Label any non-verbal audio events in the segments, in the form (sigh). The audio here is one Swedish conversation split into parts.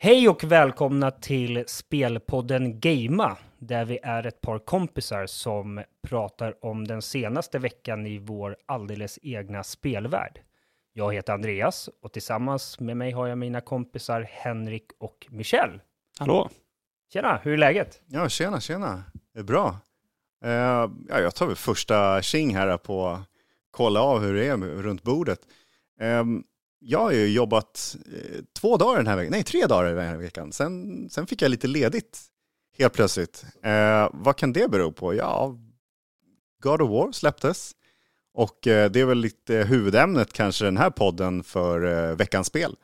Hej och välkomna till spelpodden Gamea, där vi är ett par kompisar som pratar om den senaste veckan i vår alldeles egna spelvärld. Jag heter Andreas och tillsammans med mig har jag mina kompisar Henrik och Michel. Hallå! Tjena, hur är läget? Ja, tjena, tjena. Det är bra. Uh, ja, jag tar väl första tjing här på att kolla av hur det är runt bordet. Um, jag har ju jobbat eh, två dagar den här veckan, nej tre dagar den här veckan. Sen, sen fick jag lite ledigt helt plötsligt. Eh, vad kan det bero på? Ja, God of War släpptes. Och eh, det är väl lite huvudämnet kanske den här podden för eh, veckans spel.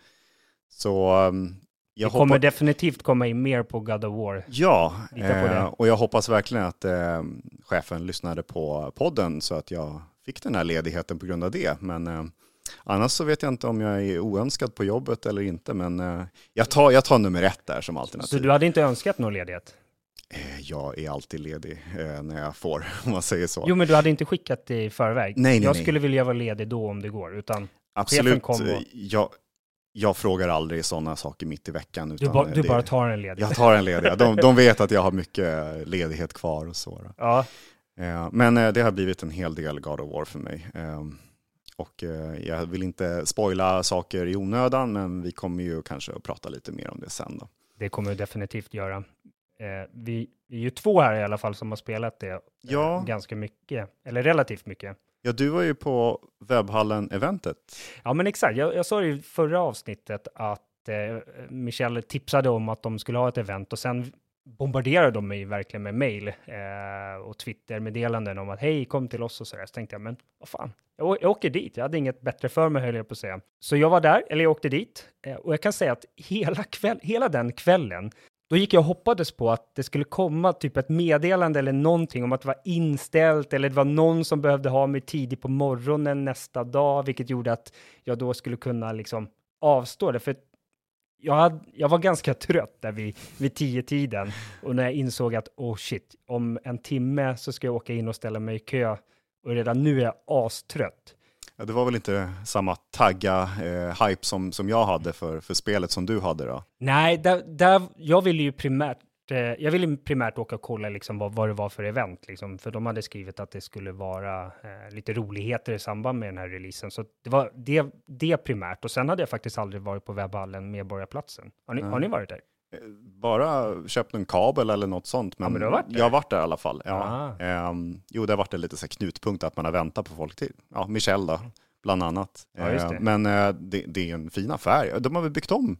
Så ehm, jag det kommer hoppas... definitivt komma in mer på God of War. Ja, eh, och jag hoppas verkligen att eh, chefen lyssnade på podden så att jag fick den här ledigheten på grund av det. Men eh, Annars så vet jag inte om jag är oönskad på jobbet eller inte, men eh, jag, tar, jag tar nummer ett där som alternativ. Så du hade inte önskat någon ledighet? Eh, jag är alltid ledig eh, när jag får, (laughs) om man säger så. Jo, men du hade inte skickat det i förväg? Nej, nej, Jag nej. skulle vilja vara ledig då om det går, utan Absolut. kom och... jag, jag frågar aldrig sådana saker mitt i veckan. Utan du, ba, du det, bara tar en ledig? Jag tar en ledig. De, de vet att jag har mycket ledighet kvar och så. Ja. Men det har blivit en hel del God of War för mig. Och eh, jag vill inte spoila saker i onödan, men vi kommer ju kanske att prata lite mer om det sen då. Det kommer vi definitivt göra. Eh, vi, är ju två här i alla fall som har spelat det eh, ja. ganska mycket, eller relativt mycket. Ja, du var ju på webbhallen-eventet. Ja, men exakt. Jag, jag sa i förra avsnittet att eh, Michelle tipsade om att de skulle ha ett event och sen bombarderade de mig verkligen med mail eh, och Twitter-meddelanden om att hej, kom till oss och så där. Så tänkte jag, men vad fan, jag, jag åker dit. Jag hade inget bättre för mig, höll jag på att säga. Så jag var där, eller jag åkte dit, eh, och jag kan säga att hela, kväll, hela den kvällen, då gick jag och hoppades på att det skulle komma typ ett meddelande eller någonting om att det var inställt eller det var någon som behövde ha mig tidigt på morgonen nästa dag, vilket gjorde att jag då skulle kunna liksom avstå det. För jag, hade, jag var ganska trött där vid, vid tio tiden och när jag insåg att oh shit, om en timme så ska jag åka in och ställa mig i kö och redan nu är jag astrött. Ja, det var väl inte samma tagga eh, hype som, som jag hade för, för spelet som du hade då? Nej, där, där, jag ville ju primärt Eh, jag ville primärt åka och kolla liksom vad, vad det var för event, liksom, för de hade skrivit att det skulle vara eh, lite roligheter i samband med den här releasen. Så det var det, det primärt. Och sen hade jag faktiskt aldrig varit på webbhallen Medborgarplatsen. Har ni, mm. har ni varit där? Eh, bara köpt en kabel eller något sånt. Men, ja, men har varit jag har varit där i alla fall. Ja. Um, jo, det har varit en lite så knutpunkt att man har väntat på folk till. Ja, Michel då, bland annat. Ja, uh, men uh, det, det, är en fin affär. De har väl byggt om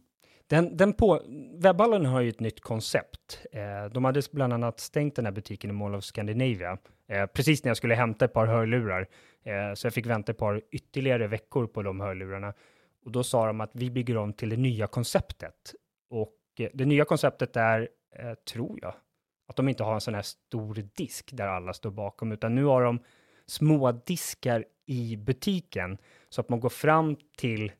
den, den på, webbhallen har ju ett nytt koncept. Eh, de hade bland annat stängt den här butiken i Mall of Scandinavia eh, precis när jag skulle hämta ett par hörlurar. Eh, så jag fick vänta ett par ytterligare veckor på de hörlurarna. Och då sa de att vi bygger om till det nya konceptet. Och eh, det nya konceptet är, eh, tror jag, att de inte har en sån här stor disk där alla står bakom, utan nu har de små diskar i butiken så att man går fram till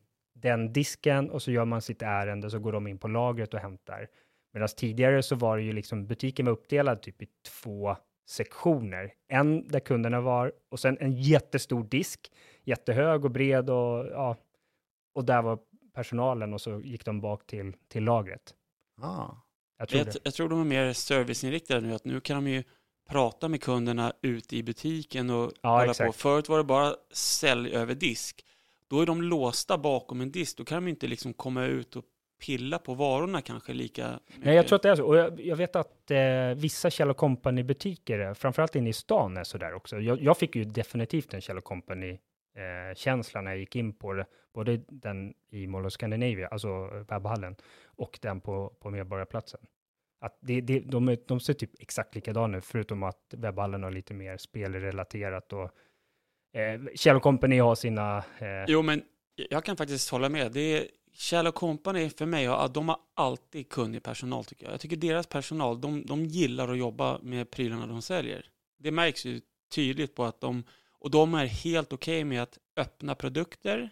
den disken och så gör man sitt ärende så går de in på lagret och hämtar. Medan tidigare så var det ju liksom butiken var uppdelad typ i två sektioner. En där kunderna var och sen en jättestor disk, jättehög och bred och ja, och där var personalen och så gick de bak till, till lagret. Ah. Jag, tror jag, jag tror de är mer serviceinriktade nu, att nu kan de ju prata med kunderna ute i butiken och ja, hålla exakt. på. Förut var det bara sälj över disk då är de låsta bakom en disk. Då kan de inte liksom komma ut och pilla på varorna kanske lika mycket. Nej, jag tror att det är så. Och jag, jag vet att eh, vissa Kjell Company butiker, framförallt inne i stan, är så där också. Jag, jag fick ju definitivt en Kjell Company eh, känsla när jag gick in på det, både den i Mall of Scandinavia, alltså webbhallen, och den på, på Medborgarplatsen. Att det, det, de, de ser typ exakt likadana ut, förutom att webbhallen har lite mer spelrelaterat och eh, Kjell Company har sina... Eh... Jo, men jag kan faktiskt hålla med. Det är, Kjell Company för mig, de har alltid kunnig personal tycker jag. Jag tycker deras personal, de, de gillar att jobba med prylarna de säljer. Det märks ju tydligt på att de, och de är helt okej okay med att öppna produkter,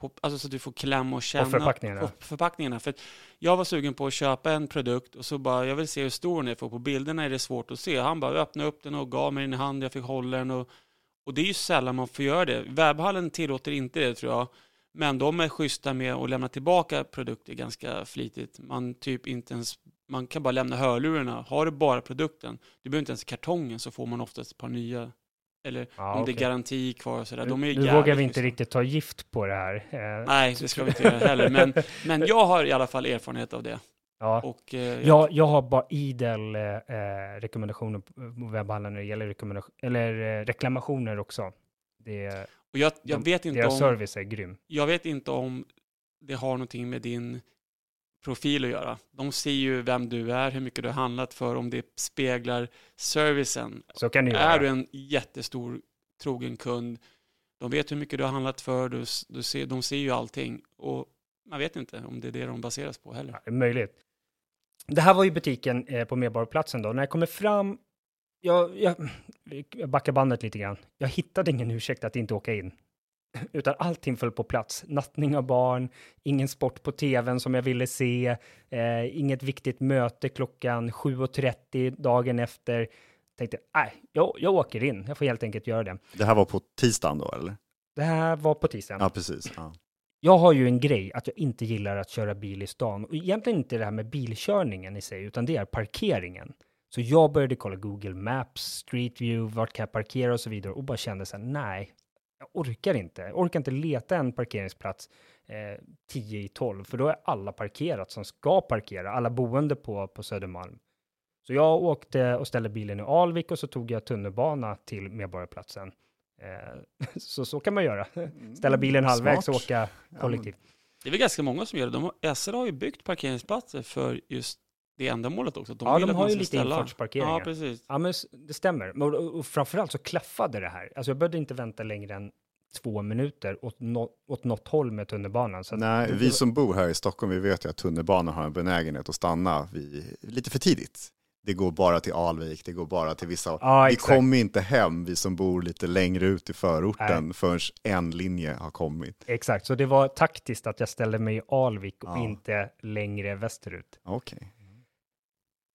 på, alltså så att du får klämma och känna och förpackningarna. på förpackningarna. För jag var sugen på att köpa en produkt och så bara, jag vill se hur stor den är, för på bilderna är det svårt att se. Han bara öppnade upp den och gav mig den i handen, jag fick hålla den och och det är ju sällan man får göra det. Webbhallen tillåter inte det tror jag. Men de är schyssta med att lämna tillbaka produkter ganska flitigt. Man typ inte ens, man kan bara lämna hörlurarna. Har du bara produkten, du behöver inte ens kartongen så får man oftast ett par nya. Eller Ja, om okej. det är garanti kvar och sådär. De är nu vågar vi inte riktigt ta gift på det här. Eh, Nej, det ska vi inte göra heller. Men, men jag har i alla fall erfarenhet av det. Ja. Och, eh, Jag, jag har bara idel eh, eh, rekommendationer på på webbhallen när det gäller rekommendation, eller, eh, reklamationer också. Det, och jag, jag, de- vet inte deras om, service är grym. jag vet inte om det har någonting med din profil att göra. De ser ju vem du är, hur mycket du har handlat för, om det speglar servicen. Så kan det Är vara. du en jättestor trogen kund, de vet hur mycket du har handlat för, du, du ser, de ser ju allting. Och man vet inte om det är det de baseras på heller. Ja, det är möjligt. Det här var ju butiken eh, på Medborgarplatsen då. När jag kommer fram, jag, jag, jag backar bandet lite grann. Jag hittade ingen ursäkt att inte åka in. (laughs) Utan allting föll på plats. Nattning av barn, ingen sport på tvn som jag ville se, eh, inget viktigt möte klockan 7.30 dagen efter. Tänkte, nej, jag, jag åker in. Jag får helt enkelt göra det. Det här var på tisdagen då, eller? Det här var på tisdagen. Ja, precis. Ja. Jag har ju en grej att jag inte gillar att köra bil i stan. Och egentligen inte det här med bilkörningen i sig, utan det är parkeringen. Så jag började kolla Google Maps, Street View, vart kan jag parkera och så vidare och bara kände så här, nej, jag orkar inte. Jag orkar inte leta en parkeringsplats eh, 10 i 12, för då är alla parkerat som ska parkera, alla boende på, på Södermalm. Så jag åkte och ställde bilen i Alvik och så tog jag tunnelbana till Medborgarplatsen. Eh, (laughs) så så kan man göra. Ställa bilen halvvägs och åka kollektivt. Det är väl ganska många som gör det. De, har- SL har ju byggt parkeringsplatser för just det ändamålet också. Ja, vill de har ju lite ställa. infartsparkeringar. Ja, precis. Ja, men det stämmer. Men- Och, och framförallt så klaffade det här. Alltså jag behövde inte vänta längre än två minuter åt, no, åt något håll med tunnelbanan. Nej, det- vi som bor här i Stockholm, vi vet ju att tunnelbanan har en benägenhet att stanna vid, lite för tidigt. Det går bara till Alvik, det går bara till vissa. Ja, vi kommer inte hem, vi som bor lite längre ut i förorten, förrän en linje har kommit. Exakt, så det var taktiskt att jag ställde mig i Alvik och Ja. inte längre västerut. Okej.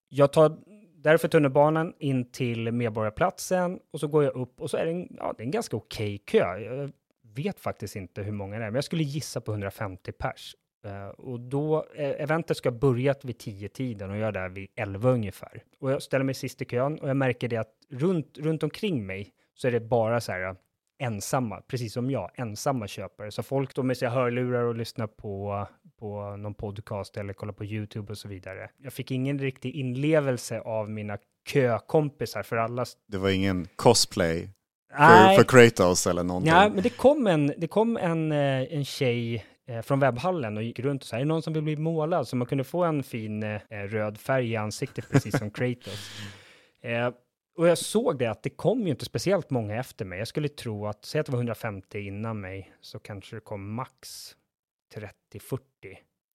Jag tar därför tunnelbanan in till Medborgarplatsen och så går jag upp och så är det en, ja, det är en ganska okej kö. Jag vet faktiskt inte hur många det är, men jag skulle gissa på 150 pers. Eh, och då, eh, eventet ska ha börjat vid 10-tiden och jag är där vid 11 ungefär. Och jag ställer mig sist i kön och jag märker det att runt, runt omkring mig så är det bara så här eh, ensamma, precis som jag, ensamma köpare. Så folk står med sig hörlurar och lyssnar på, på någon podcast eller kollar på YouTube och så vidare. Jag fick ingen riktig inlevelse av mina kökompisar för alla... Det var ingen cosplay för, för Kratos eller någonting. nej, men det kom en, det kom en, en tjej från webbhallen och gick runt och sa, är det någon som vill bli målad? Så man kunde få en fin eh, röd färg i ansiktet, precis som (laughs) Kratos. Eh, och jag såg det att det kom ju inte speciellt många efter mig. Jag skulle tro att, säg att det var 150 innan mig, så kanske det kom max 30-40.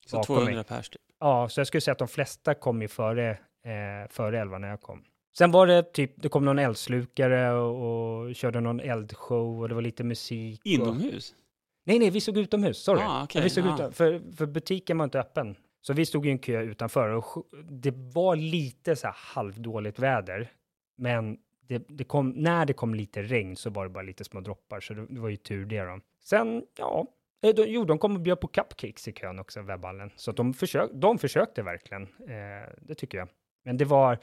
Så Bakom 200 mig. pers typ. Ja, så jag skulle säga att de flesta kom ju före, eh, före 11 när jag kom. Sen var det typ, det kom någon eldslukare och, och körde någon eldshow och det var lite musik. Och... Nej, nej, vi stod utomhus, sorry. Ah, Ja, vi stod ja. utan, för, för butiken var inte öppen. Så vi stod i en kö utanför och det var lite så här halvdåligt väder. Men det, det kom, när det kom lite regn så var det bara lite små droppar, så det, det var ju tur det då. Sen, ja, eh, de, jo, de kom och bjöd på cupcakes i kön också, webbhallen. Så att de, försök, de försökte verkligen, eh, det tycker jag. Men det var,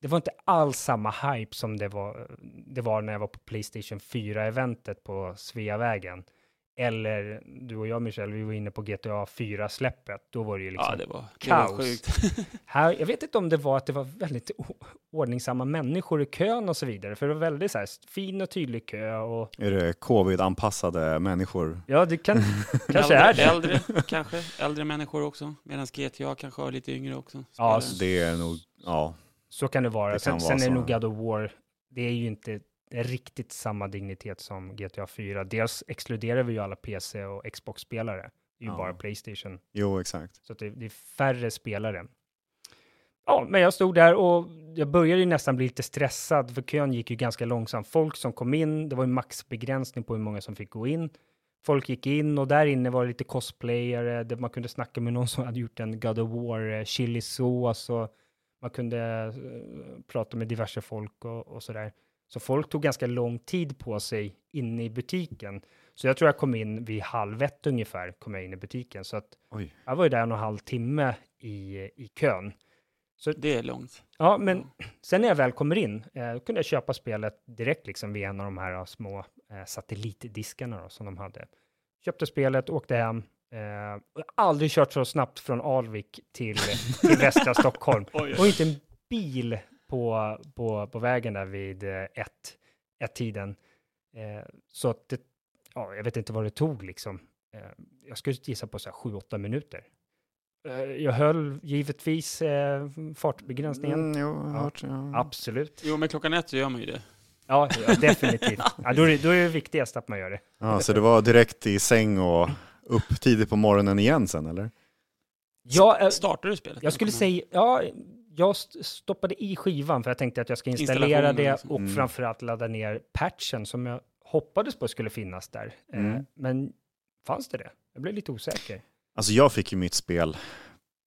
det var inte alls samma hype som det var, det var när jag var på Playstation 4-eventet på Sveavägen. Eller du och jag, Michel, vi var inne på GTA 4-släppet. Då var det ju liksom Ja, det var, det kaos. var sjukt. (laughs) här, jag vet inte om det var att det var väldigt ordningsamma människor i kön och så vidare, för det var väldigt så här fin och tydlig kö och Är det covid-anpassade människor? ja, det kan, (laughs) kanske äldre, är det. Äldre, kanske. Äldre människor också. Medan GTA kanske har lite yngre också. Ja, spelare. Det är nog, ja. Så kan det vara. Det sen kan sen vara är så. nog God of War, det är ju inte riktigt samma dignitet som GTA 4. Dels exkluderar vi ju alla PC och Xbox-spelare. Det är ju Ja. bara Playstation. Jo, exakt. Så det, det är färre spelare. Ja, men jag stod där och jag började ju nästan bli lite stressad, för kön gick ju ganska långsamt. Folk som kom in, det var ju maxbegränsning på hur många som fick gå in. Folk gick in och där inne var det lite cosplayare, där man kunde snacka med någon (laughs) som hade gjort en God of War eh, chilisås och man kunde eh, prata med diverse folk och, och sådär. Så folk tog ganska lång tid på sig inne i butiken. Så jag tror jag kom in vid halv ett ungefär, kom jag in i butiken. Så att Oj. jag var ju där en och en halv timme i, i kön. Det är långt. Ja, men (clears throat) sen när jag väl kommer in, eh, då kunde jag köpa spelet direkt liksom vid en av de här eh, små eh, satellitdiskarna då, som de hade. Köpte spelet, åkte hem. Eh, aldrig kört så snabbt från Alvik till, till (laughs) västra Stockholm. Oj, Och inte en bil på, på, på vägen där vid eh, ett, ett tiden. Eh, så att det, ja, jag vet inte vad det tog liksom. Eh, jag skulle gissa på så här 7-8 minuter. Eh, jag höll givetvis eh, fartbegränsningen. Mm, jo, Ja. hört, ja. Absolut. Jo, men klockan ett så gör man ju det. Ja, ja definitivt. (laughs) Ja, då, är det, då är det viktigast att man gör det. Ja, så det var direkt i säng och upp tidigt på morgonen igen sen eller? Ja, eh, Startar du spelet? jag skulle säga, ja, jag st- stoppade i skivan för jag tänkte att jag ska installera det liksom. och Mm. framförallt ladda ner patchen som jag hoppades på skulle finnas där. Eh, Mm. men fanns det det? Jag blev lite osäker. Alltså jag fick ju mitt spel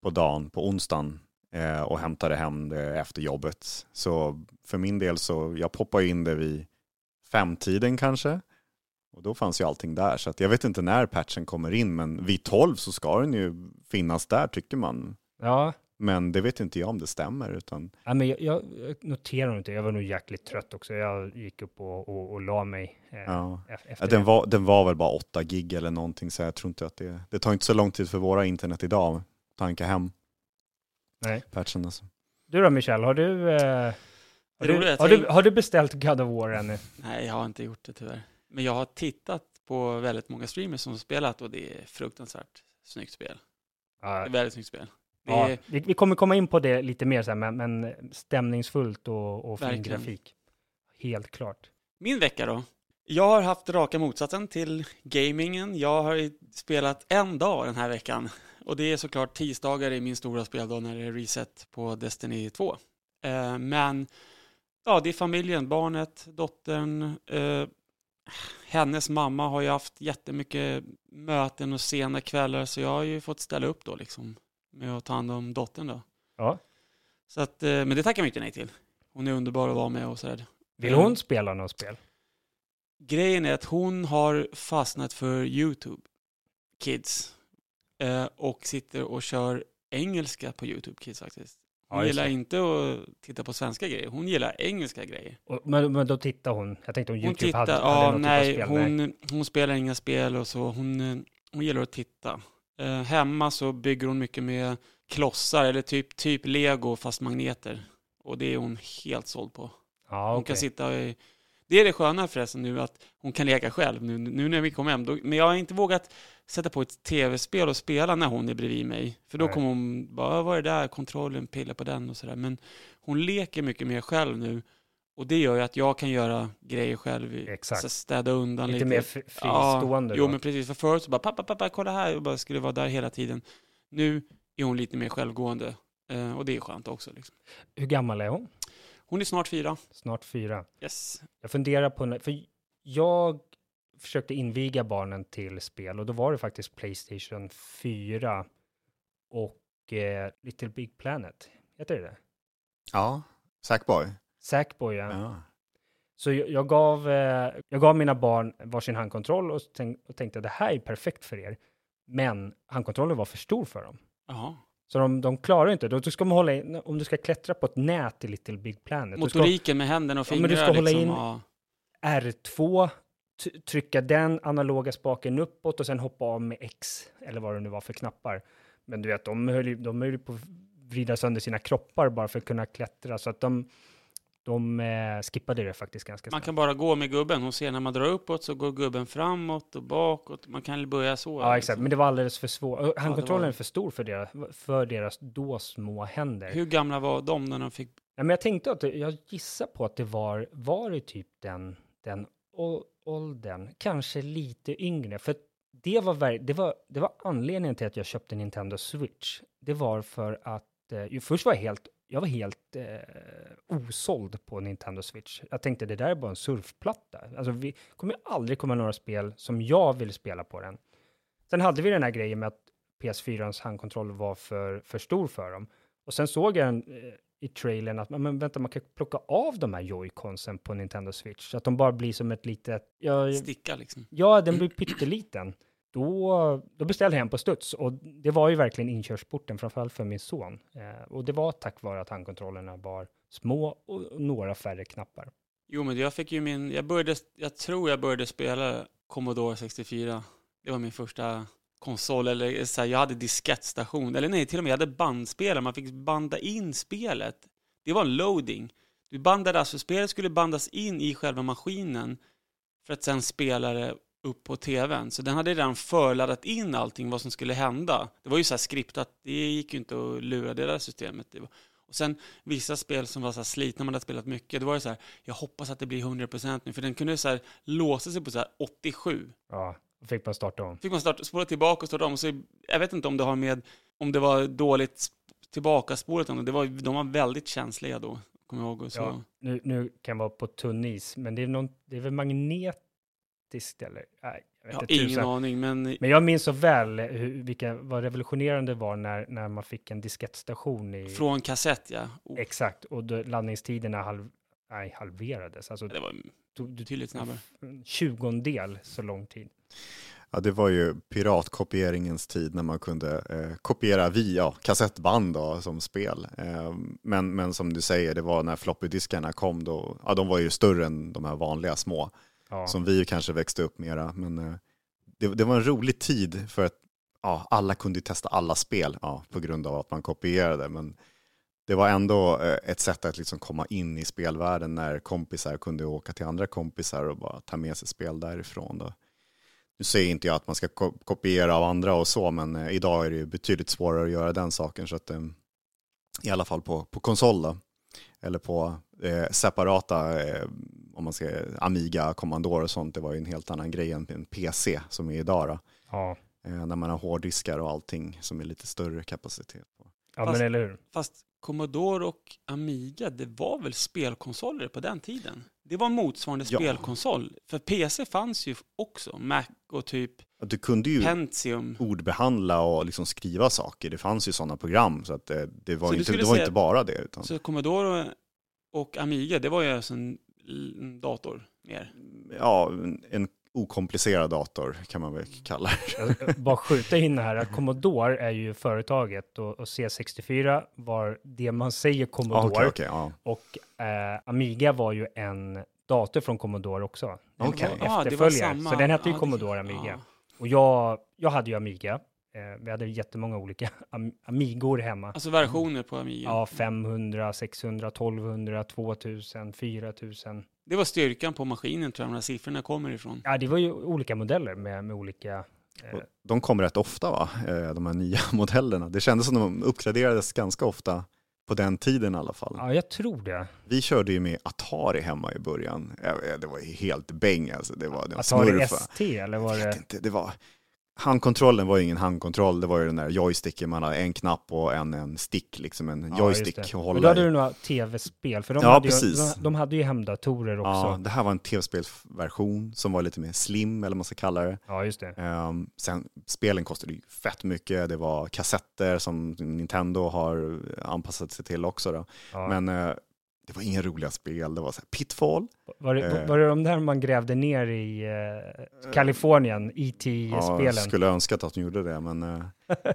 på dagen, på onsdagen eh, och hämtade hem det efter jobbet. Så för min del så, jag poppade in det vid femtiden kanske. Och då fanns ju allting där. Så jag vet inte när patchen kommer in, men vid tolv så ska den ju finnas där tycker man. Ja, Men det vet inte jag om det stämmer. Utan, ja men jag, jag noterar inte, jag var nog jäkligt trött också. Jag gick upp och, och, och la mig eh, ja. Ja, den, det. var, den var väl bara 8 gig eller någonting, så jag tror inte att det... Det tar inte så lång tid för våra internet idag, tanka hem Nej. patchen. Alltså. Du då Michel, har du, eh, har, Det du, att har, du, har du beställt God of War ännu? Nej, jag har inte gjort det tyvärr. Men jag har tittat på väldigt många streamers som har spelat och det är fruktansvärt snyggt spel. Det Ja, är väldigt snyggt spel. Det Ja, vi, vi kommer komma in på det lite mer sen, men, men stämningsfullt och, och fin grafik. Helt klart. Min vecka då? Jag har haft raka motsatsen till gamingen. Jag har spelat en dag den här veckan. Och det är såklart tisdagar i min stora speldag när det är reset på Destiny 2. Eh, men ja, det är familjen, barnet, dottern. Eh, hennes mamma har ju haft jättemycket möten och sena kvällar så jag har ju fått ställa upp då liksom med att ta hand om dottern då. Ja. Så att, eh, men det tackar jag inte nej till. Hon är underbar att vara med och sådär. Vill hon spela något spel? Grejen är att hon har fastnat för YouTube Kids eh, och sitter och kör engelska på YouTube Kids faktiskt. Hon Ja, gillar det. inte att titta på svenska grejer, hon gillar engelska grejer. Och, men, men då tittar hon. Jag tänkte om Hon YouTube tittar, hade, hade ja något nej, typ av spel. hon, hon spelar inga spel och så, hon, eh, hon gillar att titta. Eh, hemma så bygger hon mycket med klossar eller typ, typ lego fast magneter. Och det är hon helt såld på. Ja, Hon kan sitta i... Det är det sköna förresten nu att hon kan leka själv nu, nu när vi kommer hem. Då, men jag har inte vågat sätta på ett tv-spel och spela när hon är bredvid mig. För då Nej. kommer hon bara, vad är det där, kontrollen, pilla på den och sådär. Men hon leker mycket mer själv nu. Och det gör ju att jag kan göra grejer själv. i- Exakt. Så städa undan Lite lite. mer fri- fristående Ja, jo men precis. För förut så bara, pappa, pappa, kolla här. Jag bara skulle vara där hela tiden. Nu är hon lite mer självgående. Eh, och det är skönt också. Liksom. Hur gammal är hon? Hon är snart fyra. Snart fyra. Yes. Jag funderar på, för jag försökte inviga barnen till spel och då var det faktiskt Playstation 4 och eh, Little Big Planet. Heter det det? Ja, Sackboy. Sackboy, ja. Ja. Så jag, jag, gav, eh, jag gav mina barn varsin handkontroll och, tänk, och tänkte att det här är perfekt för er. Men handkontrollen var för stor för dem. Jaha. Så de, de klarar inte. Då, ska man hålla in, om du ska klättra på ett nät i Little Big Planet. Du ska Motoriken med händerna och Ja, men fingrar. du ska hålla liksom, in- ja. R2, t- trycka den analoga spaken uppåt och sen hoppa av med X, eller vad det nu var för knappar. Men du vet, de höll, ju- de höll ju på att vrida sönder sina kroppar bara för att kunna klättra, så att de, de eh, skippade det faktiskt ganska Man snabbt. kan bara gå med gubben. Hon ser när man drar uppåt så går gubben framåt och bakåt. Man kan börja så. Ja, liksom. exakt, men det var alldeles för svårt. Handkontrollen var- är för stor för deras, för deras då små händer. Hur gamla var de när de fick... Ja, men jag tänkte att jag gissar på att det var, var det typ den, den åldern, kanske lite yngre, för det var, det, var, det var anledningen till att jag köpte Nintendo Switch. Det var för att, eh, ju först var jag helt, jag var helt eh, osåld på Nintendo Switch. Jag tänkte det där är bara en surfplatta. Alltså vi kommer aldrig komma några spel som jag vill spela på den. Sen hade vi den här grejen med att PS4ans handkontroll var för, för stor för dem. Och sen såg jag en, eh, i trailern att men vänta, man kan plocka av de här joyconsen på Nintendo Switch så att de bara blir som ett litet... Ja, Sticka liksom. ja den blir pytteliten. Då, då beställde jag en på studs och det var ju verkligen inkörsporten, framförallt för min son. Eh, och det var tack vare att handkontrollerna var små och några färre knappar. Jo, men jag fick ju min, jag började, jag tror jag började spela Commodore 64. Det var min första konsol, eller så här, jag hade diskettstation, eller nej, till och med jag hade bandspelare, man fick banda in spelet. Det var en loading. Du bandade alltså, spelet skulle bandas in i själva maskinen för att sen spela det upp på tvn. Så den hade redan förladdat in allting vad som skulle hända. Det var ju så här skriptat, det gick ju inte att lura det där systemet. Det och sen vissa spel som var så här slitna, man hade spelat mycket, då var det så här, jag hoppas att det blir 100% nu, för den kunde så här låsa sig på så här 87. Ja, då fick man starta om. Fick man starta, spola tillbaka och starta om. Så jag vet inte om det har med, om det var dåligt tillbakaspolat, det var, de var väldigt känsliga då, kommer jag ihåg. och Så. Ja, nu, nu kan jag vara på tunn is, men det är, någon, det är väl magnetiskt eller? Nej, jag vet inte ingen tusan. aning, men Men jag minns så väl hur, vilka, vad revolutionerande det var när, när man fick en diskettstation i... från kassett, ja. Oh, Exakt, och då laddningstiderna halv, nej, halverades. Alltså, det var du, betydligt snabbare. tjugondel så lång tid. Ja, det var ju piratkopieringens tid när man kunde eh, kopiera via kassettband då, som spel. Eh, men, men som du säger, det var när floppydiskarna kom då, ja de var ju större än de här vanliga små, Ja. som vi kanske växte upp mera. Men eh, det, det var en rolig tid för att ja, alla kunde testa alla spel ja, på grund av att man kopierade. Men det var ändå eh, ett sätt att liksom komma in i spelvärlden när kompisar kunde åka till andra kompisar och bara ta med sig spel därifrån. Då. Nu säger inte jag att man ska kopiera av andra och så, men eh, idag är det ju betydligt svårare att göra den saken. Så att, I alla fall på, på konsol då. Eller på eh, separata, eh, om man ska Amiga, Commodore och sånt. Det var ju en helt annan grej än en PC som är idag då. Ja, Eh, när man har hårddiskar och allting som är lite större kapacitet på. ja Fast- men eller hur? Fast Commodore och Amiga, det var väl spelkonsoler på den tiden? Det var motsvarande Ja. spelkonsol. För PC fanns ju också, Mac och typ Du kunde ju Pentium. ordbehandla och liksom skriva saker. Det fanns ju sådana program så att det, det var, Så inte, det var säga- inte bara det. Utan, Så Commodore och Amiga, det var ju alltså en dator mer. ja, en- en okomplicerad dator kan man väl kalla det. Bara skjuta in här att Commodore är ju företaget och, och C64 var det man säger Commodore. Okej, okej, ja. Och eh, Amiga var ju en dator från Commodore också. Okej. var Ah, det var efterföljare. samma- Så den hette ju det- Commodore Amiga. ja. Och jag, jag hade ju Amiga. Eh, vi hade jättemånga olika (laughs) am Amigor hemma. Alltså versioner på Amiga. Ja, 500, 600, 1200, 2000, 4000. Det var styrkan på maskinen tror jag, de här siffrorna kommer ifrån. Ja, det var ju olika modeller med, med olika... Eh, De kom rätt ofta va, Eh, de här nya (laughs) modellerna. Det kändes som de uppgraderades ganska ofta på den tiden i alla fall. ja, jag tror det. Vi körde ju med Atari hemma i början. Ja, Det var ju helt bäng alltså. Det var, det var Atari smurfa. ST eller var Jag vet det? inte, det var... Handkontrollen var ju ingen handkontroll, det var ju den där joysticken, man hade en knapp och en, en stick, liksom en Ja, joystick hålla då hade du några tv-spel, för de, Ja, hade ju, de, de hade ju hemdatorer också. Ja, Ja, det här var en tv-spelsversion som var lite mer slim, eller vad man ska kalla det. just det. Ehm, sen, spelen kostade ju fett mycket, det var kassetter som Nintendo har anpassat sig till också. Då. Ja. Men eh, det var inga roliga spel, det var så här Pitfall. var, det, eh, var det de där man grävde ner i eh, Kalifornien, Ja, IT-spelen? skulle önskat att de gjorde det, men eh,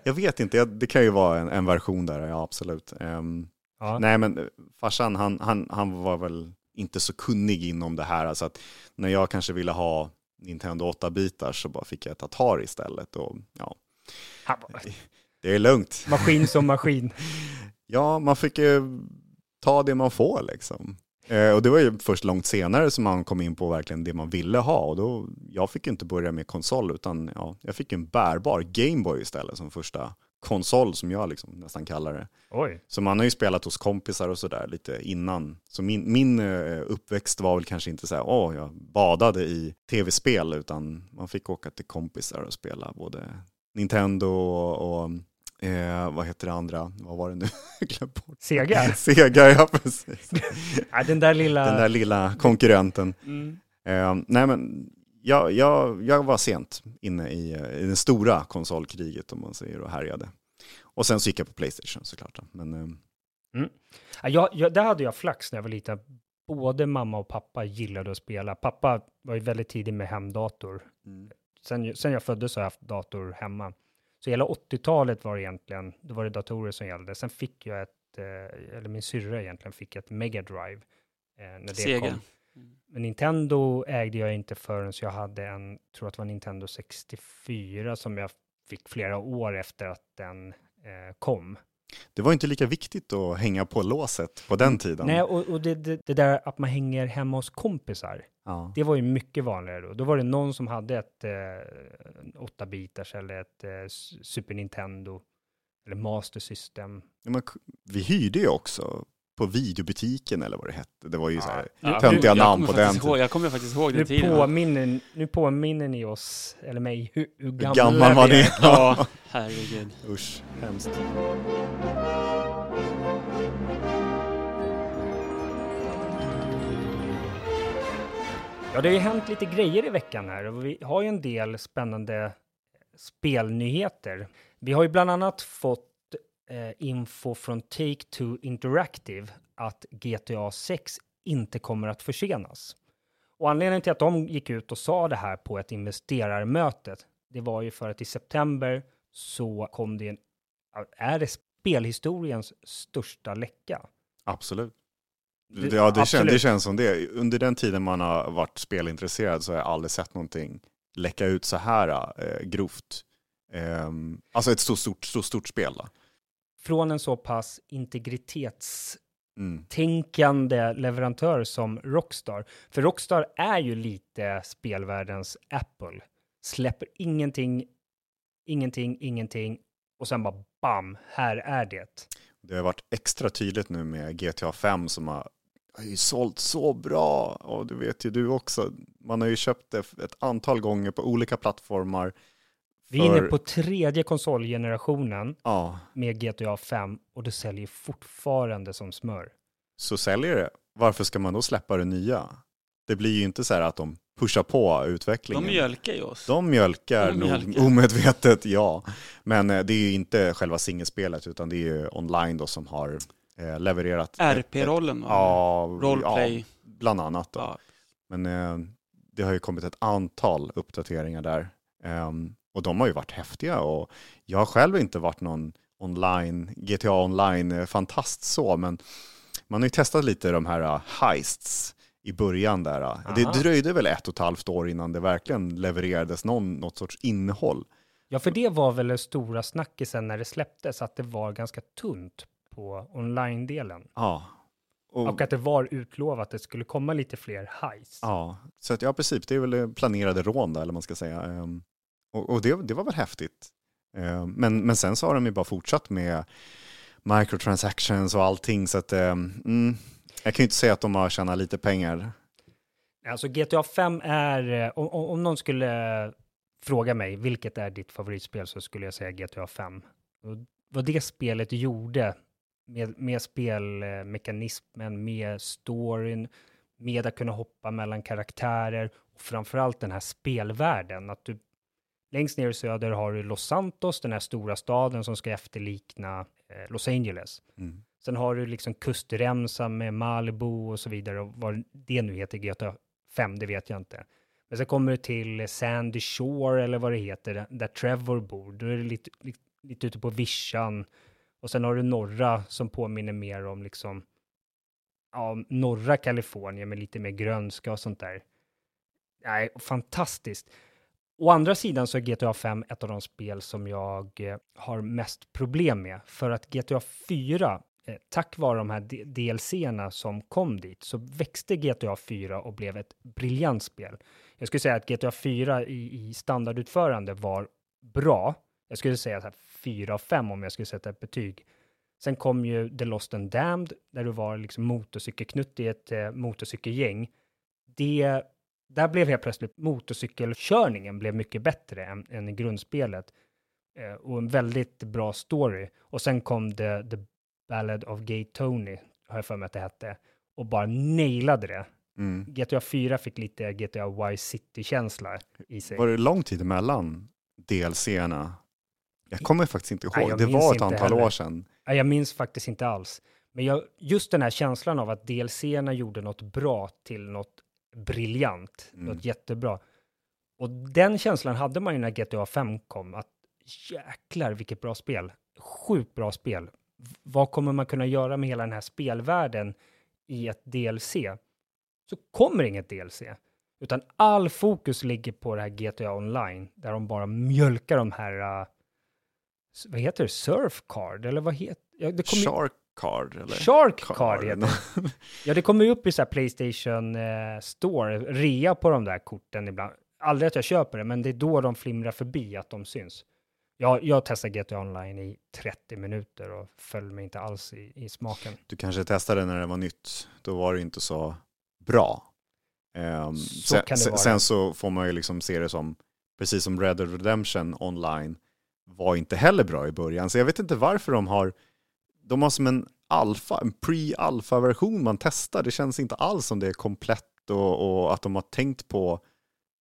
jag vet inte, jag, det kan ju vara en, en version där, ja absolut. Ehm, ja. Nej men eh, farsan han, han, han var väl inte så kunnig inom det här. Alltså att när jag kanske ville ha Nintendo 8-bitar så bara fick jag ett Atari istället. Och, ja, det är lugnt. Maskin som maskin. (laughs) Ja, man fick ju ta det man får liksom. Eh, och det var ju först långt senare som man kom in på verkligen det man ville ha. Och då, jag fick ju inte börja med konsol utan ja, jag fick en bärbar Gameboy istället som första konsol som jag liksom nästan kallar det. Oj. Så man har ju spelat hos kompisar och sådär lite innan. Så min, min eh, uppväxt var väl kanske inte så här, åh, jag badade i tv-spel, utan man fick åka till kompisar och spela både Nintendo och, och eh, vad heter det andra, vad var det nu? (laughs) Bort. Sega? (laughs) Sega, ja precis. (laughs) ja, den där lilla... Den där lilla konkurrenten. Mm. Eh, nej men, jag, jag, jag var sent inne i, eh, i det stora konsolkriget om man säger och härjade. Och sen så gick jag på Playstation såklart. Men, eh, Ja, jag, jag, där hade jag flax när jag var liten. Både mamma och pappa gillade att spela. Pappa var ju väldigt tidig med hemdator. Mm. Sen, sen jag föddes har jag haft dator hemma. Så hela 80-talet var egentligen, då var det datorer som gällde. Sen fick jag ett, eh, eller min syrra egentligen fick ett Mega Drive. Eh, när det Sega. kom. Men Nintendo ägde jag inte förrän jag hade en, tror att det var Nintendo 64 som jag fick flera år efter att den eh, kom. Det var inte lika viktigt att hänga på låset på den tiden. Nej, och, och det, det, det där att man hänger hemma hos kompisar, Ja. det var ju mycket vanligare då. Då var det någon som hade ett eh, 8-bitars eller ett eh, Super Nintendo eller Master System. Ja, men vi hyrde ju också på videobutiken eller vad det hette. Det var ju så här Ja, töntiga namn på den ihåg-. Jag kommer faktiskt ihåg Nu den tiden. påminner, nu påminner ni oss, eller mig, hur, hur gammal var vi ni? är. (laughs) Ja, herregud. Usch, hemskt. Ja, det har ju hänt lite grejer i veckan här och vi har ju en del spännande spelnyheter. Vi har ju bland annat fått info från Take-Two Interactive att GTA 6 inte kommer att försenas. Och anledningen till att de gick ut och sa det här på ett investerarmöte, det var ju för att i september så kom det en, är det spelhistoriens största läcka? Absolut. Det- Ja, det, kän, det känns som det. Under den tiden man har varit spelintresserad så har jag aldrig sett någonting läcka ut så här eh, grovt. Ehm, alltså ett så stort, så stort spel. Då. Från en så pass integritets Mm. tänkande leverantör som Rockstar. För Rockstar är ju lite spelvärldens Apple. Släpper ingenting, ingenting, ingenting och sen bara bam, här är det. Det har varit extra tydligt nu med GTA 5 som har, har ju sålt så bra. Och det vet ju du också. Man har ju köpt det ett antal gånger på olika plattformar. Vi är inne på tredje konsolgenerationen Ja, med GTA 5 och det säljer fortfarande som smör. så säljer det. Varför ska man då släppa det nya? Det blir ju inte så här att de pushar på utvecklingen. De mjölkar ju oss. De mjölkar De nog mjölkar. omedvetet, ja. Men eh, det är ju inte själva singelspelet utan det är ju online då som har eh, levererat. RP-rollen va? Ja, Roleplay. ja, bland annat. Då. Ja. Men eh, det har ju kommit ett antal uppdateringar där. Ehm, och de har ju varit häftiga och jag har själv inte varit någon online, GTA online-fantast så, men man har ju testat lite de här uh, heists i början där. Det Aha. dröjde väl ett och ett halvt år innan det verkligen levererades någon, något sorts innehåll. Ja, för det var väl den stora snackisen när det släpptes, att det var ganska tunt på online-delen. Ja. Och, Och att det var utlovat att det skulle komma lite fler highs. ja, så att, ja, precis. Det är väl eh, planerade rån där, eller man ska säga. Och och det, det var väl häftigt. Eh, men, men sen så har de ju bara fortsatt med microtransactions och allting, så att eh, mm, jag kan ju inte säga att de har tjänat lite pengar. Alltså GTA 5 är, eh, om, om någon skulle eh, fråga mig vilket är ditt favoritspel så skulle jag säga GTA 5. Och vad det spelet gjorde med, med spelmekanismen, med storyn, med att kunna hoppa mellan karaktärer och framförallt den här spelvärlden. Att du längst ner i söder har du Los Santos, den här stora staden som ska efterlikna eh, Los Angeles. Mm. Sen har du liksom kustremsan med Malibu och så vidare. Och vad det nu heter, GTA 5, det vet jag inte. Men sen kommer du till Sandy Shore eller vad det heter, där- där Trevor bor. Då är det lite, lite, lite ute på vischan. Och sen har du norra som påminner mer om liksom, ja, norra Kalifornien med lite mer grönska och sånt där. Nej, fantastiskt. Å andra sidan så är GTA 5 ett av de spel som jag eh, har mest problem med. För att GTA 4, eh, tack vare de här DLCerna DLC-erna som kom dit, så växte GTA 4 och blev ett briljant spel. Jag skulle säga att GTA 4 i, i standardutförande var bra. Jag skulle säga så här 4 av 5 om jag skulle sätta ett betyg. Sen kom ju The Lost and Damned, där du var liksom motorcykelknutt i ett eh, motorcykelgäng. Det, där blev helt plötsligt motorcykelkörningen blev mycket bättre än, än i grundspelet. Eh, och en väldigt bra story. Och sen kom det The Ballad of Gay Tony, har jag för mig att det hette, och bara nailade det. Mm. GTA 4 fick lite GTA Vice City-känsla i sig. Var det lång tid emellan DLC-erna? Jag kommer faktiskt inte Nej, ihåg. jag det var ett antal heller. år sedan. Ja, Jag minns faktiskt inte alls. Men jag, just den här känslan av att DLC-erna gjorde något bra till något briljant, Mm. något jättebra. Och den känslan hade man ju när GTA 5 kom, att jäklar vilket bra spel. Sjukt bra spel. Vad kommer man kunna göra med hela den här spelvärlden i ett DLC? Så kommer inget DLC, utan all fokus ligger på det här GTA Online, där de bara mjölkar de här, uh, vad heter det, Surf Card, eller vad heter ja, det? kommer Shark card eller? Shark Card Card. heter det. (laughs) Ja, det kommer ju upp i så här Playstation eh, Store, rea på de där korten ibland. Aldrig att jag köper det, men det är då de flimrar förbi att de syns. Jag, jag testade GTA Online i 30 minuter och föll mig inte alls i, i smaken. Du kanske testade när det var nytt. Då var det inte så bra. Ehm, Så sen, sen- sen så får man ju liksom se det som, precis som Red Dead Redemption online var inte heller bra i början. Så jag vet inte varför de har, de har som en alfa, en pre-alfa-version man testar. Det känns inte alls som det är komplett och, och att de har tänkt på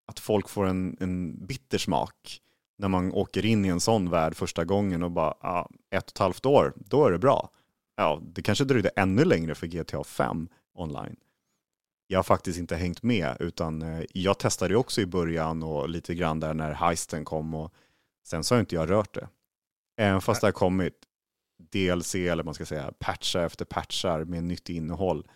att folk får en, en bitter smak när man åker in i en sån värld första gången och bara, ah, ett och ett halvt år, då är det bra. Ja, det kanske dröjde ännu längre för GTA 5 online. Jag har faktiskt inte hängt med, utan eh, jag testade också i början och lite grann där när heisten kom och sen så har inte jag rört det. Även fast det har kommit DLC, eller man ska säga, patchar efter patchar med nytt innehåll.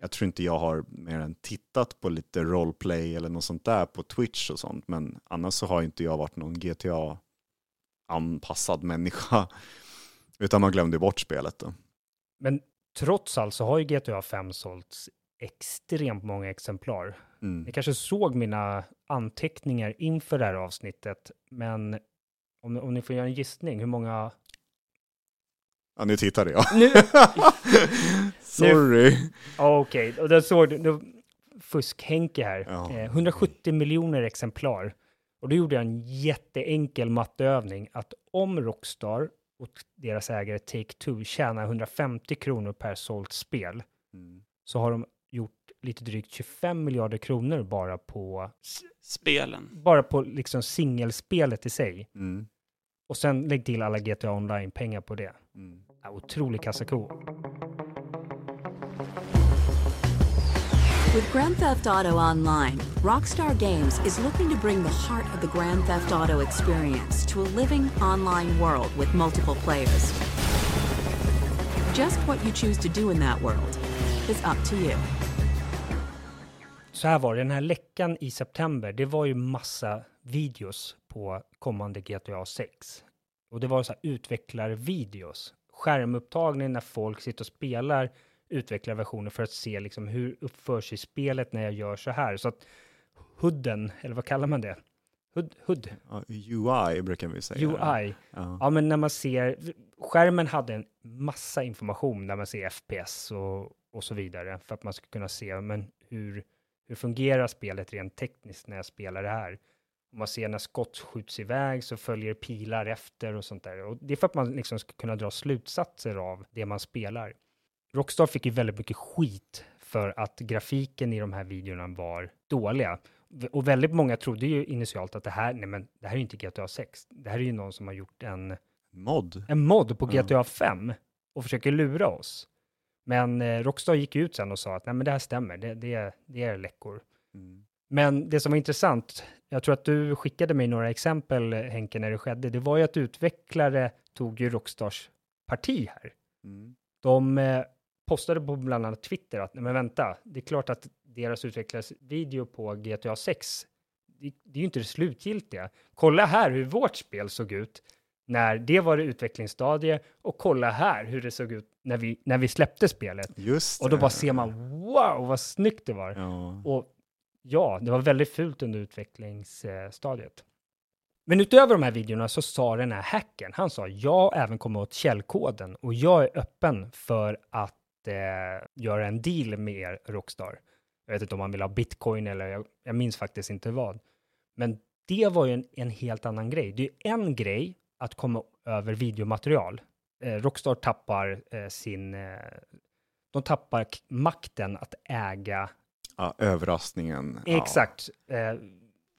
Jag tror inte jag har mer än tittat på lite roleplay eller något sånt där på Twitch och sånt, men annars så har inte jag varit någon GTA-anpassad människa, utan man glömde bort spelet då. Men trots allt så har ju GTA 5 sålts extremt många exemplar. Mm. Ni kanske såg mina anteckningar inför det här avsnittet, men om, om ni får göra en gissning, hur många... Ja, nu (laughs) tittade jag. Nu, Sorry. Okej, och där såg du, fusk-Henke här. Ja. Eh, 170 miljoner exemplar. Och då gjorde jag en jätteenkel matteövning att om Rockstar och deras ägare Take-Two tjänar 150 kronor per sålt spel Mm. så har de gjort lite drygt 25 miljarder kronor bara på, Spelen. bara på liksom singelspelet i sig. Mm. Och sen lägg till alla GTA Online-pengar på det. Mm. Ja, otrolig kassako. With Grand Theft Auto Online, Rockstar Games is looking to bring the heart of the Grand Theft Auto experience to a living online world with multiple players. Just what you choose to do in that world is up to you. Så här var det, den här läckan i september, det var ju massa videos på kommande GTA 6. Och det var så här utvecklarvideos. Skärmupptagning när folk sitter och spelar utvecklarversioner för att se liksom hur uppför sig spelet när jag gör så här. Så att hooden, eller vad kallar man det? Hood, hood Ja, UI brukar vi säga. UI. Ja. Ja, men när man ser, skärmen hade en massa information när man ser FPS och, och så vidare för att man ska kunna se, men hur, hur fungerar spelet rent tekniskt när jag spelar det här? Om man ser när skott skjuts iväg så följer pilar efter och sånt där. Och det är för att man liksom ska kunna dra slutsatser av det man spelar. Rockstar fick ju väldigt mycket skit för att grafiken i de här videorna var dåliga. Och väldigt många trodde ju initialt att det här, nej men det här är ju inte GTA 6. Det här är ju någon som har gjort en, Mod. en mod på. GTA 5 och försöker lura oss. Men eh, Rockstar gick ut sen och sa att nej men det här stämmer, det, det, är, det är läckor. Mm. Men det som var intressant, jag tror att du skickade mig några exempel Henke när det skedde, det var ju att utvecklare tog ju Rockstars parti här. Mm. De eh, postade på bland annat Twitter att, men vänta, det är klart att deras utvecklares video på GTA 6, det, det är ju inte det slutgiltiga. Kolla här hur vårt spel såg ut när det var det utvecklingsstadie och kolla här hur det såg ut när vi, när vi släppte spelet. Just Och då det. bara ser man, wow, vad snyggt det var. Ja. Och ja, det var väldigt fult under utvecklingsstadiet. Men utöver de här videorna så sa den här hacken, han sa jag även kommer åt källkoden och jag är öppen för att eh, göra en deal med er Rockstar. Jag vet inte om han vill ha bitcoin eller jag, jag minns faktiskt inte vad. Men det var ju en, en helt annan grej. Det är en grej att komma över videomaterial. Eh, Rockstar tappar eh, sin... Eh, de tappar makten att äga ja, överraskningen. Ja. Exakt. Eh,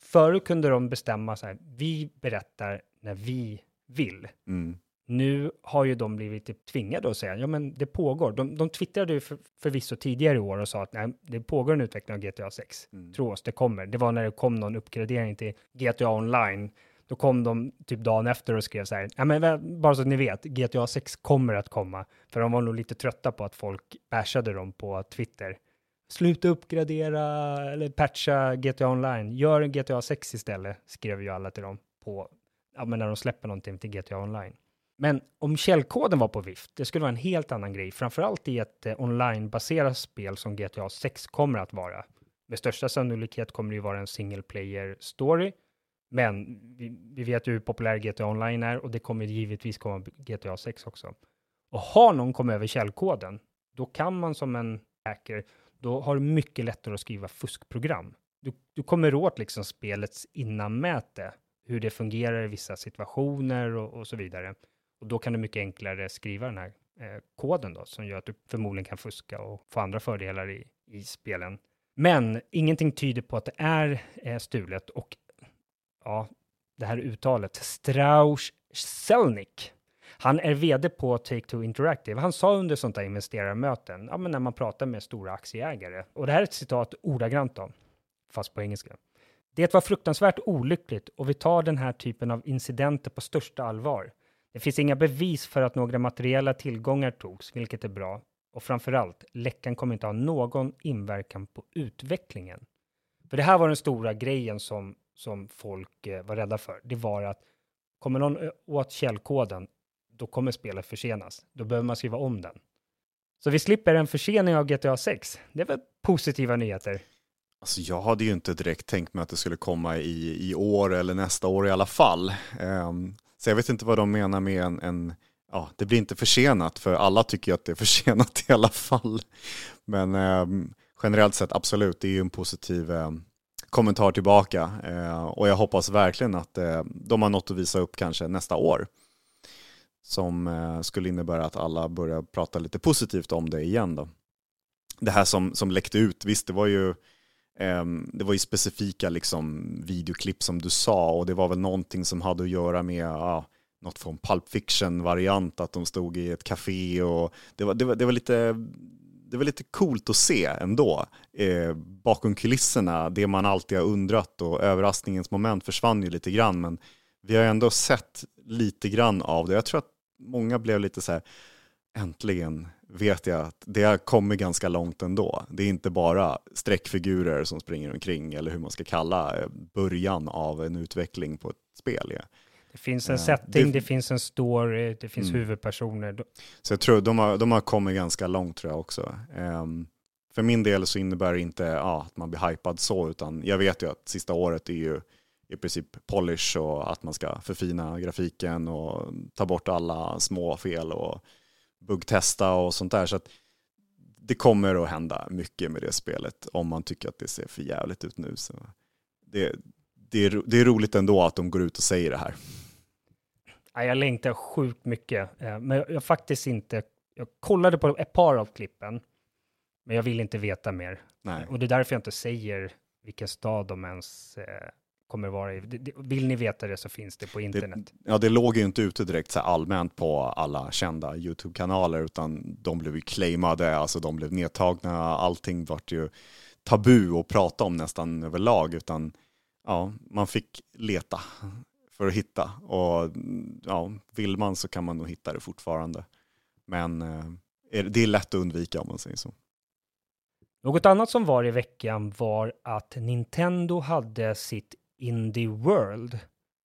förut kunde de bestämma så här, vi berättar när vi vill. Mm. Nu har ju de blivit typ tvingade att säga, ja men det pågår. De, de twittrade ju för, förvisso tidigare i år och sa att nej, det pågår en utveckling av GTA 6. Mm. Tro oss, det kommer. Det var när det kom någon uppgradering till GTA Online. Då kom de typ dagen efter och skrev så här, ja men bara så att ni vet, GTA 6 kommer att komma. För de var nog lite trötta på att folk bashade dem på Twitter. Sluta uppgradera eller patcha GTA Online. Gör en GTA 6 istället, skrev ju alla till dem på, ja men när de släpper någonting till GTA Online. Men om källkoden var på vift, det skulle vara en helt annan grej, framförallt i ett eh, spel som GTA 6 kommer att vara. Med största sannolikhet kommer det ju vara en single player story, men vi, vi vet ju hur populär GTA Online är och det kommer givetvis komma GTA 6 också. Och har någon kommit över källkoden, då kan man som en hacker, då har du mycket lättare att skriva fuskprogram. Du, du kommer åt liksom spelets innanmäte, hur det fungerar i vissa situationer och, och så vidare. Och då kan du mycket enklare skriva den här eh, koden då, som gör att du förmodligen kan fuska och få andra fördelar i, i spelen. Men ingenting tyder på att det är eh, stulet och ja, det här uttalet, Strauss Selnick. Han är vd på Take-Two Interactive. Han sa under sånt där investerarmöten, ja, men när man pratar med stora aktieägare, och det här är ett citat ordagrant då, fast på engelska. Det var fruktansvärt olyckligt och vi tar den här typen av incidenter på största allvar. Det finns inga bevis för att några materiella tillgångar togs, vilket är bra. Och framför allt, läckan kommer inte ha någon inverkan på utvecklingen. För det här var den stora grejen som, som folk eh, var rädda för. Det var att kommer någon eh, åt källkoden, då kommer spelet försenas. Då behöver man skriva om den. Så vi slipper en försening av GTA 6. Det är väl positiva nyheter? Alltså jag hade ju inte direkt tänkt mig att det skulle komma i, i år eller nästa år i alla fall. Um, så jag vet inte vad de menar med en, en ja, det blir inte försenat för alla tycker ju att det är (laughs) försenat i alla fall. Men um, generellt sett absolut, det är ju en positiv um, kommentar tillbaka uh, och jag hoppas verkligen att uh, de har något att visa upp kanske nästa år som eh, skulle innebära att alla börjar prata lite positivt om det igen då. Det här som, som läckte ut, visst det var ju eh, det var ju specifika liksom, videoklipp som du sa och det var väl någonting som hade att göra med ah, något från Pulp Fiction-variant, att de stod i ett café och det var, det var, det var lite det var lite coolt att se ändå. Eh, bakom kulisserna, det man alltid har undrat och överraskningens moment försvann ju lite grann. Men vi har ändå sett lite grann av det. Jag tror att många blev lite så här, äntligen vet jag att det har kommit ganska långt ändå. Det är inte bara streckfigurer som springer omkring eller hur man ska kalla eh, början av en utveckling på ett spel. Ja. Det finns en setting, det, det finns en story, det finns mm. huvudpersoner. Så jag tror de har, de har kommit ganska långt tror jag också. Um, för min del så innebär det inte ja, att man blir hypad så, utan jag vet ju att sista året är ju i princip polish och att man ska förfina grafiken och ta bort alla små fel och buggtesta och sånt där. Så att det kommer att hända mycket med det spelet om man tycker att det ser för jävligt ut nu. Så det, det, är, det är roligt ändå att de går ut och säger det här. Jag längtar sjukt mycket, eh, men jag, jag faktiskt inte... Jag kollade på ett par av klippen, men jag vill inte veta mer. Nej. Och det är därför jag inte säger vilken stad de ens eh, kommer vara. Vill ni veta det så finns det på internet. Det, ja, det låg ju inte ute direkt så allmänt på alla kända YouTube-kanaler, utan de blev ju claimade, alltså de blev nedtagna, allting vart ju tabu att prata om nästan överlag, utan ja, man fick leta för att hitta. Och ja, vill man så kan man nog hitta det fortfarande. Men eh, det är lätt att undvika om man säger så. Något annat som var i veckan var att Nintendo hade sitt Indie World.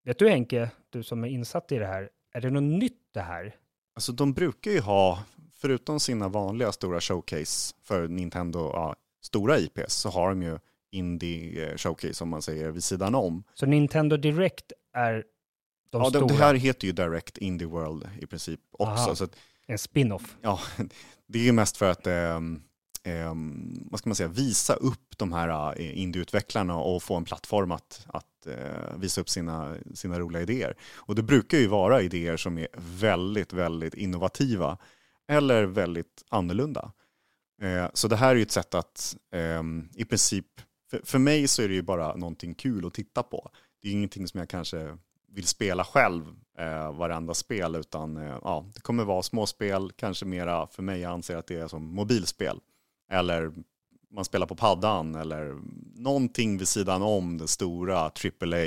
Vet du Henke, du som är insatt i det här, är det något nytt det här? Alltså de brukar ju ha, förutom sina vanliga stora showcase för Nintendo, ja, stora IPs, så har de ju indie showcase som man säger vid sidan om. Så Nintendo Direct är de ja, stora? Det här heter ju Direct Indie World i princip också. Så att, en spin-off? Ja, (laughs) det är ju mest för att eh, eh, vad ska man säga, visa upp de här eh, indieutvecklarna och få en plattform att, att eh, visa upp sina, sina roliga idéer. Och det brukar ju vara idéer som är väldigt, väldigt innovativa eller väldigt annorlunda. Eh, så det här är ju ett sätt att ehm, i princip för, för mig så är det ju bara någonting kul att titta på. Det är ingenting som jag kanske vill spela själv eh, varenda spel, utan eh, ja, det kommer vara småspel, kanske mera för mig, jag anser att det är som mobilspel. Eller man spelar på paddan eller någonting vid sidan om det stora AAA,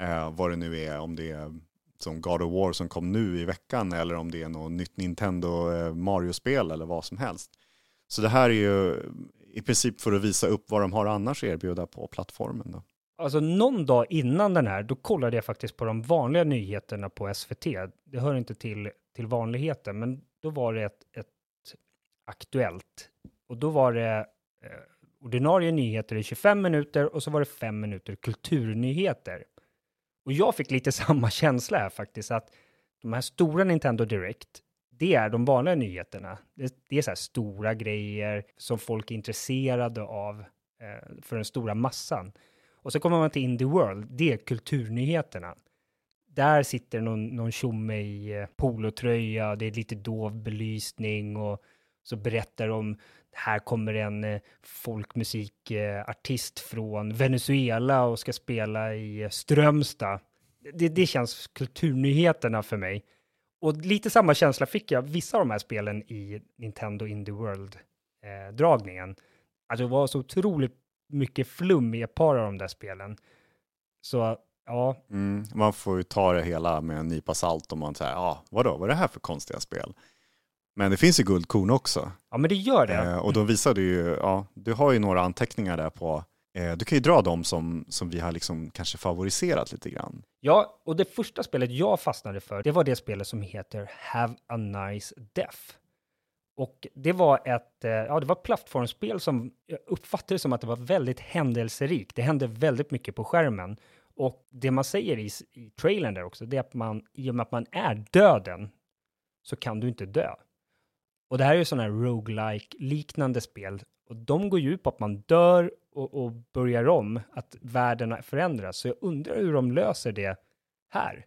eh, vad det nu är, om det är som God of War som kom nu i veckan eller om det är något nytt Nintendo eh, Mario-spel eller vad som helst. Så det här är ju i princip för att visa upp vad de har annars att erbjuda på plattformen. Då. Alltså någon dag innan den här, då kollade jag faktiskt på de vanliga nyheterna på SVT. Det hör inte till, till vanligheten, men då var det ett, ett Aktuellt. Och då var det eh, ordinarie nyheter i 25 minuter och så var det 5 minuter kulturnyheter. Och jag fick lite (laughs) samma känsla här faktiskt, att de här stora Nintendo Direct, det är de vanliga nyheterna. Det, det är så här stora grejer som folk är intresserade av eh, för den stora massan. Och så kommer man till Indie World, det är kulturnyheterna. Där sitter någon, någon tjomme i eh, polotröja, det är lite dov belysning och så berättar de här kommer en eh, folkmusikartist från Venezuela och ska spela i eh, Strömstad. Det, det känns kulturnyheterna för mig. Och lite samma känsla fick jag vissa av de här spelen i Nintendo Indie World-dragningen. Eh, alltså det var så otroligt mycket flum i ett par av de där spelen. Så ja. Mm, man får ju ta det hela med en nypa salt om man säger, ja, vadå, vad är det här för konstiga spel? Men det finns ju guldkorn också. Ja, men det gör det. Eh, och då visade ju, ja, du har ju några anteckningar där på, eh, du kan ju dra dem som, som vi har liksom kanske favoriserat lite grann. Ja, och det första spelet jag fastnade för, det var det spelet som heter Have a Nice Death. Och det var ett, eh, ja, det var ett plattformsspel som jag uppfattade som att det var väldigt händelserikt. Det hände väldigt mycket på skärmen. Och det man säger i, i trailern där också, det är att man, i och med att man är döden, så kan du inte dö. Och det här är ju sådana här roguelike liknande spel. Och de går ju ut på att man dör och, och börjar om, att världen förändras. Så jag undrar hur de löser det här.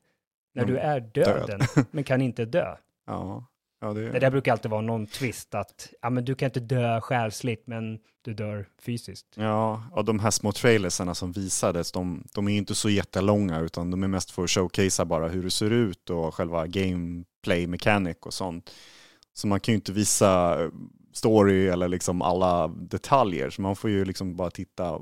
När mm. du är döden, död. (laughs) men kan inte dö. Ja. Ja, det... det där brukar alltid vara någon twist att ja, men du kan inte dö själsligt, men du dör fysiskt. Ja, och de här små trailersarna som visades, de, de är inte så jättelånga, utan de är mest för att showcasea bara hur det ser ut och själva gameplay mechanic och sånt. Så man kan ju inte visa story eller liksom alla detaljer, så man får ju liksom bara titta,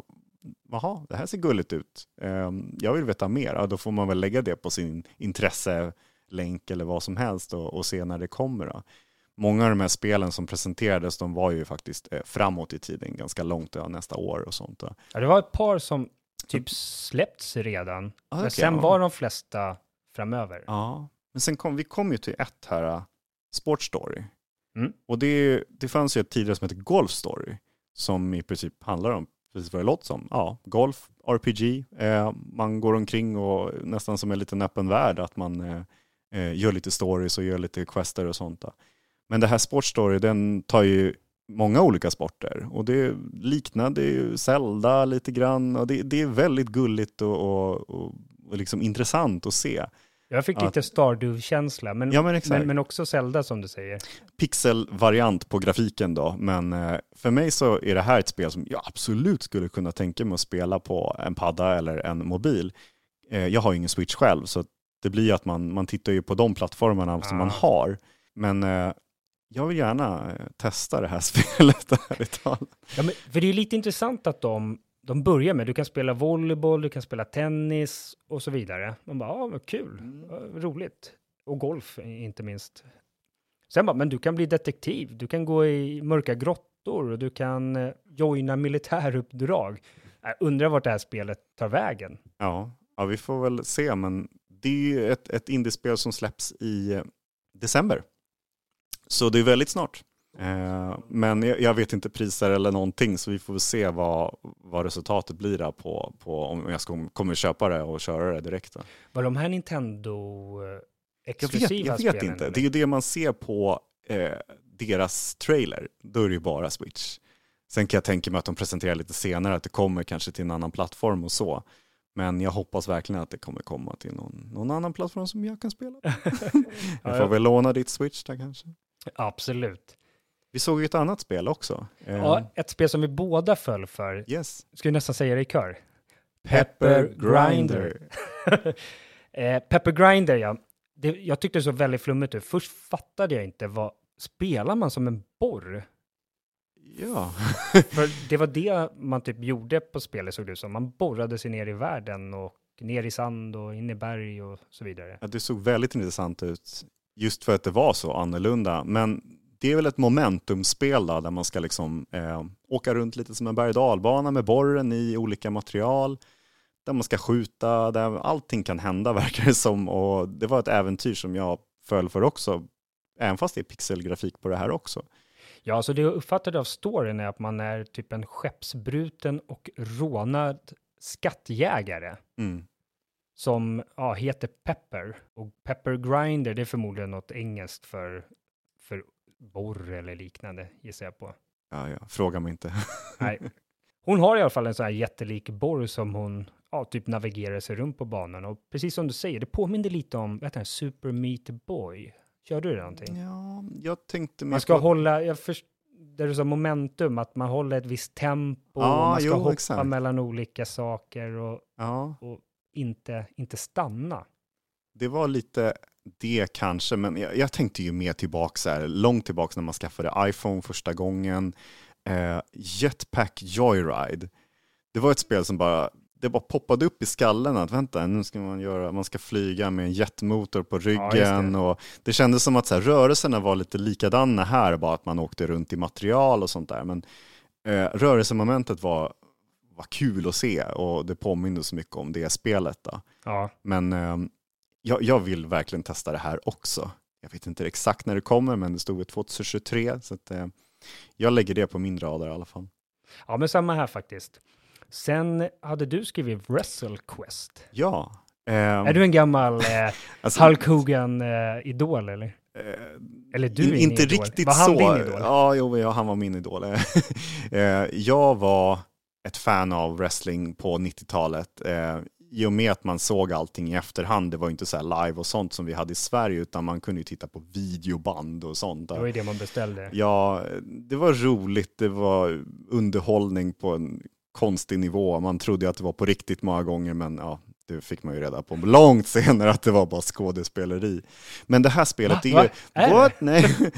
jaha, det här ser gulligt ut. Ehm, jag vill veta mer, ja, då får man väl lägga det på sin intresselänk eller vad som helst och, och se när det kommer. Då. Många av de här spelen som presenterades, de var ju faktiskt eh, framåt i tiden, ganska långt, ja, nästa år och sånt. Då. Ja, det var ett par som typ släppts redan, ah, men sen ja. var de flesta framöver. Ja, men sen kom vi kom ju till ett här, Sports Story. Mm. Och det, det fanns ju ett tidigare som heter Golf Story, som i princip handlar om precis vad det låter som. Ja, golf, RPG, eh, man går omkring och nästan som en liten öppen värld, att man eh, eh gör lite stories och gör lite quester och sånt. Då. Men det här Sportstory, den tar ju många olika sporter och det liknade ju Zelda lite grann och det, det är väldigt gulligt och, och, och, och liksom intressant att se. Jag fick lite Stardew-känsla, men, ja, men, men, men, också Zelda som du säger. Pixel-variant på grafiken då, men eh, för mig så är det här ett spel som jag absolut skulle kunna tänka mig att spela på en padda eller en mobil. Eh, jag har ju ingen Switch själv, så det blir att man, man tittar ju på de plattformarna ah. som man har. Men eh, jag vill gärna testa det här (laughs) spelet, ärligt talat. Ja, men, för det är lite intressant att de de börjar med, du kan spela volleyboll, du kan spela tennis och så vidare. Man bara, ja, vad kul, mm. roligt. Och golf inte minst. Sen bara, men du kan bli detektiv, du kan gå i mörka grottor och du kan eh, joina militäruppdrag. Jag undrar vart det här spelet tar vägen. Ja, ja vi får väl se, men det är ju ett, ett indiespel som släpps i eh, december. Så det är väldigt snart. Eh, men jag vet inte priser eller någonting så vi får väl se vad, vad resultatet blir där på, på om jag ska, kommer köpa det och köra det direkt. Då. Var de här Nintendo exklusiva Jag vet, jag vet inte. Eller? Det är ju det man ser på eh, deras trailer. Då är det ju bara Switch. Sen kan jag tänka mig att de presenterar lite senare att det kommer kanske till en annan plattform och så. Men jag hoppas verkligen att det kommer komma till någon, någon annan plattform som jag kan spela. (laughs) jag får väl låna ditt Switch där kanske. Absolut. Vi såg ju ett annat spel också. Ja, eh, ett spel som vi båda föll för. Yes. Vi nästan säga det i kör? Pepper Grinder. (laughs) Eh, Pepper Grinder, ja. Det, jag tyckte det såg väldigt flummigt ut. Först fattade jag inte vad... Spelar man som en borr? Ja. (laughs) För det var det man typ gjorde på spelet såg det ut som. Man borrade sig ner i världen och ner i sand och in i berg och så vidare. ja, det såg väldigt intressant ut just för att det var så annorlunda. Men det är väl ett momentumspel då, där man ska liksom eh, åka runt lite som en berg dalbana med borren i olika material. Där man ska skjuta, där allting kan hända (laughs) verkar det som. Och det var ett äventyr som jag föll för också. Även fast det är pixelgrafik på det här också. Ja, så det jag uppfattade av storyn är att man är typ en skeppsbruten och rånad skattjägare Mm. som ja, heter Pepper. Och Pepper Grinder, det är förmodligen något engelskt för, för borr eller liknande, gissar jag på. Ja, ja, fråga mig inte. (laughs) Nej. Hon har i alla fall en sån här jättelik borr som hon ja, typ navigerar sig runt på banan. Och precis som du säger, det påminner lite om vad heter det, Super Meat Boy. Körde du det någonting? Ja, jag tänkte Man ska på... hålla, jag först, där du sa momentum, att man håller ett visst tempo, Ja, och man ska jo, hoppa exakt. mellan olika saker och, Ja, och inte, inte stanna. Det var lite det kanske, men jag, jag tänkte ju mer tillbaka, så här, långt tillbaka när man skaffade iPhone första gången. Eh, Jetpack Joyride. Det var ett spel som bara, det bara poppade upp i skallen att vänta, nu ska man göra, man ska flyga med en jetmotor på ryggen. det. och det kändes som att så här, rörelserna var lite likadana här, bara att man åkte runt i material och sånt där. Men eh, rörelsemomentet var, var kul att se och det påminner så mycket om det spelet. Då. Ja, Men eh, jag, jag vill verkligen testa det här också. Jag vet inte exakt när det kommer, men det stod väl 2023. Så att, eh, jag lägger det på min radar i alla fall. ja men samma här faktiskt. Sen hade du skrivit Wrestle Quest. Ja. ehm, Är du en gammal eh, (laughs) alltså, Hulk Hogan-idol eller? eh, Eller du in, inte idol. riktigt Var han så. din idol? Ja, jo, ja, han var min idol. (laughs) Eh, jag var ett fan av wrestling på 90-talet. I och med att man såg allting i efterhand, det var ju inte så live och sånt som vi hade i Sverige, utan man kunde ju titta på videoband och sånt. Det var ju det man beställde. Ja, det var roligt, det var underhållning på en konstig nivå. Man trodde att det var på riktigt många gånger, men ja, det fick man ju reda på långt senare att det var bara skådespeleri. Men det här spelet Va? är ju... Är? What? Nej. (laughs)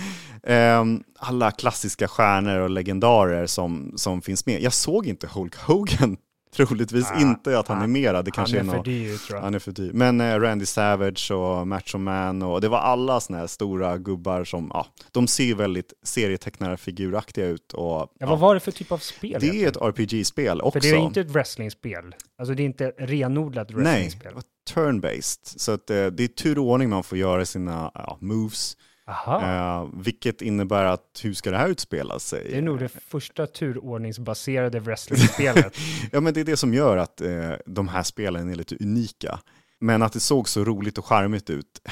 Ehm, alla klassiska stjärnor och legendarer som, som finns med. Jag såg inte Hulk Hogan, troligtvis Ah, inte att han ah, är med. Det kanske Han är är för dyr tror jag. han är för dyr. Men eh, Randy Savage och Macho Man och det var alla såna här stora gubbar som, ja, de ser väldigt serietecknarfiguraktiga ut och Ja, ja, vad var det för typ av spel? det är ett RPG-spel också. För det är inte ett wrestlingspel. Alltså det är inte renodlat Nej, wrestlingspel. var turn-based. Så att, eh, det är turordning man får göra sina ja, moves. Eh, vilket innebär att hur ska det här utspela sig? det är nog det första turordningsbaserade wrestlingspelet. (laughs) Ja, men det är det som gör att eh, de här spelen är lite unika. Men att det såg så roligt och charmigt ut.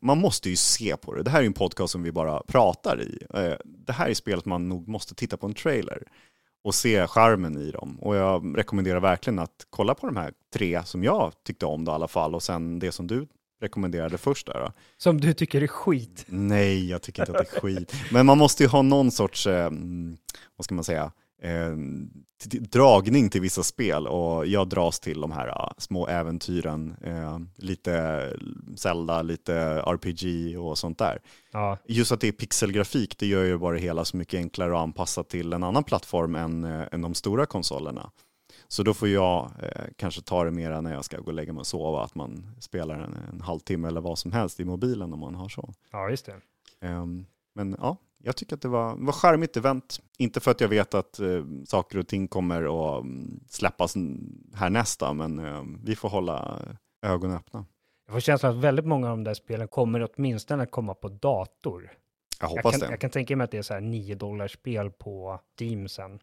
Man måste ju se på det. Det här är en podcast som vi bara pratar i. Eh, det här är spelet man nog måste titta på en trailer och se charmen i dem. Och jag rekommenderar verkligen att kolla på de här tre som jag tyckte om då, i alla fall. Och sen det som du rekommenderade först där. Då. Som du tycker är skit. Nej, jag tycker inte att det är skit. Men man måste ju ha någon sorts, eh, vad ska man säga, eh, dragning till vissa spel och jag dras till de här ah, små äventyren, eh, lite Zelda, lite RPG och sånt där. Ja, Just att det är pixelgrafik, det gör ju bara det hela så mycket enklare att anpassa till en annan plattform än, eh, än de stora konsolerna. Så då får jag eh, kanske ta det mera när jag ska gå och lägga mig och sova, att man spelar en, en halvtimme eller vad som helst i mobilen om man har så. ja just det. Ehm, men ja, jag tycker att det var, var charmigt event. Inte för att jag vet att eh, saker och ting kommer att mm, släppas härnästa, men eh, vi får hålla ögonen öppna. Jag får känslan att väldigt många av de där spelen kommer åtminstone att komma på dator. Jag Jag hoppas kan, det. jag kan tänka mig att det är så här 9 dollars spel på Steam sen.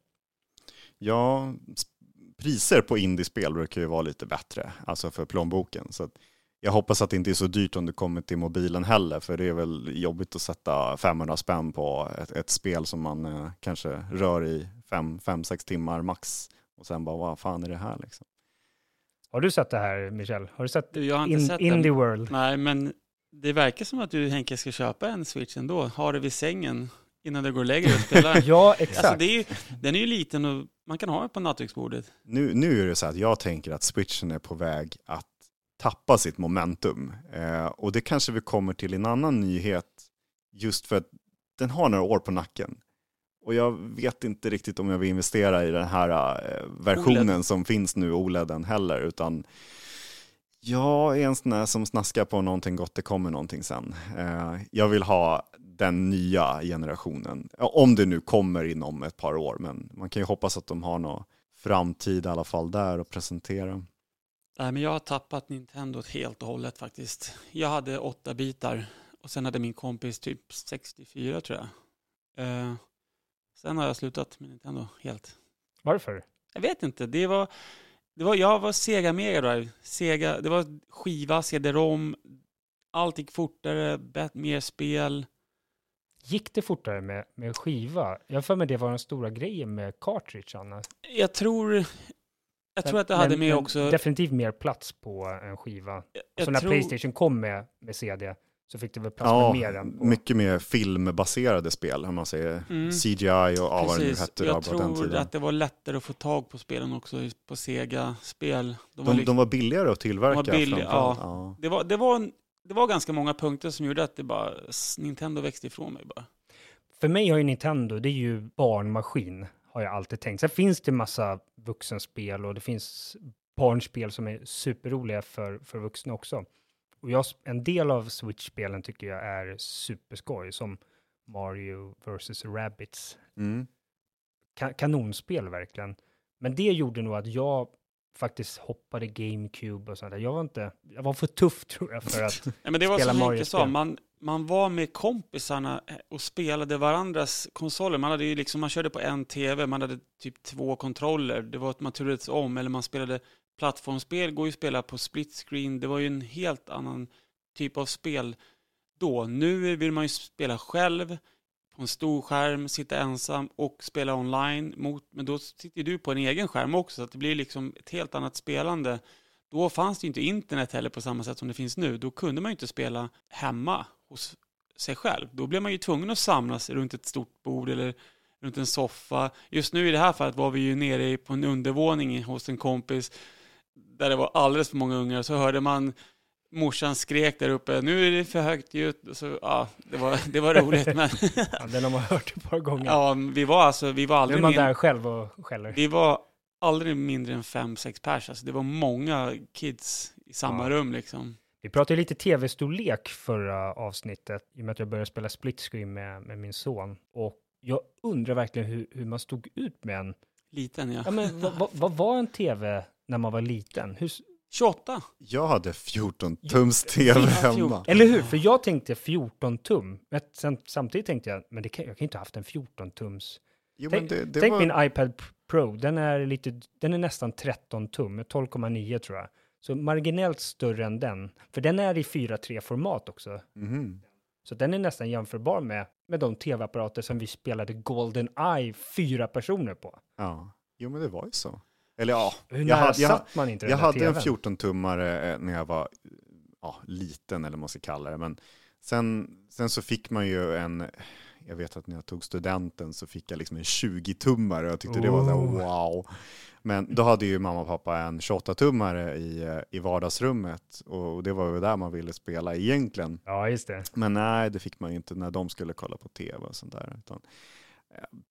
Ja, priser på indiespel brukar ju vara lite bättre, alltså för plånboken. Så att jag hoppas att det inte är så dyrt om det kommer till mobilen heller, för det är väl jobbigt att sätta 500 spänn på ett, ett spel som man eh, kanske rör i 5-6 timmar max. Och sen bara, vad fan är det här liksom? Har du sett det här, Michel? Har du sett Du, Jag har inte In, sett Indie. World? Nej, men det verkar som att du Henke ska köpa en Switch ändå. Ha det vid sängen innan du går och lägger dig och spelar. (laughs) Ja, exakt. Alltså det är ju, den är ju liten och man kan ha den på nattduksbordet. Nu, nu är det så att jag tänker att switchen är på väg att tappa sitt momentum. Eh, och det kanske vi kommer till en annan nyhet, just för att den har några år på nacken. Och jag vet inte riktigt om jag vill investera i den här eh, versionen OLED. som finns nu, OLEDen heller, utan jag är en sån där som snaskar på någonting gott, det kommer någonting sen. Eh, jag vill ha den nya generationen, om det nu kommer inom ett par år, men man kan ju hoppas att de har någon framtid i alla fall där att presentera. Nej, men jag har tappat Nintendo helt och hållet faktiskt. Jag hade åtta bitar och sen hade min kompis typ 64 tror jag. Eh, sen har jag slutat med Nintendo helt. Varför? Jag vet inte. Det var, det var, jag var Sega Mega Drive. Sega, det var skiva, CD-ROM. Allt gick fortare, mer spel. Gick det fortare med, med skiva? Jag för mig det var den stora grejen med cartridge annars. Jag tror, jag tror att det hade med också... Definitivt mer plats på en skiva. Jag, jag så när tror... Playstation kom med, med CD så fick det väl plats ja, med mer än på... mycket mer filmbaserade spel, om man säger mm. CGI och vad det nu hette. Jag tror att det var lättare att få tag på spelen också på Sega-spel. De, de, var, liksom... de var billigare att tillverka. De var billig, ja. ja. Det, var, det, var, det var ganska många punkter som gjorde att det bara, Nintendo växte ifrån mig bara. För mig har ju Nintendo, det är ju barnmaskin har jag alltid tänkt. Sen finns det massa vuxenspel och det finns barnspel som är superroliga för, för vuxna också. Och jag, en del av Switch-spelen tycker jag är superskoj, som Mario vs. Rabbids. Mm. Ka kanonspel verkligen. Men det gjorde nog att jag faktiskt hoppade GameCube och sånt där. Jag var inte, jag var för tuff tror jag för att (laughs) ja, men det var som Henke sa, man, man var med kompisarna och spelade varandras konsoler. Man, hade ju liksom, man körde på en tv, man hade typ två kontroller. Det var att man turades om, eller man spelade plattformsspel, går ju att spela på split screen. Det var ju en helt annan typ av spel då. Nu vill man ju spela själv på en stor skärm, sitta ensam och spela online. Mot, men då sitter du på en egen skärm också, så att det blir liksom ett helt annat spelande. Då fanns det ju inte internet heller på samma sätt som det finns nu. Då kunde man ju inte spela hemma hos sig själv. Då blev man ju tvungen att samlas runt ett stort bord eller runt en soffa. Just nu i det här fallet var vi ju nere på en undervåning hos en kompis där det var alldeles för många ungar. Så hörde man morsan skrek där uppe, nu är det för högt ljud. Så, ja, det, var, det var roligt. men... (laughs) ja, den har man hört ett par gånger. Ja, vi var alltså, vi var aldrig... Nu är man där själv och skäller. Vi var aldrig mindre än fem, sex pers. Alltså, det var många kids i samma ja. rum liksom. Vi pratade lite tv-storlek förra avsnittet, i och med att jag började spela split screen med, med min son. Och jag undrar verkligen hur, hur man stod ut med en... Liten, ja. ja men, vad, vad, vad var en tv när man var liten? Hur, 28. Jag hade 14 tums tv hemma. Eller hur? För jag tänkte 14 tum. Men sen, samtidigt tänkte jag, men det kan, jag kan inte ha haft en 14 tums. Jo, tänk det, det tänk var... min iPad Pro, den är, lite, den är nästan 13 tum, 12,9 tror jag. Så marginellt större än den. För den är i 4.3-format också. Mm. Så den är nästan jämförbar med, med de tv-apparater som vi spelade Golden Eye fyra personer på. Ja, jo men det var ju så. Eller ja, Hur jag hade, jag, man inte jag hade en 14-tummare eh, när jag var ja, liten, eller vad man ska kalla det. Men sen, sen så fick man ju en, jag vet att när jag tog studenten så fick jag liksom en 20-tummare och jag tyckte oh. det var så här, oh. wow. Men då hade ju mamma och pappa en 28-tummare i, eh, i vardagsrummet och det var ju där man ville spela egentligen. Ja, just det. Men nej, det fick man ju inte när de skulle kolla på tv och sånt där. Utan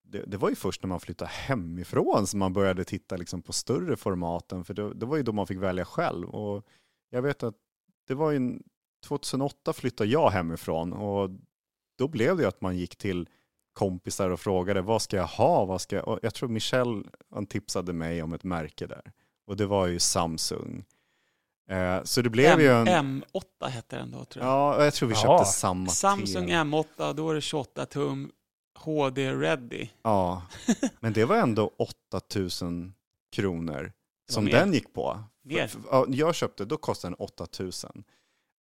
det, det, var ju först när man flyttade hemifrån som man började titta liksom på större formaten, för det, det var ju då man fick välja själv. Och jag vet att det var ju 2008 flyttade jag hemifrån och då blev det att man gick till kompisar och frågade vad ska jag ha? Vad ska jag? Och jag tror Michelle han tipsade mig om ett märke där och det var ju Samsung. Eh, så det blev M ju en... M8 hette den då tror jag. Ja, jag tror vi köpte samma Samsung M8, då är det 28 tum HD-ready. Ja, men det var ändå 8000 kronor som den gick på. Mer. Jag köpte, då kostade den 8000.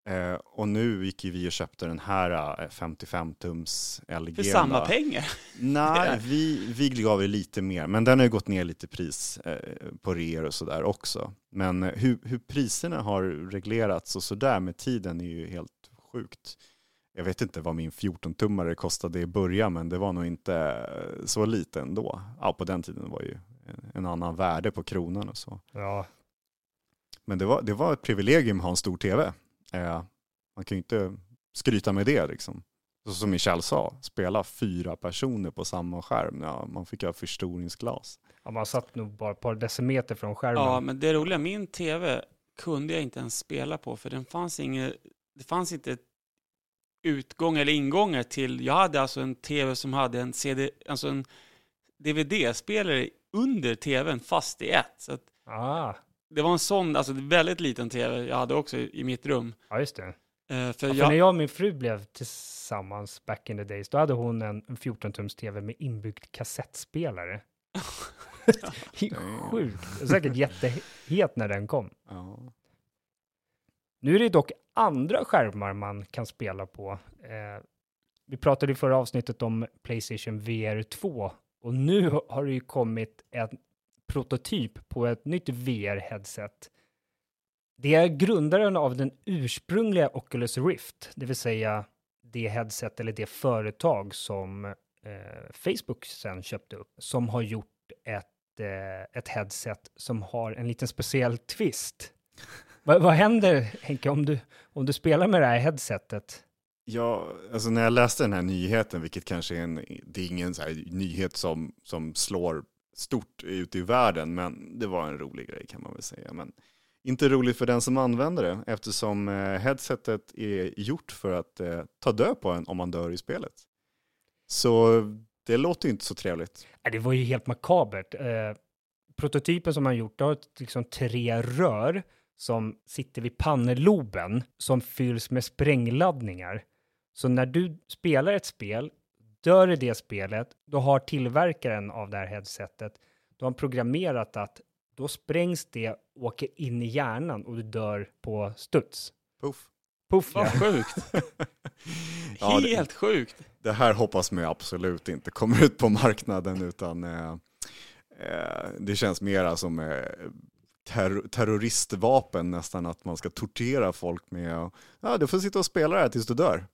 Eh, och nu gick vi och köpte den här 55-tums eh, LG. För samma då. pengar? Nej, (laughs) vi, vi gav lite mer, men den har ju gått ner lite pris eh, på reor och sådär också. Men eh, hur, hur priserna har reglerats och sådär med tiden är ju helt sjukt jag vet inte vad min 14-tummare kostade i början, men det var nog inte så lite ändå. Ja, på den tiden var ju en annan värde på kronan och så. Ja. Men det var, det var ett privilegium att ha en stor tv. Eh, man kan ju inte skryta med det liksom. Så som Michel sa, spela fyra personer på samma skärm. Ja, man fick ha förstoringsglas. Ja, man satt nog bara ett par decimeter från skärmen. Ja, men det roliga, min tv kunde jag inte ens spela på för den fanns inget, det fanns inte utgång eller ingångar till, jag hade alltså en tv som hade en CD, alltså en DVD-spelare under tvn fast i ett. Så att Ah, det var en sån, alltså väldigt liten tv jag hade också i, i mitt rum. ja, just det. Eh, för Ja, för jag, när jag och min fru blev tillsammans back in the days, då hade hon en en 14-tums tv med inbyggd kassettspelare. (laughs) Sjukt. Säkert jättehet när den kom. Ja. Nu är det dock andra skärmar man kan spela på. Eh, vi pratade i förra avsnittet om Playstation VR 2 och nu har det ju kommit en prototyp på ett nytt VR-headset. Det är grundaren av den ursprungliga Oculus Rift, det vill säga det headset eller det företag som eh, Facebook sen köpte upp, som har gjort ett, eh, ett headset som har en liten speciell twist vad, vad händer, Henke, om du, om du spelar med det här headsetet? Ja, alltså när jag läste den här nyheten, vilket kanske är en, det är ingen så nyhet som, som slår stort ute i världen, men det var en rolig grej kan man väl säga. Men inte roligt för den som använder det, eftersom eh, headsetet är gjort för att eh, ta död på en om man dör i spelet. Så det låter ju inte så trevligt. Det var ju helt makabert. Eh, prototypen som man gjort, har liksom tre rör som sitter vid panneloben som fylls med sprängladdningar. Så när du spelar ett spel, dör i det spelet, då har tillverkaren av det här headsetet, då har han programmerat att då sprängs det, åker in i hjärnan och du dör på studs. Puff. Puff, vad ja. sjukt. (laughs) Ja, det- Helt sjukt. Det här hoppas man ju absolut inte kommer ut på marknaden utan eh, eh, det känns mera som eh, ter- terroristvapen nästan att man ska tortera folk med ja du får sitta och spela det här tills du dör.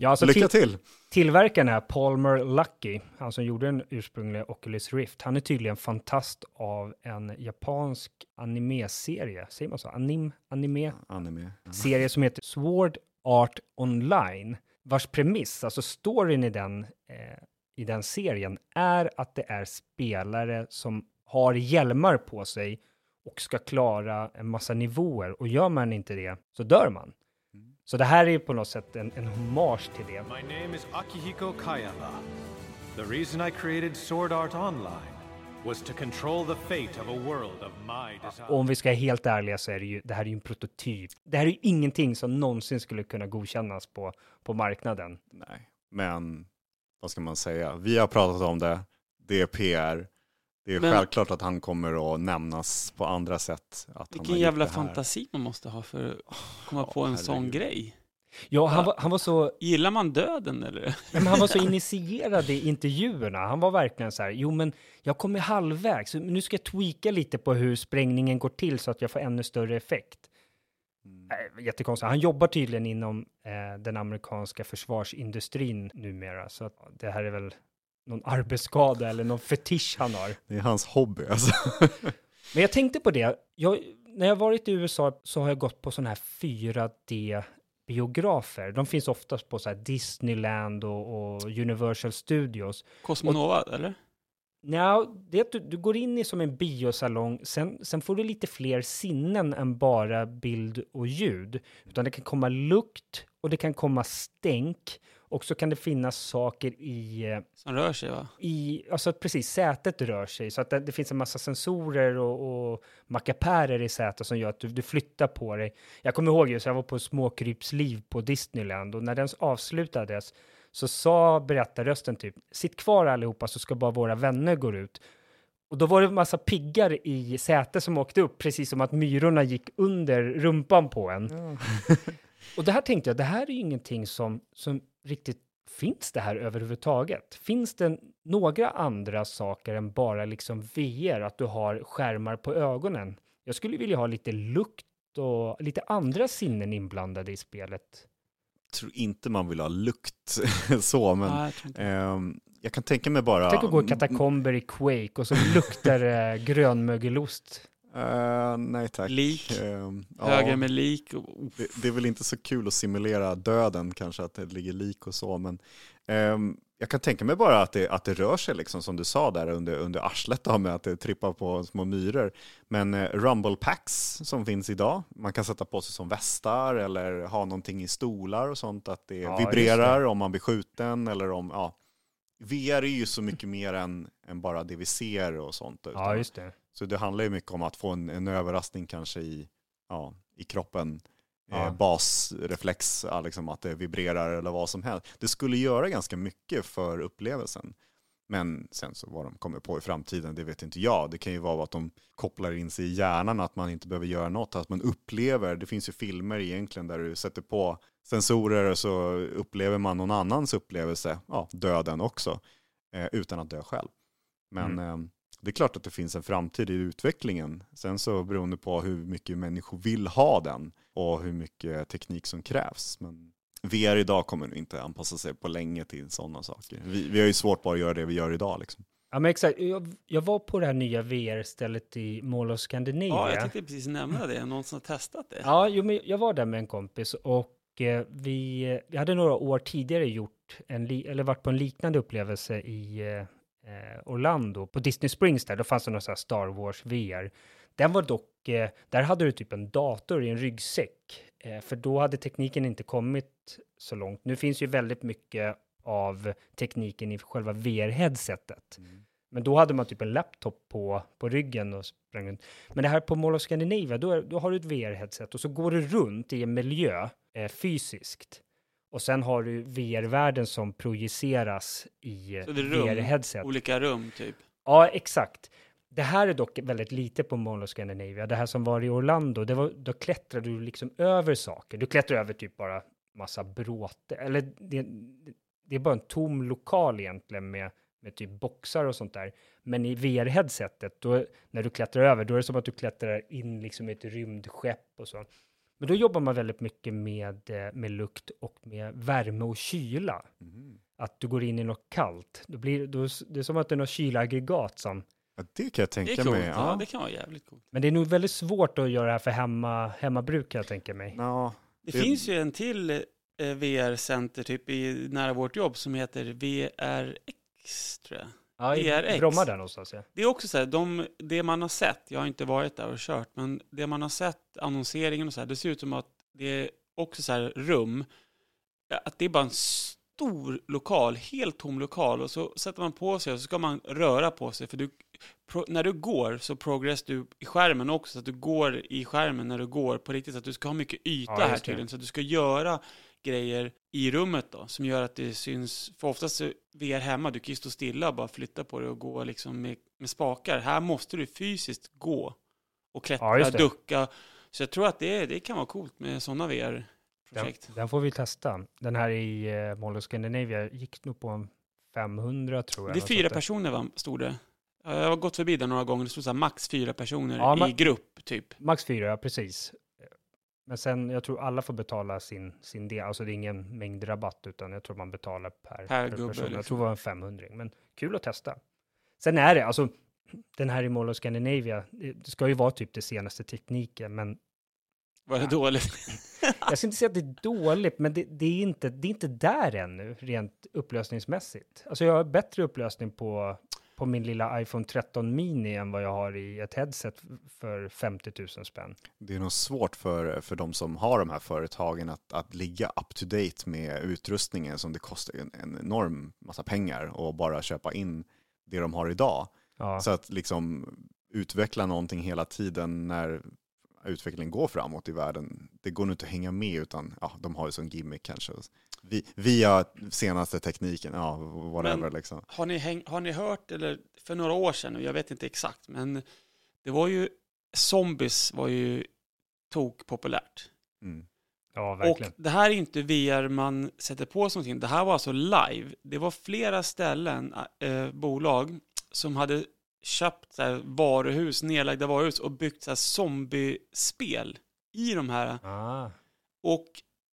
ja alltså Lycka till, till! Tillverkaren är Palmer Lucky, han som gjorde den ursprungliga Oculus Rift. Han är tydligen fantast av en japansk anime-serie. Säger man så? Anim, anime? Anime. Serie som heter Sword Art Online. Vars premiss, alltså storyn i den, eh, i den serien, är att det är spelare som har hjälmar på sig och ska klara en massa nivåer. Och gör man inte det så dör man. Så det här är ju på något sätt en, en hommage till det. My name is Akihiko Kayaba. The reason I created Sword Art Online was to control the fate of a world of my design. Och om vi ska vara helt ärliga så är det ju, det här är ju en prototyp. Det här är ju ingenting som någonsin skulle kunna godkännas på, på marknaden. Nej, men vad ska man säga? Vi har pratat om det, det är PR. Det är Men- självklart att han kommer att nämnas på andra sätt. Att han har Vilken gjort jävla det här. fantasi man måste ha för att komma Ja, på en sån herregud. grej. Ja, han var, han var så, Gillar man döden eller? ja, men han var så initierad i intervjuerna. Han var verkligen så här, jo men jag kommer halvvägs, nu ska jag tweaka lite på hur sprängningen går till så att jag får ännu större effekt. Mm. Jättekonstigt. Han jobbar tydligen inom eh, den amerikanska försvarsindustrin numera, så att det här är väl någon arbetsskada eller någon fetisch han har. Det är hans hobby alltså. (laughs) Men jag tänkte på det, jag, när jag varit i USA så har jag gått på sådana här 4D-biografer. De finns oftast på så här Disneyland och, och Universal Studios. Cosmonova, eller? Nja, det är att du, du går in i som en biosalong, sen, sen får du lite fler sinnen än bara bild och ljud. Utan det kan komma lukt och det kan komma stänk och så kan det finnas saker i eh, Som rör sig va? i, alltså precis, sätet rör sig så att det, det finns en massa sensorer och, och mackapärer i sätet som gör att du, du flyttar på dig. Jag kommer ihåg just, jag var på Småkrypsliv på Disneyland och när den avslutades så sa berättarrösten typ, sitt kvar allihopa så ska bara våra vänner gå ut. Och då var det en massa piggar i sätet som åkte upp, precis som att myrorna gick under rumpan på en. (laughs) Och det här tänkte jag, det här är ju ingenting som, som riktigt finns det här överhuvudtaget? Finns det några andra saker än bara liksom VR, att du har skärmar på ögonen? Jag skulle vilja ha lite lukt och lite andra sinnen inblandade i spelet. tror inte man vill ha lukt (laughs) så, men Nej, jag ehm, jag kan tänka mig bara... Tänk att gå i katakomber i Quake och så luktar det grönmögelost. Eh, nej tack. Lik. Ehm, ja. Höger med lik. Och, det, det är väl inte så kul att simulera döden kanske, att det ligger lik och så, men ehm, jag kan tänka mig bara att det, att det rör sig, liksom, som du sa där under, under arslet, då, med att det trippar på små myror. Men eh, rumble packs som finns idag, man kan sätta på sig som västar eller ha någonting i stolar och sånt, att det Ja, vibrerar det. om man blir skjuten eller om, ja. VR är ju så mycket mer än, än bara det vi ser och sånt. Ja, utan- just det. Så det handlar ju mycket om att få en, en överraskning kanske i, ja, i kroppen. Ja. Eh, basreflex, liksom att det vibrerar eller vad som helst. Det skulle göra ganska mycket för upplevelsen. Men sen så vad de kommer på i framtiden, det vet inte jag. Det kan ju vara att de kopplar in sig i hjärnan, att man inte behöver göra något, att man upplever, det finns ju filmer egentligen där du sätter på sensorer och så upplever man någon annans upplevelse, ja, döden också, eh, utan att dö själv. Men eh, det är klart att det finns en framtid i utvecklingen. Sen så beroende på hur mycket människor vill ha den och hur mycket teknik som krävs. Men VR idag kommer nog inte anpassa sig på länge till sådana saker. Vi, vi har ju svårt bara att göra det vi gör idag. Liksom. Ja, men exakt. Jag, jag var på det här nya VR-stället i Mall of Scandinavia. ja, jag tänkte precis nämna det. Någon som har testat det? Ja, jo, men jag var där med en kompis och eh, vi, vi hade några år tidigare gjort en, eller varit på en liknande upplevelse i eh, eh, Orlando, på Disney Springs där, då fanns det någon sån här Star Wars VR. Den var dock, eh, där hade du typ en dator i en ryggsäck, eh, för då hade tekniken inte kommit så långt. Nu finns ju väldigt mycket av tekniken i själva VR-headsetet. Men då hade man typ en laptop på, på ryggen och sprang runt. Men det här på Mall of Scandinavia, då, är, då har du ett VR-headset och så går du runt i en miljö eh, fysiskt. Och sen har du VR-världen som projiceras i VR-headset. Olika rum, typ. Ja, exakt. Det här är dock väldigt lite på Mall of Scandinavia. Det här som var i Orlando, det var, då klättrade du liksom över saker. Du klättrar över typ bara massa bråte, eller det, det är bara en tom lokal egentligen med, med typ boxar och sånt där. Men i VR-headsetet, då, när du klättrar över, då är det som att du klättrar in liksom i ett rymdskepp och så. Men då jobbar man väldigt mycket med, eh, med lukt och med värme och kyla. Att du går in i något kallt. Då blir, då, det är som att det är något kylaggregat som... Ja, det kan jag Det är tänka coolt. mig. Ja. Ja. det kan vara jävligt coolt. Men det är nog väldigt svårt att göra det här för hemma, hemmabruk kan jag tänka mig. Ja, Det, Det- finns ju en till eh, VR-center typ i nära vårt jobb som heter VRX, tror jag. Ja, i VRX. Bromma där någonstans. Ja. Det är också så här, de, det man har sett, jag har inte varit där och kört, men det man har sett, annonseringen och så här, det ser ut som att det är också så här rum, att det är bara en stor lokal, helt tom lokal och så sätter man på sig och så ska man röra på sig för du, pro, när du går så progress du i skärmen också, så att du går i skärmen när du går på riktigt, så att du ska ha mycket yta Ja, här tydligen, så att du ska göra grejer i rummet då, som gör att det syns, för oftast VR hemma, du kan ju stå stilla och bara flytta på det och gå liksom med, med spakar. Här måste du fysiskt gå och klättra, Ja, ducka. Så jag tror att det, det kan vara coolt med sådana Den, VR-projekt. den får vi testa. Den här i uh, Mall of Scandinavia gick nog på en 500 tror jag. Det är fyra personer, va, stod det. Jag har gått förbi där några gånger, det stod så här, max fyra personer Ja, i ma- grupp, typ. Max fyra, ja precis. Men sen, jag tror alla får betala sin, sin del. Alltså det är ingen mängdrabatt, utan jag tror man betalar per, Per gubbe, person. Jag liksom. tror det var en 500 men kul att testa. Sen är det, alltså den här i Mall of Scandinavia, det ska ju vara typ det senaste tekniken, men Var det dåligt? (laughs) jag ska inte säga att det är dåligt, men det, det, är inte, det är inte där ännu, rent upplösningsmässigt. Alltså jag har bättre upplösning på, på min lilla iPhone 13 mini än vad jag har i ett headset för 50 000 spänn. det är nog svårt för, för de som har de här företagen att, att ligga up to date med utrustningen som det kostar en, en enorm massa pengar och bara köpa in det de har idag. Ja. Så att liksom utveckla någonting hela tiden när utvecklingen går framåt i världen, det går nog inte att hänga med utan ja, de har ju sån gimmick kanske. Vi, via senaste tekniken, ja, whatever Men- liksom. Har ni, häng, har ni hört, eller för några år sedan, nu, jag vet inte exakt, men det var ju, zombies var ju tok populärt. Mm. ja, Och verkligen. det här är inte VR man sätter på sig någonting. Det här var alltså live. Det var flera ställen, eh, bolag, som hade köpt så här, varuhus, nedlagda varuhus och byggt så här, zombiespel i de här. Ah. Och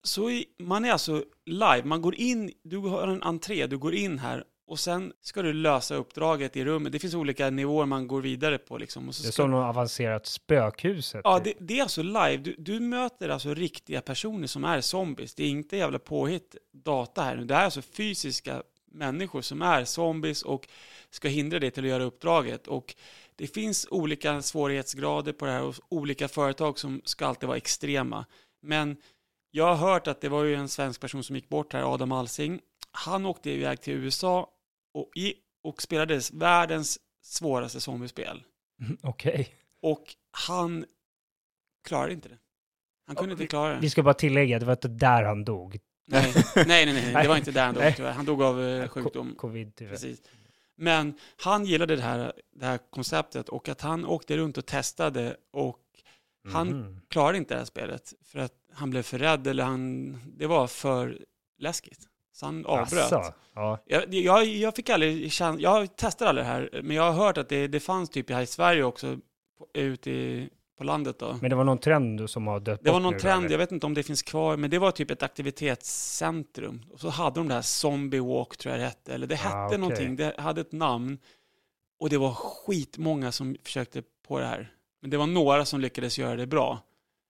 så i, man är alltså live, man går in, du har en entré, du går in här och sen ska du lösa uppdraget i rummet. Det finns olika nivåer man går vidare på liksom. Och så Det är ska, som något avancerat spökhuset. ja, typ. det, det är alltså live. Du, du möter alltså riktiga personer som är zombies. Det är inte jävla påhitt data här nu. Det är alltså fysiska människor som är zombies och ska hindra dig till att göra uppdraget. Och det finns olika svårighetsgrader på det här och olika företag som ska alltid vara extrema. Men jag har hört att det var ju en svensk person som gick bort här, Adam Alsing. Han åkte iväg till USA och, i, och spelade världens svåraste zombiespel. Okej. Och han klarade inte det. Han kunde inte klara det. Vi ska bara tillägga, det var inte där han dog. Nej, nej, nej, nej, det var inte där han dog tyvärr. Han dog av eh, sjukdom. Covid, tyvärr. Precis. Men han gillade det här, det här konceptet och att han åkte runt och testade och han Mhm. klarade inte det här spelet för att han blev för rädd eller han, det var för läskigt. Så han avbröt. Asså, Ja. Jag, jag, jag fick aldrig chans, jag testade aldrig det här, men jag har hört att det, det fanns typ här i Sverige också, på, ute i, på landet då. Men det var någon trend som har dött Det var någon nu, trend, eller? jag vet inte om det finns kvar, men det var typ ett aktivitetscentrum. Och så hade de det här Zombie Walk, tror jag det hette, eller det hette Ah, okej. någonting, det hade ett namn. Och det var skitmånga som försökte på det här. Men det var några som lyckades göra det bra.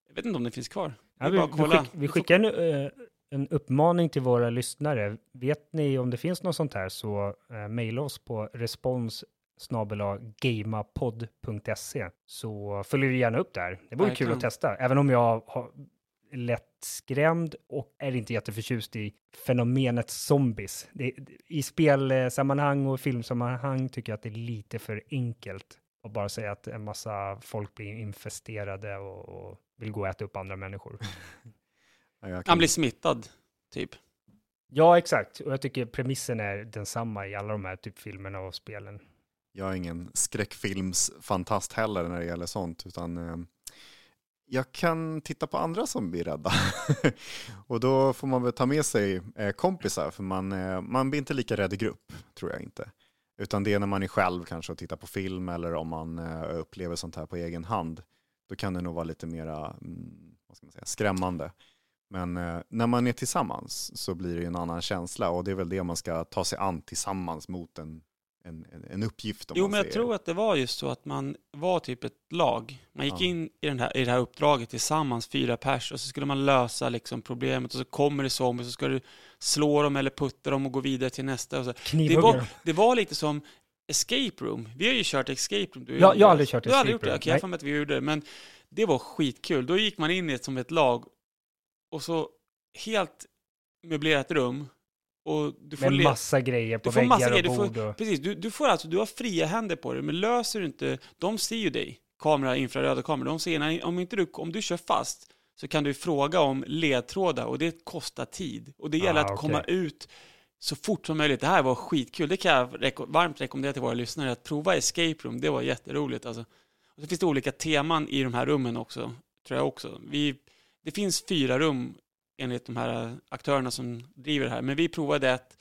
Jag vet inte om det finns kvar. Det Ja, vi, vi, skick, vi skickar en, eh, en uppmaning till våra lyssnare. Vet ni om det finns något sånt här så uh, mejla oss på respons gamapod.se så följer vi gärna upp där. Det vore kul att testa, även om jag har lätt skrämd och är inte jätteförtjust i fenomenet zombies. Det, I spelsammanhang och filmsammanhang tycker jag att det är lite för enkelt att bara säga att en massa folk blir infesterade och, och vill gå och äta upp andra människor. (laughs) Kan- Han blir smittad, typ. Ja, exakt. Och jag tycker premissen är densamma i alla de här typ filmerna och spelen. Jag är ingen skräckfilmsfantast heller när det gäller sånt, utan eh, jag kan titta på andra som blir rädda. (laughs) och då får man väl ta med sig eh, kompisar, för man, eh, man blir inte lika rädd i grupp, tror jag inte. Utan det är när man är själv kanske och tittar på film eller om man eh, upplever sånt här på egen hand. Då kan det nog vara lite mera mm, vad ska man säga, skrämmande. Men eh, när man är tillsammans så blir det ju en annan känsla och det är väl det man ska ta sig an tillsammans mot en, en, en- uppgift. Jo, men jag tror att det var just så att man var typ ett lag. Man gick Ja. in i, den här, i det här uppdraget tillsammans, fyra pers, och så skulle man lösa liksom problemet och så kommer det zombies, så ska du slå dem eller putta dem och gå vidare till nästa. Och så. Det, var, det var lite som Escape Room. Vi har ju kört Escape Room. Du, Ja, jag har aldrig kört Du har aldrig Escape gjort det? Room. Okej, jag Nej. får med att vi gjorde det. Men det var skitkul. Då gick man in i ett, som ett lag och så helt möblerat rum och du får Med massa grejer på du får väggar massa och grejer, du bord. får, och... precis, du, du får alltså, du har fria händer på det, men löser du inte, de ser ju dig, kamera, infraröda kameror, de ser, när, om inte du, om du kör fast så kan du fråga om ledtrådar och det kostar tid. Och det gäller Ah, att okej. komma ut så fort som möjligt. Det här var skitkul, det kan jag reko- varmt rekommendera till våra lyssnare, att prova Escape Room, det var jätteroligt alltså. Och så finns det olika teman i de här rummen också, tror jag också. Vi, det finns fyra rum enligt de här aktörerna som driver det här, men vi provade ett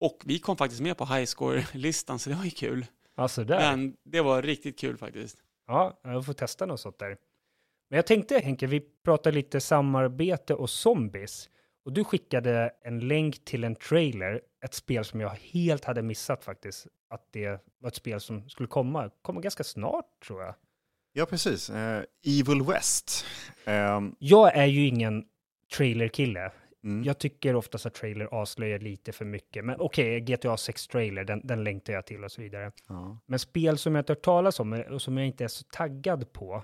och vi kom faktiskt med på highscore-listan, så det var ju kul. Alltså där. Men det var riktigt kul faktiskt. Ja, jag får testa något sånt där. Men jag tänkte Henke, vi pratar lite samarbete och zombies. Och du skickade en länk till en trailer, ett spel som jag helt hade missat faktiskt. Att det var ett spel som skulle komma, komma ganska snart tror jag. Ja, precis. Eh, Evil West. Ehm, Jag är ju ingen trailerkille. mm. Jag tycker oftast att trailer avslöjar lite för mycket. Men okej, GTA 6 trailer, den, den längtar jag till och så vidare. ja. Men spel som jag inte hört talas om och som jag inte är så taggad på,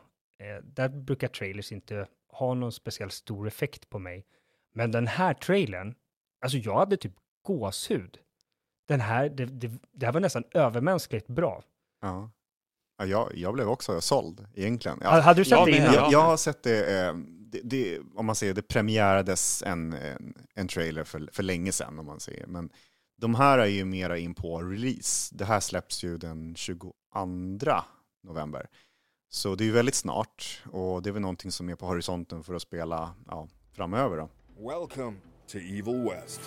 där brukar trailers inte ha någon speciellt stor effekt på mig. Men den här trailern, alltså jag hade typ gåshud. Den här, det, det, det här var nästan övermänskligt bra. Ja. Ja, jag, jag blev också såld egentligen. Ja, Ha- Hade du sett jag det innan? ja. jag, jag har sett det, eh, det, det, om man säger det premiärades en, en, en trailer för, för länge sedan om man säger. Men de här är ju mera in på release. Det här släpps ju den 22 november. Så det är ju väldigt snart och det är väl någonting som är på horisonten för att spela ja, framöver då. Welcome to Evil West.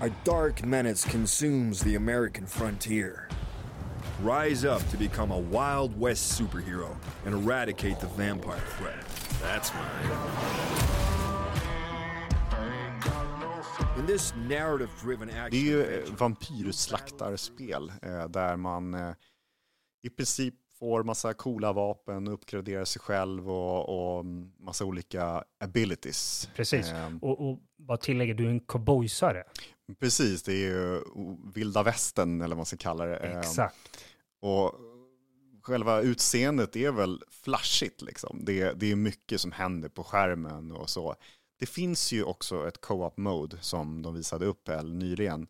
A dark menace consumes the American frontier. Rise up to become a Wild West superhero and eradicate the vampire threat. That's mine. Det är ju eh, vampyrslaktarspel eh, där man eh, i princip får massa coola vapen, uppgraderar sig själv och, och massa olika abilities. Precis. Eh, Och, och vad tillägger du, en cowboysare? precis, det är ju vilda västern eller vad man ska kalla det. Eh, Exakt. Och själva utseendet är väl flashigt liksom. Det, det är mycket som händer på skärmen och så. Det finns ju också ett co-op mode som de visade upp här nyligen.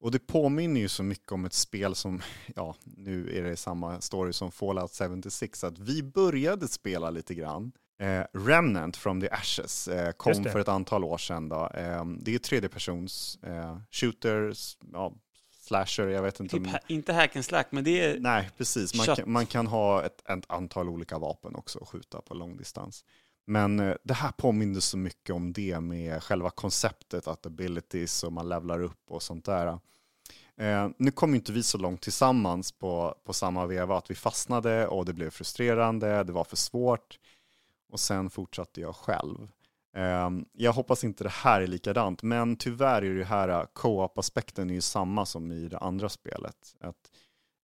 Och det påminner ju så mycket om ett spel som, (laughs) ja, nu är det samma story som Fallout 76, att vi började spela lite grann. Eh, Remnant from the Ashes eh, kom för ett antal år sedan. Då. Eh, det är tredjepersons eh, shooters, ja, slasher, jag vet inte. Typ, om- inte hack and slack, men det är... Nej, precis. Man kan, man kan ha ett, ett antal olika vapen också och skjuta på långdistans. Men eh, det här påminner så mycket om det med själva konceptet att abilities och man levlar upp och sånt där. Eh, nu kom inte vi så långt tillsammans på, på samma veva att vi fastnade och det blev frustrerande, det var för svårt och sen fortsatte jag själv. Eh, jag hoppas inte det här är likadant, men tyvärr är det här eh, co-op-aspekten är ju samma som i det andra spelet. Att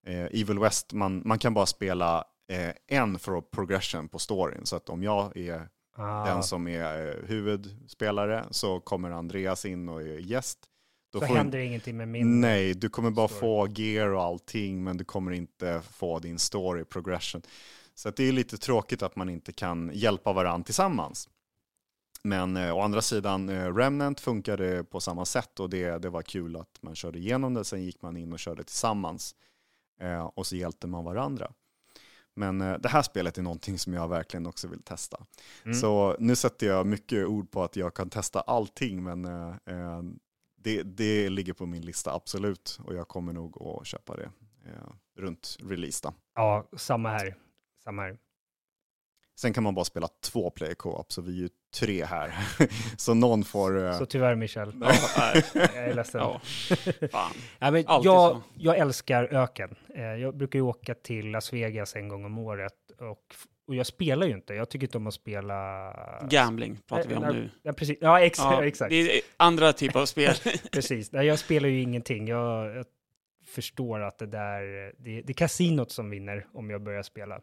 eh, Evil West, man, man kan bara spela eh, en för progression på storyn. Så att om jag är Ah, den som är eh, huvudspelare så kommer Andreas in och är gäst. Då så händer ingenting med min... Nej, du kommer bara story. få gear och allting men du kommer inte få din story progression. Så det är lite tråkigt att man inte kan hjälpa varandra tillsammans. Men eh, å andra sidan, eh, Remnant funkade på samma sätt och det, det var kul att man körde igenom det. Sen gick man in och körde tillsammans eh, och så hjälpte man varandra. Men eh, det här spelet är någonting som jag verkligen också vill testa. Mm. Så nu sätter jag mycket ord på att jag kan testa allting, men eh, eh, det, det ligger på min lista absolut. Och jag kommer nog att köpa det eh, runt release. Då. Ja, samma här. Samma här. Sen kan man bara spela två player co-op, så vi är ju tre här. (laughs) så någon får... eh, Så tyvärr Michel, Ja, (laughs) jag är ledsen. ja. Fan. (laughs) Ja, men Alltid jag, så. jag älskar öken. Eh, Jag brukar ju åka till Las Vegas en gång om året och, och jag spelar ju inte. Jag tycker inte om att spela... Gambling pratar vi om Ja, nu. Ja, precis. Ja, exakt. Ja, exakt. Det är andra typer av spel. precis. Nej, jag spelar ju ingenting. Jag, jag förstår att det där, det, det är kasinot som vinner om jag börjar spela.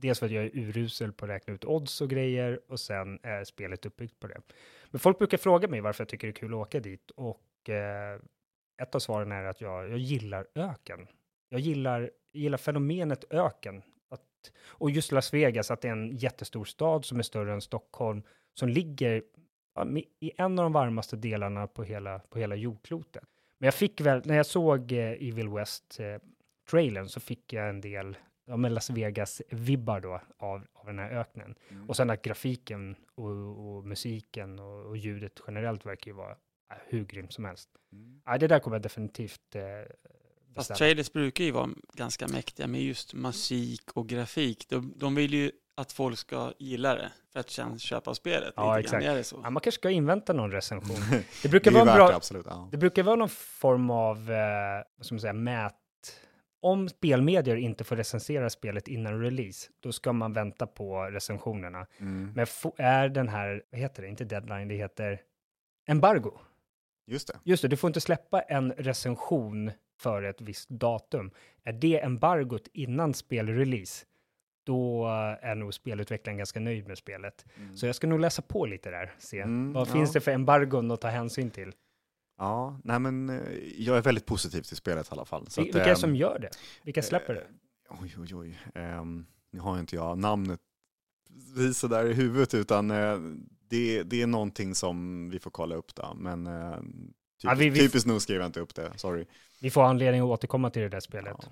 Dels för att jag är urusel på att räkna ut odds och grejer och sen är spelet uppbyggt på det. Men folk brukar fråga mig varför jag tycker det är kul att åka dit och eh, ett av svaren är att jag, jag gillar öken. Jag gillar, gillar fenomenet öken. Att, och just Las Vegas, att det är en jättestor stad som är större än Stockholm, som ligger ja, i en av de varmaste delarna på hela, på hela jordklotet. Men jag fick väl, när jag såg eh, Evil West-trailern eh, så fick jag en del ja, men Las Vegas-vibbar då av, av den här öknen. Och sen att grafiken och, och musiken och, och ljudet generellt verkar ju vara ja, hur grymt som helst. Ja, det där kommer jag definitivt eh, Fast trailers brukar ju vara ganska mäktiga med just musik och grafik. De, de vill ju att folk ska gilla det för att sen köpa spelet. Ja, exakt. Är det så? Ja, man kanske ska invänta någon recension. Det (laughs) det brukar är vara bra, det, absolut. Ja. Det brukar vara någon form av, eh, vad ska man säga, mät... Om spelmedier inte får recensera spelet innan release, då ska man vänta på recensionerna. Mm. Men är den här, vad heter det, inte deadline, det heter embargo. Just det. Just det, du får inte släppa en recension för ett visst datum. Är det embargot innan spelrelease, då är nog spelutvecklaren ganska nöjd med spelet. Så jag ska nog läsa på lite där, se Mm, vad ja. finns det för embargon att ta hänsyn till. Ja, nej men eh, jag är väldigt positiv till spelet i alla fall. Så Vil- att, Vilka är det ehm, som gör det? Vilka släpper det? Oj, oj, oj. Um, nu har inte jag namnet precis där i huvudet, utan eh, det, det är någonting som vi får kolla upp då. Men uh, typ, Ja, vi- vi- typiskt nog skrev jag inte upp det, sorry. Vi får anledning att återkomma till det där spelet. Ja.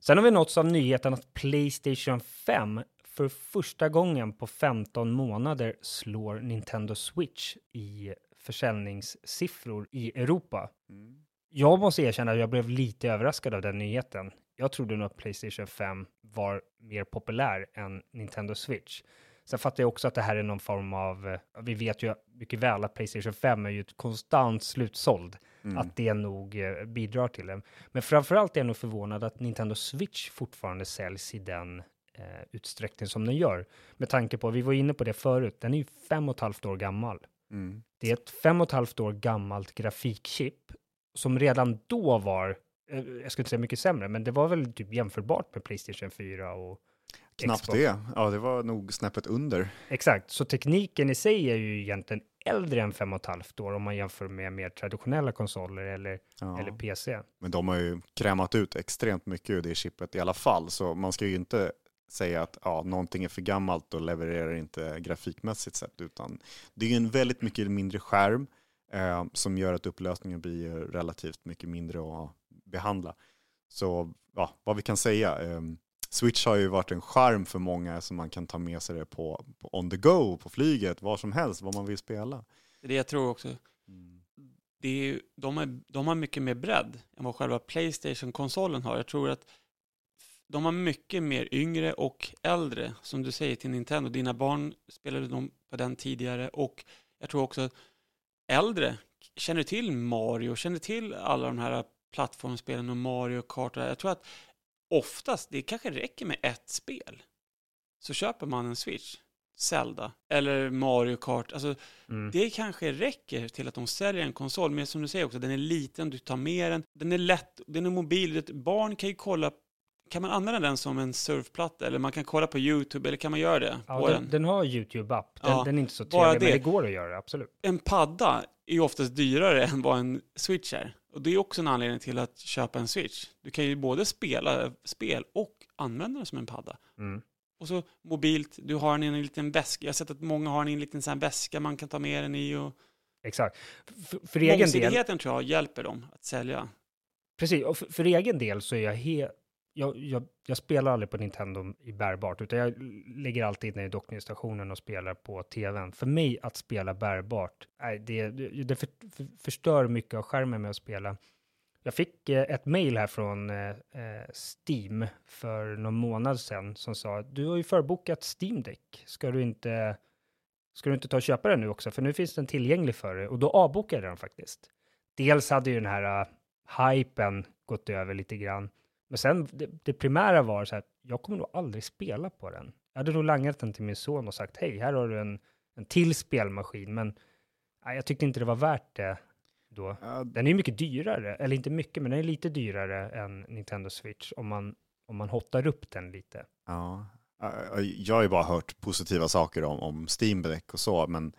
Sen har vi nåtts av nyheten att Playstation 5 för första gången på 15 månader slår Nintendo Switch i försäljningssiffror i Europa. Mm. Jag måste erkänna att jag blev lite överraskad av den nyheten. Jag trodde nog att Playstation 5 var mer populär än Nintendo Switch. Sen fattar jag också att det här är någon form av, eh, vi vet ju mycket väl att Playstation 5 är ju ett konstant slutsåld Mm. att det nog eh, bidrar till det. Men framförallt är jag nog förvånad att Nintendo Switch fortfarande säljs i den eh, utsträckning som den gör. Med tanke på, vi var inne på det förut, den är ju fem och ett halvt år gammal. Mm. Det är ett fem och ett halvt år gammalt grafikchip som redan då var, eh, jag skulle inte säga mycket sämre, men det var väl typ jämförbart med Playstation 4 och Knappt Xbox. det. Ja, det var nog snäppet under. Exakt, så tekniken i sig är ju egentligen äldre än fem och ett halvt år om man jämför med mer traditionella konsoler eller, Ja. eller PC. Men de har ju krämat ut extremt mycket ur det chippet i alla fall, så man ska ju inte säga att ja, någonting är för gammalt och levererar inte grafikmässigt sett, utan det är en väldigt mycket mindre skärm eh, som gör att upplösningen blir relativt mycket mindre att behandla. Så ja, vad vi kan säga, eh, Switch har ju varit en skärm för många som man kan ta med sig det på, på on the go, på flyget, var som helst, vad man vill spela. Det jag tror också. Det är, de, är, de har mycket mer bredd än vad själva Playstation-konsolen har. Jag tror att de har mycket mer yngre och äldre, som du säger, till Nintendo. Dina barn spelade de på den tidigare och jag tror också äldre känner till Mario, känner till alla de här plattformsspelen och Mario Kart. Jag tror att oftast, det kanske räcker med ett spel. Så köper man en Switch, Zelda eller Mario Kart. Alltså, Mm. det kanske räcker till att de säljer en konsol, men som du säger också, den är liten, du tar med den, den är lätt, den är mobil. Barn kan ju kolla, kan man använda den som en surfplatta eller man kan kolla på YouTube eller kan man göra det Ja, den, den? den har YouTube-app, den, Ja, den är inte så trevlig, men det. det går att göra, absolut. En padda är ju oftast dyrare (laughs) än vad en Switch är. Och det är också en anledning till att köpa en Switch. Du kan ju både spela spel och använda den som en padda. Mm. Och så mobilt, du har den i en liten väska. Jag har sett att många har den i en liten sån väska man kan ta med den i. Och Exakt. För, för egen del, tror jag hjälper dem att sälja. precis, och för, för egen del så är jag helt, jag, jag, jag spelar aldrig på Nintendo i bärbart, utan jag lägger alltid ner i dockningsstationen och spelar på tvn. För mig att spela bärbart, nej, det, det, för, för, förstör mycket av skärmen med att spela. Jag fick eh, ett mejl här från eh, eh, Steam för någon månad sedan som sa du har ju förbokat Steam Deck. Ska du inte, ska du inte ta och köpa den nu också? För nu finns den tillgänglig för dig. Och då avbokade jag den faktiskt. Dels hade ju den här uh, hypen gått över lite grann. Men sen det, det primära var så här, jag kommer nog aldrig spela på den. Jag hade nog langat den till min son och sagt hej, här har du en, en till spelmaskin. Men nej, jag tyckte inte det var värt det då. Ja, Den är ju mycket dyrare, eller inte mycket, men den är lite dyrare än Nintendo Switch om man, om man hottar upp den lite. Ja, jag har ju bara hört positiva saker om, om Steam Deck och så, men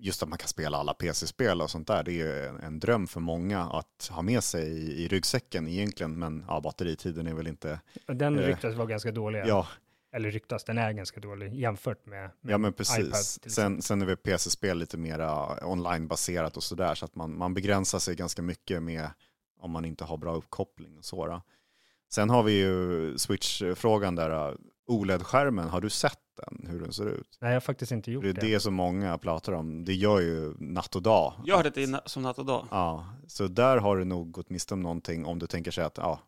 just att man kan spela alla PC-spel och sånt där, det är ju en, en dröm för många att ha med sig i, i ryggsäcken egentligen, men ja, batteritiden är väl inte... Den Eh, ryktas vara ganska dålig. Ja, Eller ryktas, den är ganska dålig jämfört med, med ja men iPad precis. till Sen, sen är väl PC-spel lite mera online-baserat och sådär, så att man, man begränsar sig ganska mycket med om man inte har bra uppkoppling och så. Då. Sen har vi ju Switch-frågan där, eh, OLED-skärmen, har du sett den, hur den ser ut? Nej, jag har faktiskt inte gjort Det är det. det som många pratar om. Det gör ju natt och dag. Att det är na- som natt och dag. Ja, så där har du nog gått miste om någonting om du tänker sig att ja,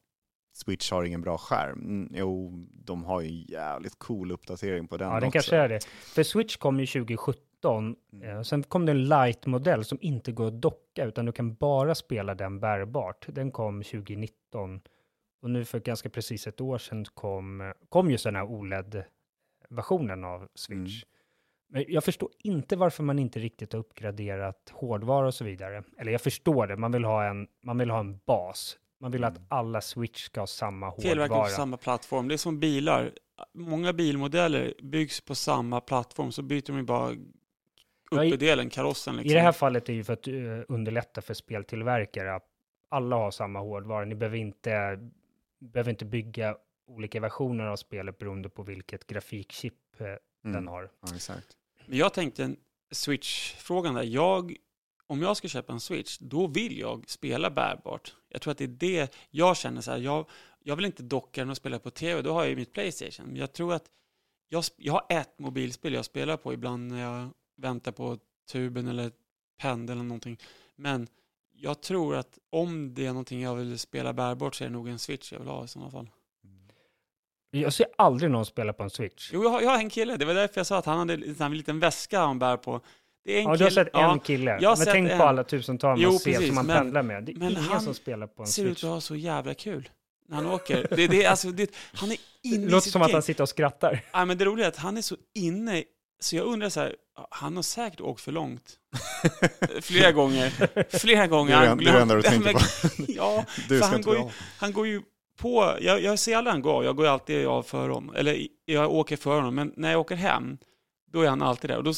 Switch har ingen bra skärm. Mm, jo, de har ju en jävligt cool uppdatering på den Ja, den kanske är det. För Switch kom ju 2017. Mm. Eh, sen kom det en light-modell som inte går att docka, utan du kan bara spela den bärbart. Den kom 2019. Och nu för ganska precis ett år sedan kom, kom ju den här OLED-versionen av Switch. Mm. Men jag förstår inte varför man inte riktigt har uppgraderat hårdvara och så vidare. Eller jag förstår det, man vill ha en, man vill ha en bas. Man vill att Mm. alla Switch ska ha samma hårdvara. på samma plattform. Det är som bilar. Många bilmodeller byggs på samma plattform, så byter de ju bara uppedelen, karossen. Liksom. I det här fallet är ju för att uh, underlätta för speltillverkare att alla har samma hårdvara. Ni behöver inte, behöver inte bygga olika versioner av spelet beroende på vilket grafikchip eh, Mm. den har. Ja, exakt. Men jag tänkte en Switch-frågan där. Jag, om jag ska köpa en Switch, då vill jag spela bärbart. Jag tror att det är det jag känner så här. Jag, jag vill inte docka den och spela på tv, då har jag ju mitt Playstation. Men jag tror att jag, jag har ett mobilspel jag spelar på ibland när jag väntar på tuben eller pendel eller någonting. Men jag tror att om det är någonting jag vill spela bärbart så är det nog en Switch jag vill ha i sådana fall. Jag ser aldrig någon spela på en Switch. Jo, jag har, jag har en kille. Det var därför jag sa att han hade en här liten väska han bär på. Det är en Ja, du har sett ja, en kille. jag Men tänk en. på alla tusentals man ser som man men- pendlar med. Det är men ingen han som spelar på en ser ut Switch. att ha så jävla kul när han åker. Det, det, alltså, det, han är inne Det i låter sitt som att game. han sitter och skrattar. Ja, men det roliga är att han är så inne Så jag undrar så här, han har säkert åkt för långt. (laughs) Flera gånger. Flera gånger. Det är det- enda du tänker på. (laughs) ja, Du för han går, ju, han går ju på, jag, jag ser aldrig han gå av, jag går alltid av för honom. Eller jag åker för honom, men när jag åker hem, då är han alltid där. Och då,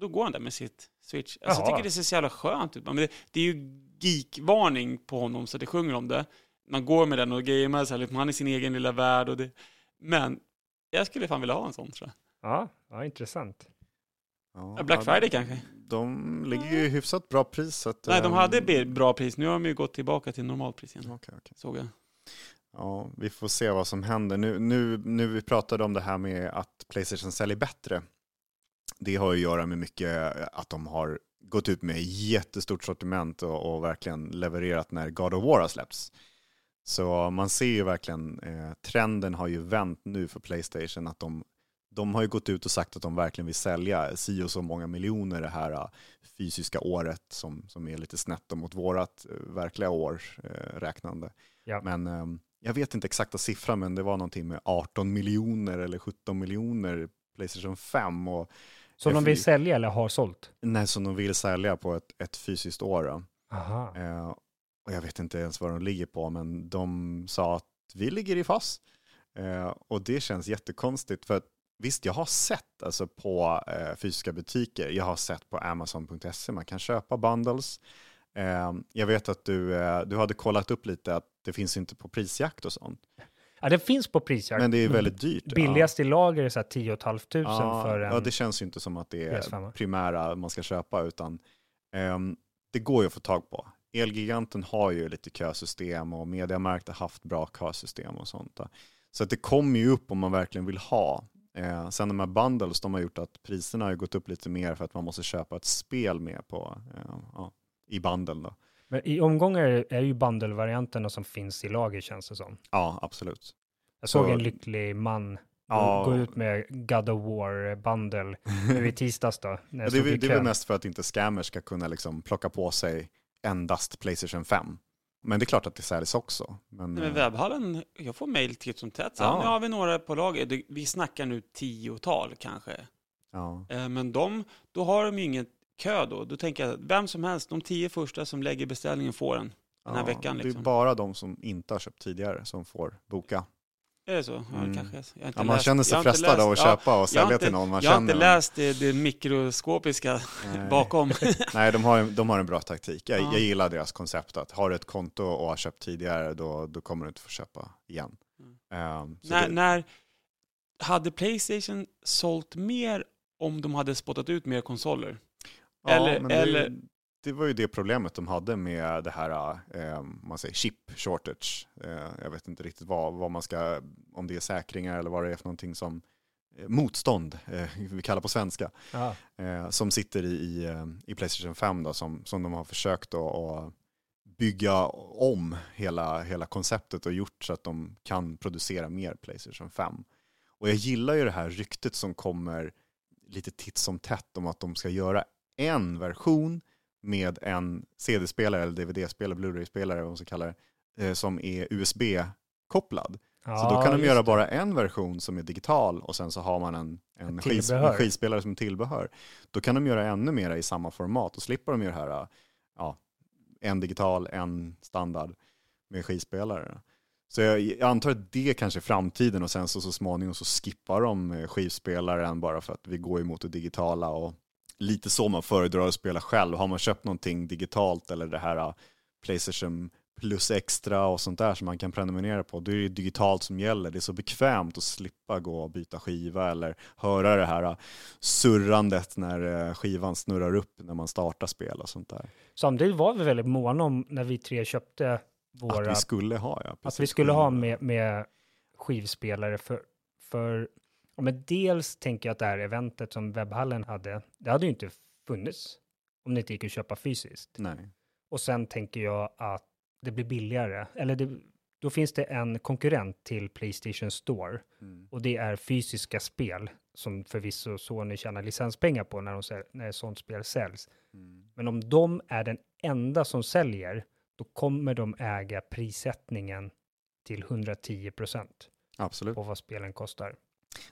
då går han där med sitt switch. Alltså, jag tycker det ser så jävla skönt ut. Men det, det är ju geek-varning på honom, så det sjunger om det. Man går med den och gamer, så här, liksom, han är i sin egen lilla värld. Och det, men jag skulle fan vilja ha en sån tror jag. Ja, ja intressant. Ja, Black ja, Friday kanske? De ligger ju hyfsat bra pris. Så att, Nej, de ehm, hade be- bra pris. Nu har de ju gått tillbaka till normalpris igen. okej, okej. Såg jag. Ja, vi får se vad som händer. Nu, nu, nu vi pratade om det här med att Playstation säljer bättre. Det har ju att göra med mycket att de har gått ut med jättestort sortiment och, och verkligen levererat när God of War har släppts. Så man ser ju verkligen, eh, trenden har ju vänt nu för Playstation att de, de har ju gått ut och sagt att de verkligen vill sälja si och så många miljoner det här eh, fysiska året som, som är lite snett mot vårat eh, verkliga år eh, räknande. Ja. Men ehm, jag vet inte exakta siffran, men det var någonting med 18 miljoner eller 17 miljoner Playstation 5 och Så Jag de vill sälja eller har sålt? nej, som de vill sälja på ett, ett fysiskt år. Eh, och jag vet inte ens vad de ligger på, men de sa att vi ligger i fas. Eh, och det känns jättekonstigt, för att visst, jag har sett alltså, på eh, fysiska butiker, jag har sett på Amazon.se, man kan köpa bundles. Eh, jag vet att du, eh, du hade kollat upp lite att det finns inte på prisjakt och sånt. Ja, det finns på prisjakt. Men det är väldigt dyrt. ja. Billigast i lager är så här 10 500 Ja, för en... ja, det känns ju inte som att det är PS5. primära man ska köpa, utan ehm, det går ju att få tag på. Elgiganten har ju lite kösystem och Mediamarkt har haft bra kösystem och sånt. Där. Så att det kommer ju upp om man verkligen vill ha. Eh, sen de här bundles, de har gjort att priserna har gått upp lite mer för att man måste köpa ett spel med på, eh, ja, i bundeln. Då. Men i omgångar är är ju bundle-varianterna som finns i lager känns det som. Ja, absolut. Jag såg Så- en lycklig man Ja. gå ut med God of War-bundle (laughs) nu i tisdags då. När Ja, det, är, det är väl mest för att inte scammers ska kunna liksom plocka på sig endast Playstation 5. Men det är klart att det säljs också. Men, Nej, men eh, webbhallen, jag får mejl titt som tätt. Ja. Nu har vi några på lager. Vi snackar nu tiotal kanske. ja. Eh, Men de, då har de ju ingen kö då. Då tänker jag, vem som helst, de tio första som lägger beställningen får den. Den här Ja, veckan Det är liksom. bara de som inte har köpt tidigare som får boka. Är det så? Ja, Mm. kanske. Jag har inte Ja, man läst- känner sig frestad av att köpa och sälja inte- till någon man Jag har inte läst det, det mikroskopiska Nej. bakom. (laughs) Nej, de har, de har en bra taktik. Jag, Ja. jag gillar deras koncept att har du ett konto och har köpt tidigare då, då kommer du inte få köpa igen. Ehm, så när, det, när hade Playstation sålt mer om de hade spottat ut mer konsoler? ja, eller- eller- det var ju det problemet de hade med det här eh, man säger chip shortage. Eh, jag vet inte riktigt vad, vad man ska, om det är säkringar eller vad det är för någonting som eh, motstånd, eh, (laughs) vi kallar på svenska. Eh, som sitter i, i, eh, i Playstation 5 då, som, som de har försökt att, att bygga om hela, hela konceptet och gjort så att de kan producera mer Playstation 5. Och jag gillar ju det här ryktet som kommer lite titt som tätt om att de ska göra en version med en CD-spelare eller DVD-spelare, Blu-ray-spelare, vad man ska kalla det, eh, som är USB-kopplad. Så då Ja, kan de göra det. bara en version som är digital och sen så har man en, en, skis, en skivspelare som tillbehör. Då kan de göra ännu mer i samma format och slipper de göra det här, ja, en digital, en standard med skivspelare. Så jag, jag antar att det kanske är framtiden och sen så, så småningom så skippar de eh, skivspelaren bara för att vi går emot det digitala och lite så man föredrar att spela själv. Har man köpt någonting digitalt eller det här eh, Playstation plus extra och sånt där som man kan prenumerera på, då är det digitalt som gäller. Det är så bekvämt att slippa gå och byta skiva eller höra det här surrandet när eh, skivan snurrar upp när man startar spel och sånt där. Samtidigt var vi väldigt måna om när vi tre köpte Att våra, vi skulle ha, ja. att precis. vi skulle ha med, med skivspelare för, för men dels tänker jag att det här eventet som webbhallen hade, det hade ju inte funnits om det inte gick att köpa fysiskt. Nej. Och sen tänker jag att det blir billigare, eller det, då finns det en konkurrent till Playstation Store Mm. och det är fysiska spel som förvisso Sony tjänar licenspengar på när, de, säl- när sånt spel säljs. Mm. Men om de är den enda som säljer, då kommer de äga prissättningen till 110 procent på vad spelen kostar.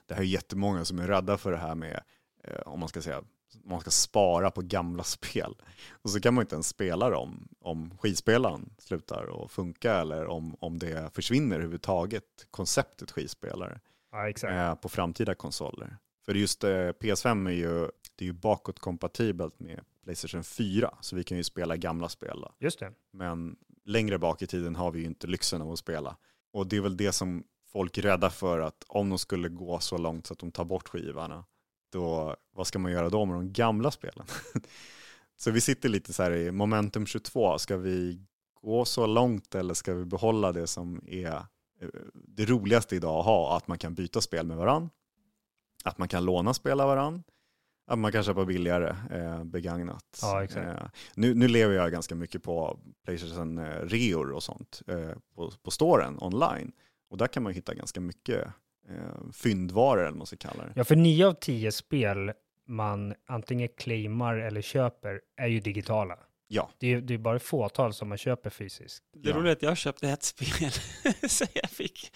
Det här är jättemånga som är rädda för det här med eh, om man ska säga, man ska spara på gamla (laughs) spel. Och så kan man inte ens spela dem om skivspelaren slutar att funka eller om, om det försvinner överhuvudtaget, konceptet skivspelare, Ja, eh, på framtida konsoler. För just eh, PS5 är ju, det är ju bakåtkompatibelt med Playstation 4, så vi kan ju spela gamla spel. Då. Just det. Men längre bak i tiden har vi ju inte lyxen av att spela. Och det är väl det som folk rädda för, att om de skulle gå så långt så att de tar bort skivarna, då vad ska man göra då med de gamla spelen? (laughs) så vi sitter lite så här i momentum 22, ska vi gå så långt eller ska vi behålla det som är eh, det roligaste idag att ha, att man kan byta spel med varann, att man kan låna spel av varann, att man kan köpa billigare eh, begagnat. Ja. Eh, nu, nu lever jag ganska mycket på Playstation eh, reor och sånt eh, på, på storen online. Och där kan man hitta ganska mycket eh, fyndvaror eller vad man ska kalla det. Ja, för nio av tio spel man antingen claimar eller köper är ju digitala. Ja, Det är, det är bara ett fåtal som man köper fysiskt. Det Ja. roliga är att jag köpte ett spel. (laughs) så jag fick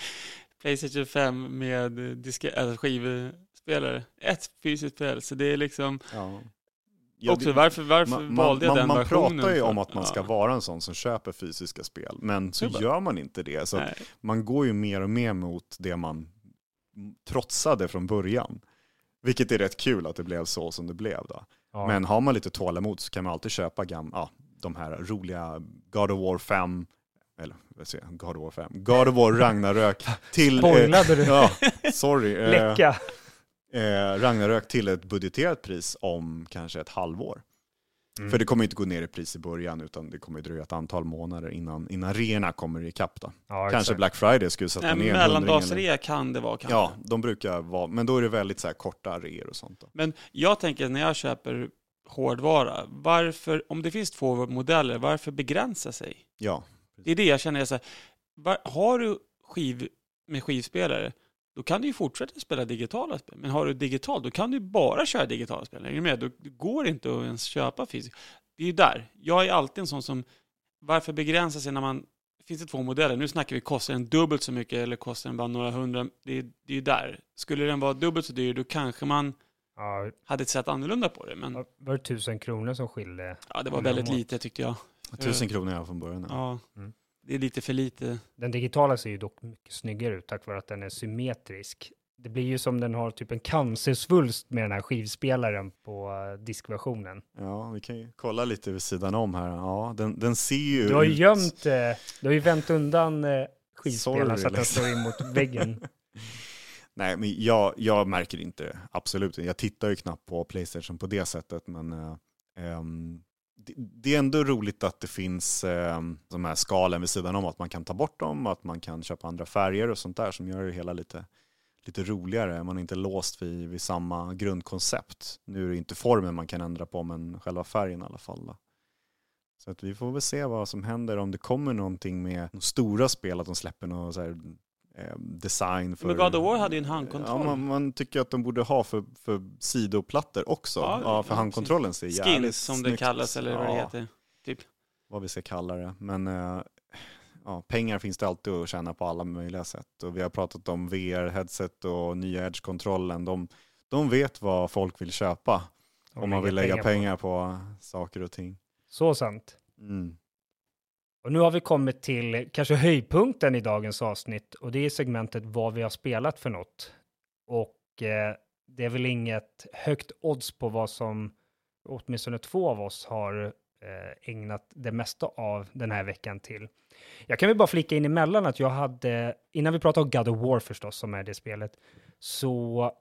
Playstation 5 med diske, alltså skivspelare. Ett fysiskt spel. Så det är liksom ja. Ja, också det- varför, varför man, valde jag man, den man versionen? pratar ju för? om att man ska Ja. vara en sån som köper fysiska spel, men så gör man inte det. Så man går ju mer och mer mot det man trotsade från början. Vilket är rätt kul att det blev så som det blev. Då. Ja. Men har man lite tålamod så kan man alltid köpa gam- ja, de här roliga God of War 5, eller vad säger jag, God of War 5, God of War Ragnarök till... Spoilade du? ja, sorry. eh, Läcka! Eh, Ragnarök till ett budgeterat pris om kanske ett halvår. Mm. För det kommer inte gå ner i pris i början utan det kommer dröja ett antal månader innan, innan reorna kommer ikapp. Då. Ja, Kanske exakt. Black Friday skulle sätta En ner en mellandagsrea kan det vara kanske. Ja, de brukar vara, men då är det väldigt så här korta reor och sånt. Då. Men jag tänker när jag köper hårdvara, varför, om det finns två modeller, varför begränsa sig? Ja, Det är det jag känner, jag så här, var, har du skiv med skivspelare, då kan du ju fortsätta spela digitala spel. Men har du digitalt, då kan du bara köra digitala spel. Är du med? Då det går inte att ens köpa fysiskt. Det är ju där. Jag är alltid en sån som, varför begränsa sig när man, finns det två modeller? Nu snackar vi, kostar den dubbelt så mycket eller kostar den bara några hundra? Det är, det är ju där. Skulle den vara dubbelt så dyr, då kanske man Ja, hade sett annorlunda på det. Men var det tusen kronor som skilde? ja, det var väldigt lite tyckte jag. tusen kronor jag från början. Ja. Ja, Mm. Det är lite för lite. Den digitala ser ju dock mycket snyggare ut tack vare att den är symmetrisk. Det blir ju som den har typ en cancersvulst med den här skivspelaren på eh, diskversionen. ja, vi kan ju kolla lite vid sidan om här. Ja, den, den ser ju Du har ju ut- gömt, eh, du har ju vänt undan eh, skivspelaren Sorry, så att den liksom. står in mot väggen. (laughs) Nej, men jag, jag märker inte det. Absolut Jag tittar ju knappt på Playstation på det sättet, men ehm, det, det är ändå roligt att det finns eh, de här skalen vid sidan om, att man kan ta bort dem, att man kan köpa andra färger och sånt där som gör det hela lite, lite roligare. Man är inte låst vid, vid samma grundkoncept. Nu är det inte formen man kan ändra på, men själva färgen i alla fall. Då. Så att vi får väl se vad som händer om det kommer någonting med de stora spel, att de släpper något. så här, design för... Men God of War hade ju en handkontroll. Ja, man, man tycker att de borde ha för, för sidoplattor också. Ja, Ja, för ja, handkontrollen ser jävligt Skins som det kallas eller vad det Ja, heter. Typ. Vad vi ska kalla det. Men eh, ja, pengar finns det alltid att tjäna på alla möjliga sätt. Och vi har pratat om VR-headset och nya Edge-kontrollen. De, de vet vad folk vill köpa om man vill lägga pengar på. saker och ting. Så sant. Mm. Och nu har vi kommit till kanske höjdpunkten i dagens avsnitt och det är segmentet vad vi har spelat för något. Och eh, det är väl inget högt odds på vad som åtminstone två av oss har eh, ägnat det mesta av den här veckan till. Jag kan väl bara flika in emellan att jag hade, innan vi pratar om God of War förstås, som är det spelet, så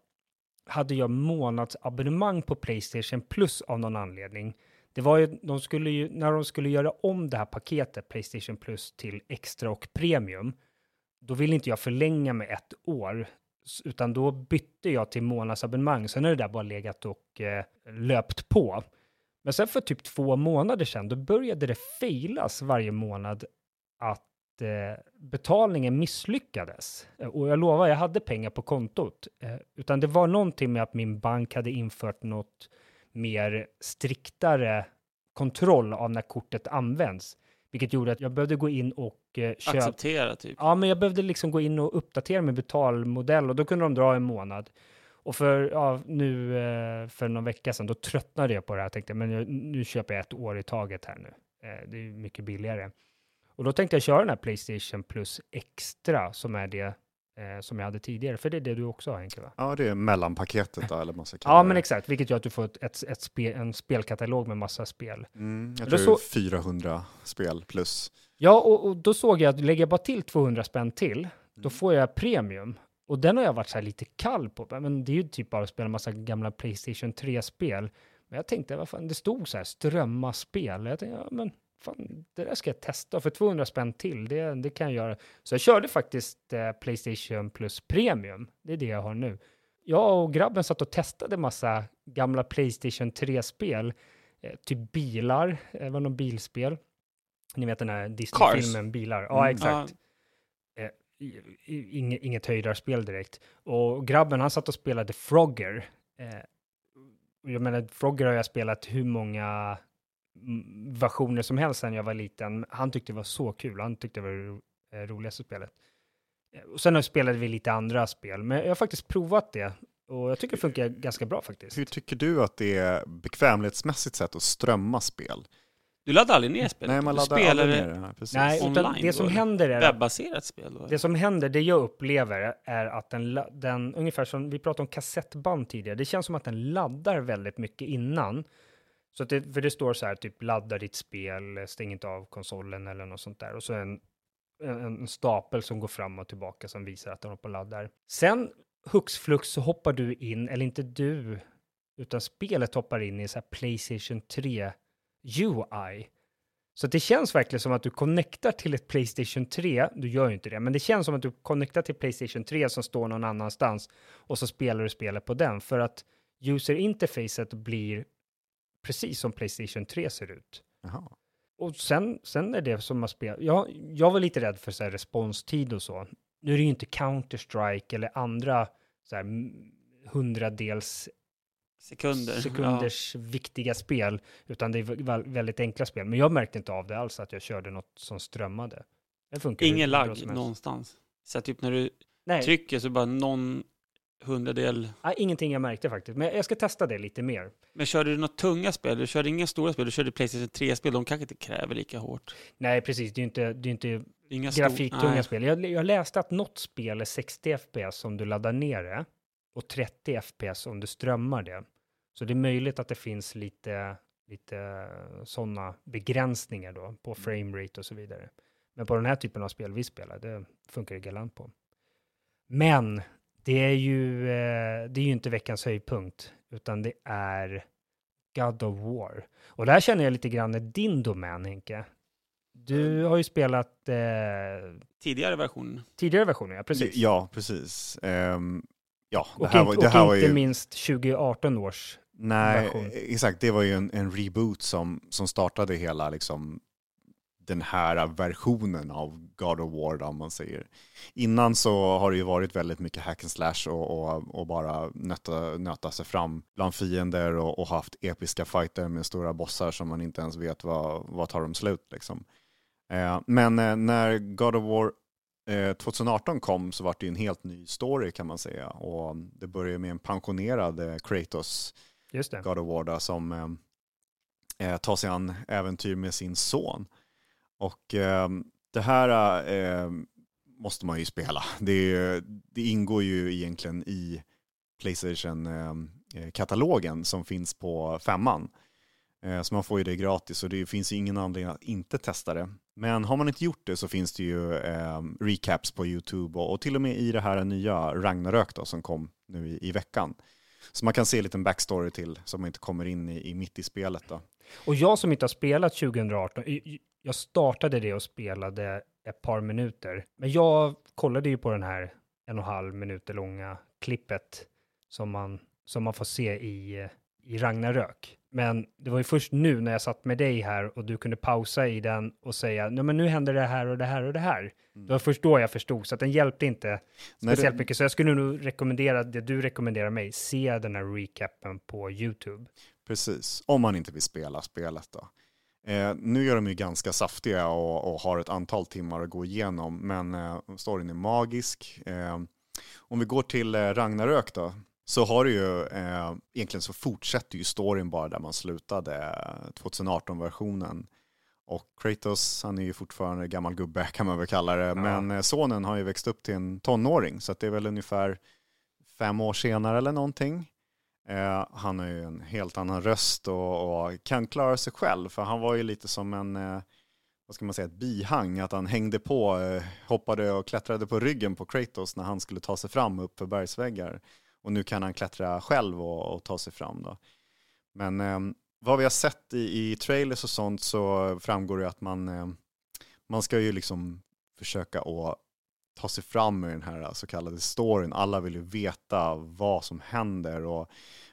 hade jag månadsabonnemang på Playstation Plus av någon anledning. Det var ju, de skulle ju, när de skulle göra om det här paketet, Playstation Plus, till extra och premium, då ville inte jag förlänga med ett år, utan då bytte jag till månadsabonnemang. Sen har det där bara legat och eh, löpt på. Men sen för typ två månader sedan, då började det failas varje månad att eh, betalningen misslyckades. Eh, och jag lovar, jag hade pengar på kontot. Eh, utan det var någonting med att min bank hade infört något mer striktare kontroll av när kortet används. Vilket gjorde att jag behövde gå in och eh, köpa... Acceptera typ. Ja, men jag behövde liksom gå in och uppdatera min betalmodell och då kunde de dra en månad. Och för, ja, nu eh, för någon vecka sedan, då tröttnade jag på det här. Jag tänkte, men jag, nu köper jag ett år i taget här nu. Eh, det är mycket billigare. Och då tänkte jag köra den här Playstation Plus Extra, som är det eh, som jag hade tidigare. För det är det du också har, Henke, va? Ja, det är mellanpaketet då, eller (laughs) kalla Ja, men exakt. Vilket gör att du får ett, ett, ett spel, en spelkatalog med massa spel. Mm, jag tror det så- 400 spel plus. Ja, och, och då såg jag att lägger jag bara till 200 spänn till, då Mm. får jag premium. Och den har jag varit så här lite kall på. Men det är ju typ bara att spela en massa gamla Playstation 3-spel. Men jag tänkte, vad fan, det stod så här, strömma spel. Jag tänkte, ja men fan, det där ska jag testa. För 200 spänn till, det, det kan jag göra. Så jag körde faktiskt eh, Playstation Plus Premium. Det är det jag har nu. Jag och grabben satt och testade massa gamla Playstation 3-spel. Eh, typ bilar, eh, det var någon bilspel. Ni vet den här Disney-filmen Bilar. Ja, Mm. exakt. Eh, i- i- inge- inget höjdarspel direkt. Och grabben han satt och spelade Frogger. Eh, jag menar, Frogger har jag spelat hur många versioner som helst sedan jag var liten. Han tyckte det var så kul. Han tyckte det var det ro- eh, roligaste spelet. Eh, Och sen har- spelade vi lite andra spel, men jag har faktiskt provat det. Och jag tycker det funkar ganska bra faktiskt. Hur tycker du att det är bekvämlighetsmässigt sätt att strömma spel? Du laddar aldrig ner spelet? Nej, man du laddar spelar aldrig det ner det. här, Precis. Nej, utan online det som då, händer är webbaserat spel då? Det som händer, det jag upplever, är att den, den ungefär som vi pratade om kassettband tidigare, det känns som att den laddar väldigt mycket innan. Så att det, för det står så här, typ ladda ditt spel, stäng inte av konsolen eller något sånt där. Och så en, en, en stapel som går fram och tillbaka som visar att den håller på laddar. Sen hux flux så hoppar du in, eller inte du, utan spelet hoppar in i så här Playstation 3 UI. Så det känns verkligen som att du connectar till ett Playstation 3. Du gör ju inte det, men det känns som att du connectar till Playstation 3 som står någon annanstans och så spelar du spelet på den för att user interfacet blir precis som Playstation 3 ser ut. Jaha. Och sen, sen är det som att spela. Jag, jag var lite rädd för så här responstid och så. Nu är det ju inte Counter-Strike eller andra så här hundradels Sekunder. sekunders viktiga spel, utan det är vä- väldigt enkla spel. Men jag märkte inte av det alls att jag körde något som strömmade. Det funkar Ja. Ingen lagg någonstans. Så typ när du Nej, trycker så bara någon hundradel. nej, ingenting jag märkte faktiskt. Men jag ska testa det lite mer. Men körde du något tunga spel? Du körde inga stora spel? Du körde Playstation 3-spel? De kanske inte kräver lika hårt? Nej, precis. Det är ju inte, det är inte Inga grafiktunga nej. spel. Jag, jag läste att något spel är 60 FPS om du laddar ner det och 30 FPS om du strömmar det. Så det är möjligt att det finns lite, lite sådana begränsningar då på framerate och så vidare. Men på den här typen av spel vi spelar, det funkar det galant på. Men det är ju, eh, det är ju inte veckans höjdpunkt, utan det är God of War. Och där känner jag lite grann är din domän, Henke. Du har ju spelat eh, Tidigare version. tidigare versioner, ja precis. Ja, precis. Ehm, ja, det och här, var, det och här var inte ju... minst 2018 års. Nej, version. exakt. Det var ju en, en reboot som, som startade hela liksom, den här versionen av God of War, då, om man säger. Innan så har det ju varit väldigt mycket hack and slash och, och, och bara nöta, nöta sig fram bland fiender och, och haft episka fighter med stora bossar som man inte ens vet vad, vad tar de slut. Liksom. Eh, men eh, när God of War eh, 2018 kom så var det ju en helt ny story kan man säga. Och det började med en pensionerad eh, Kratos Just det. God of War då, som eh, eh, tar sig an äventyr med sin son. Och eh, det här eh, måste man ju spela. Det, det ingår ju egentligen i Playstation-katalogen ehm, eh, som finns på femman. Eh, Så man får ju det gratis och det finns ju ingen anledning att inte testa det. Men har man inte gjort det så finns det ju eh, recaps på YouTube och, och till och med i det här nya Ragnarök då, som kom nu i, i veckan. Så man kan se en liten backstory till så man inte kommer in i, i mitt i spelet då. Och jag som inte har spelat 2018, jag startade det och spelade ett par minuter. Men jag kollade ju på den här en och en halv minuter långa klippet som man, som man får se i, i Ragnarök. Men det var ju först nu när jag satt med dig här och du kunde pausa i den och säga, nej men nu händer det här och det här och det här. Det var först då jag förstod, så att den hjälpte inte speciellt det- mycket. Så jag skulle nog rekommendera det du rekommenderar mig, se den här recapen på YouTube. Precis, om man inte vill spela spelet då. Eh, nu är de ju ganska saftiga och, och har ett antal timmar att gå igenom, men eh, storyn är magisk. Eh, om vi går till eh, Ragnarök då, så har du ju, eh, egentligen så fortsätter ju storyn bara där man slutade 2018-versionen. Och Kratos, han är ju fortfarande gammal gubbe kan man väl kalla det, men eh, sonen har ju växt upp till en tonåring, så det är väl ungefär fem år senare eller någonting. Eh, han har ju en helt annan röst och, och, kan klara sig själv, för han var ju lite som en, eh, vad ska man säga, ett bihang, att han hängde på, eh, hoppade och klättrade på ryggen på Kratos när han skulle ta sig fram upp för bergsväggar. Och nu kan han klättra själv och, och ta sig fram då. Men eh, vad vi har sett i, i trailers och sånt så framgår det att man, eh, man ska ju liksom försöka att ta sig fram med den här så kallade storyn. Alla vill ju veta vad som händer och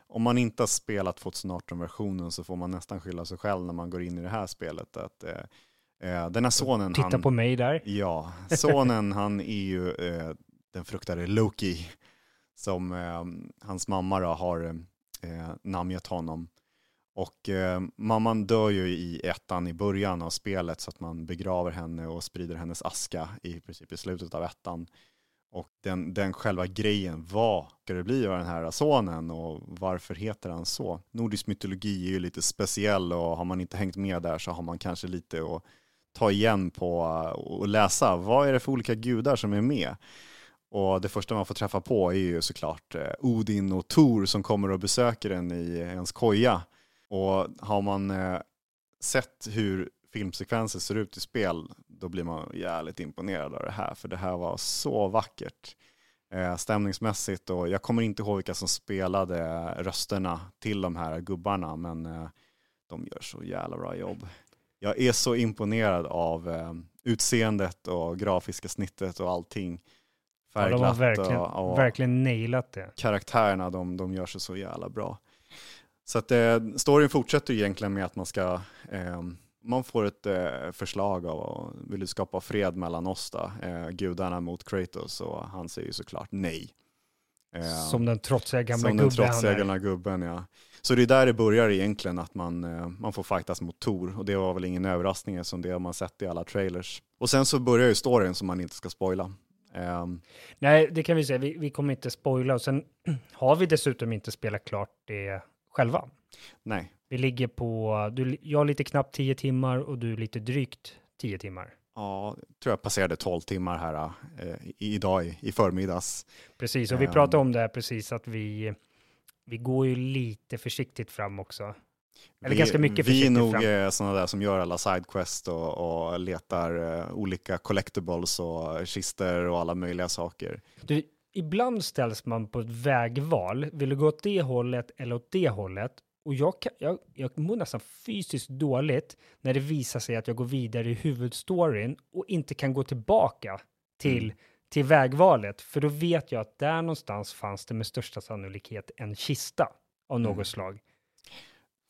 om man inte har spelat 2018-versionen så får man nästan skylla sig själv när man går in i det här spelet. Att, eh den här sonen... Titta han, på mig där. Ja, sonen han är ju eh, den fruktade Loki som eh, hans mamma då har eh, namngett honom. Och eh, mamman dör ju i ettan i början av spelet så att man begraver henne och sprider hennes aska i princip i slutet av ettan. Och den, den själva grejen, vad ska det bli av den här sonen och varför heter han så? Nordisk mytologi är ju lite speciell och har man inte hängt med där så har man kanske lite att ta igen på och läsa. Vad är det för olika gudar som är med? Och det första man får träffa på är ju såklart eh, Odin och Tor som kommer och besöker en i ens koja. Och har man eh, sett hur filmsekvenser ser ut i spel, då blir man jävligt imponerad av det här. För det här var så vackert eh, stämningsmässigt och jag kommer inte ihåg vilka som spelade rösterna till de här gubbarna, men de gör så jävla bra jobb. Jag är så imponerad av utseendet och grafiska snittet och allting färgglatt. Ja, de har verkligen, och, och verkligen nailat det. Karaktärerna, de, de gör sig så jävla bra. Så att eh, storyn fortsätter egentligen med att man ska, eh, man får ett eh, förslag av, vill du skapa fred mellan oss då, eh, gudarna mot Kratos och han säger ju såklart nej. Eh, som den trotsiga gamla som gubben. Som den trotsiga gamla gubben, ja. Så det är där det börjar egentligen, att man, eh, man får fightas mot Tor. Och det var väl ingen överraskning som det har man sett i alla trailers. Och sen så börjar ju storyn som man inte ska spoila. Um, Nej, det kan vi säga. Vi, vi, kommer inte spoila och sen (clears throat) har vi dessutom inte spelat klart det själva. Nej. Vi ligger på, du, jag lite knappt 10 timmar och du lite drygt 10 timmar. Ja, tror jag passerade 12 timmar här eh, idag i, i förmiddags. Precis, och vi um, pratade om det här precis att vi, vi går ju lite försiktigt fram också. Eller vi, ganska mycket Vi är nog fram. sådana där som gör alla sidequest och, och letar uh, olika collectibles och kister och alla möjliga saker. Du, ibland ställs man på ett vägval. Vill du gå åt det hållet eller åt det hållet? Och jag, kan, jag, jag mår nästan fysiskt dåligt när det visar sig att jag går vidare i huvudstoryn och inte kan gå tillbaka till, mm. till vägvalet. För då vet jag att där någonstans fanns det med största sannolikhet en kista av något mm. slag.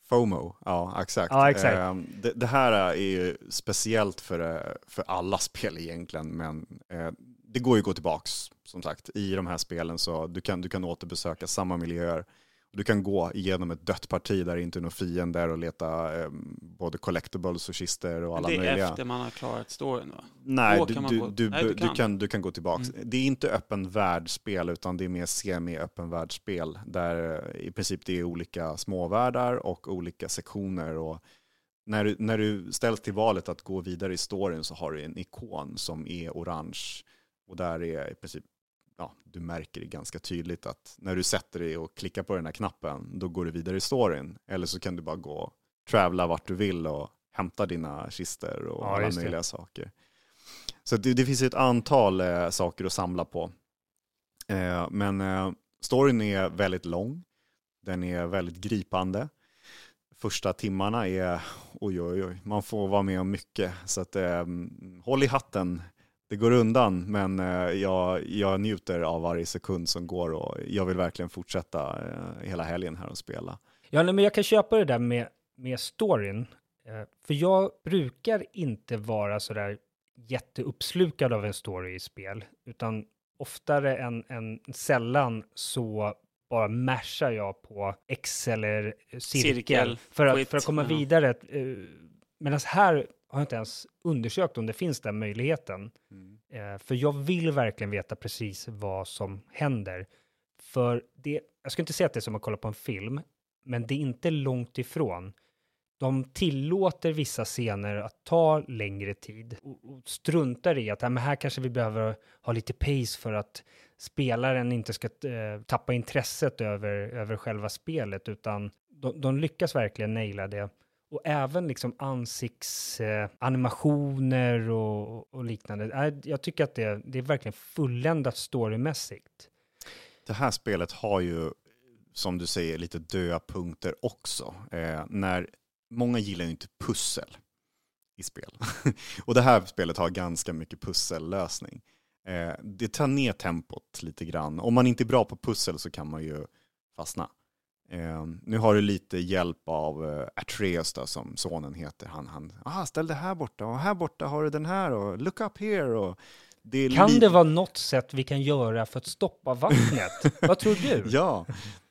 FOMO, ja exakt. Ja, exakt. Ehm, det, det, här är ju speciellt för, eh, för alla spel egentligen, men eh, det går ju att gå tillbaks som sagt i de här spelen så du kan, du kan återbesöka samma miljöer du kan gå igenom ett dött parti där det inte är några fiender och leta eh, både collectibles och kister och alla möjliga. Det är efter man har klarat storyn va? Nej, du, du, du, Nej du, kan. kan. du kan gå tillbaka. Mm. Det är inte öppen världsspel utan det är mer semi-öppen världsspel där eh, i princip det är olika småvärldar och olika sektioner. Och när, du, när du ställs till valet att gå vidare i storyn så har du en ikon som är orange och där är i princip ja, du märker det ganska tydligt att när du sätter dig och klickar på den här knappen, då går du vidare i storyn. Eller så kan du bara gå och travla vart du vill och hämta dina kister och ja, alla möjliga saker. Så det, det finns ett antal eh, saker att samla på. Eh, men eh, storyn är väldigt lång. Den är väldigt gripande. Första timmarna är, oj oj oj, man får vara med om mycket. Så att, eh, håll i hatten det går undan, men eh, jag, jag njuter av varje sekund som går och jag vill verkligen fortsätta eh, hela helgen här och spela. Ja, men jag kan köpa det där med, med storyn, eh, för jag brukar inte vara så där jätteuppslukad av en story i spel, utan oftare än, än sällan så bara mashar jag på X eller cirkel, cirkel för, att, för att komma vidare. Medan här har inte ens undersökt om det finns den möjligheten. Mm. Eh, för jag vill verkligen veta precis vad som händer. För det, jag ska inte säga att det är som att kolla på en film, men det är inte långt ifrån. De tillåter vissa scener att ta längre tid och, och struntar i att men här kanske vi behöver ha lite pace för att spelaren inte ska eh, tappa intresset över, över själva spelet, utan de, de lyckas verkligen naila det. Och även liksom ansiktsanimationer eh, och, och, liknande. Äh, jag tycker att det, det är verkligen fulländat storymässigt. Det här spelet har ju, som du säger, lite döda punkter också. Eh, när många gillar ju inte pussel i spel. (laughs) och det här spelet har ganska mycket pussellösning. Eh, det tar ner tempot lite grann. Om man inte är bra på pussel så kan man ju fastna. Eh, nu har du lite hjälp av eh, Atreus då, som sonen heter. Han, han ah, ställ det här borta och här borta har du den här och look up here. Och det kan det vara något sätt vi kan göra för att stoppa vattnet? (laughs) Vad tror du? Ja,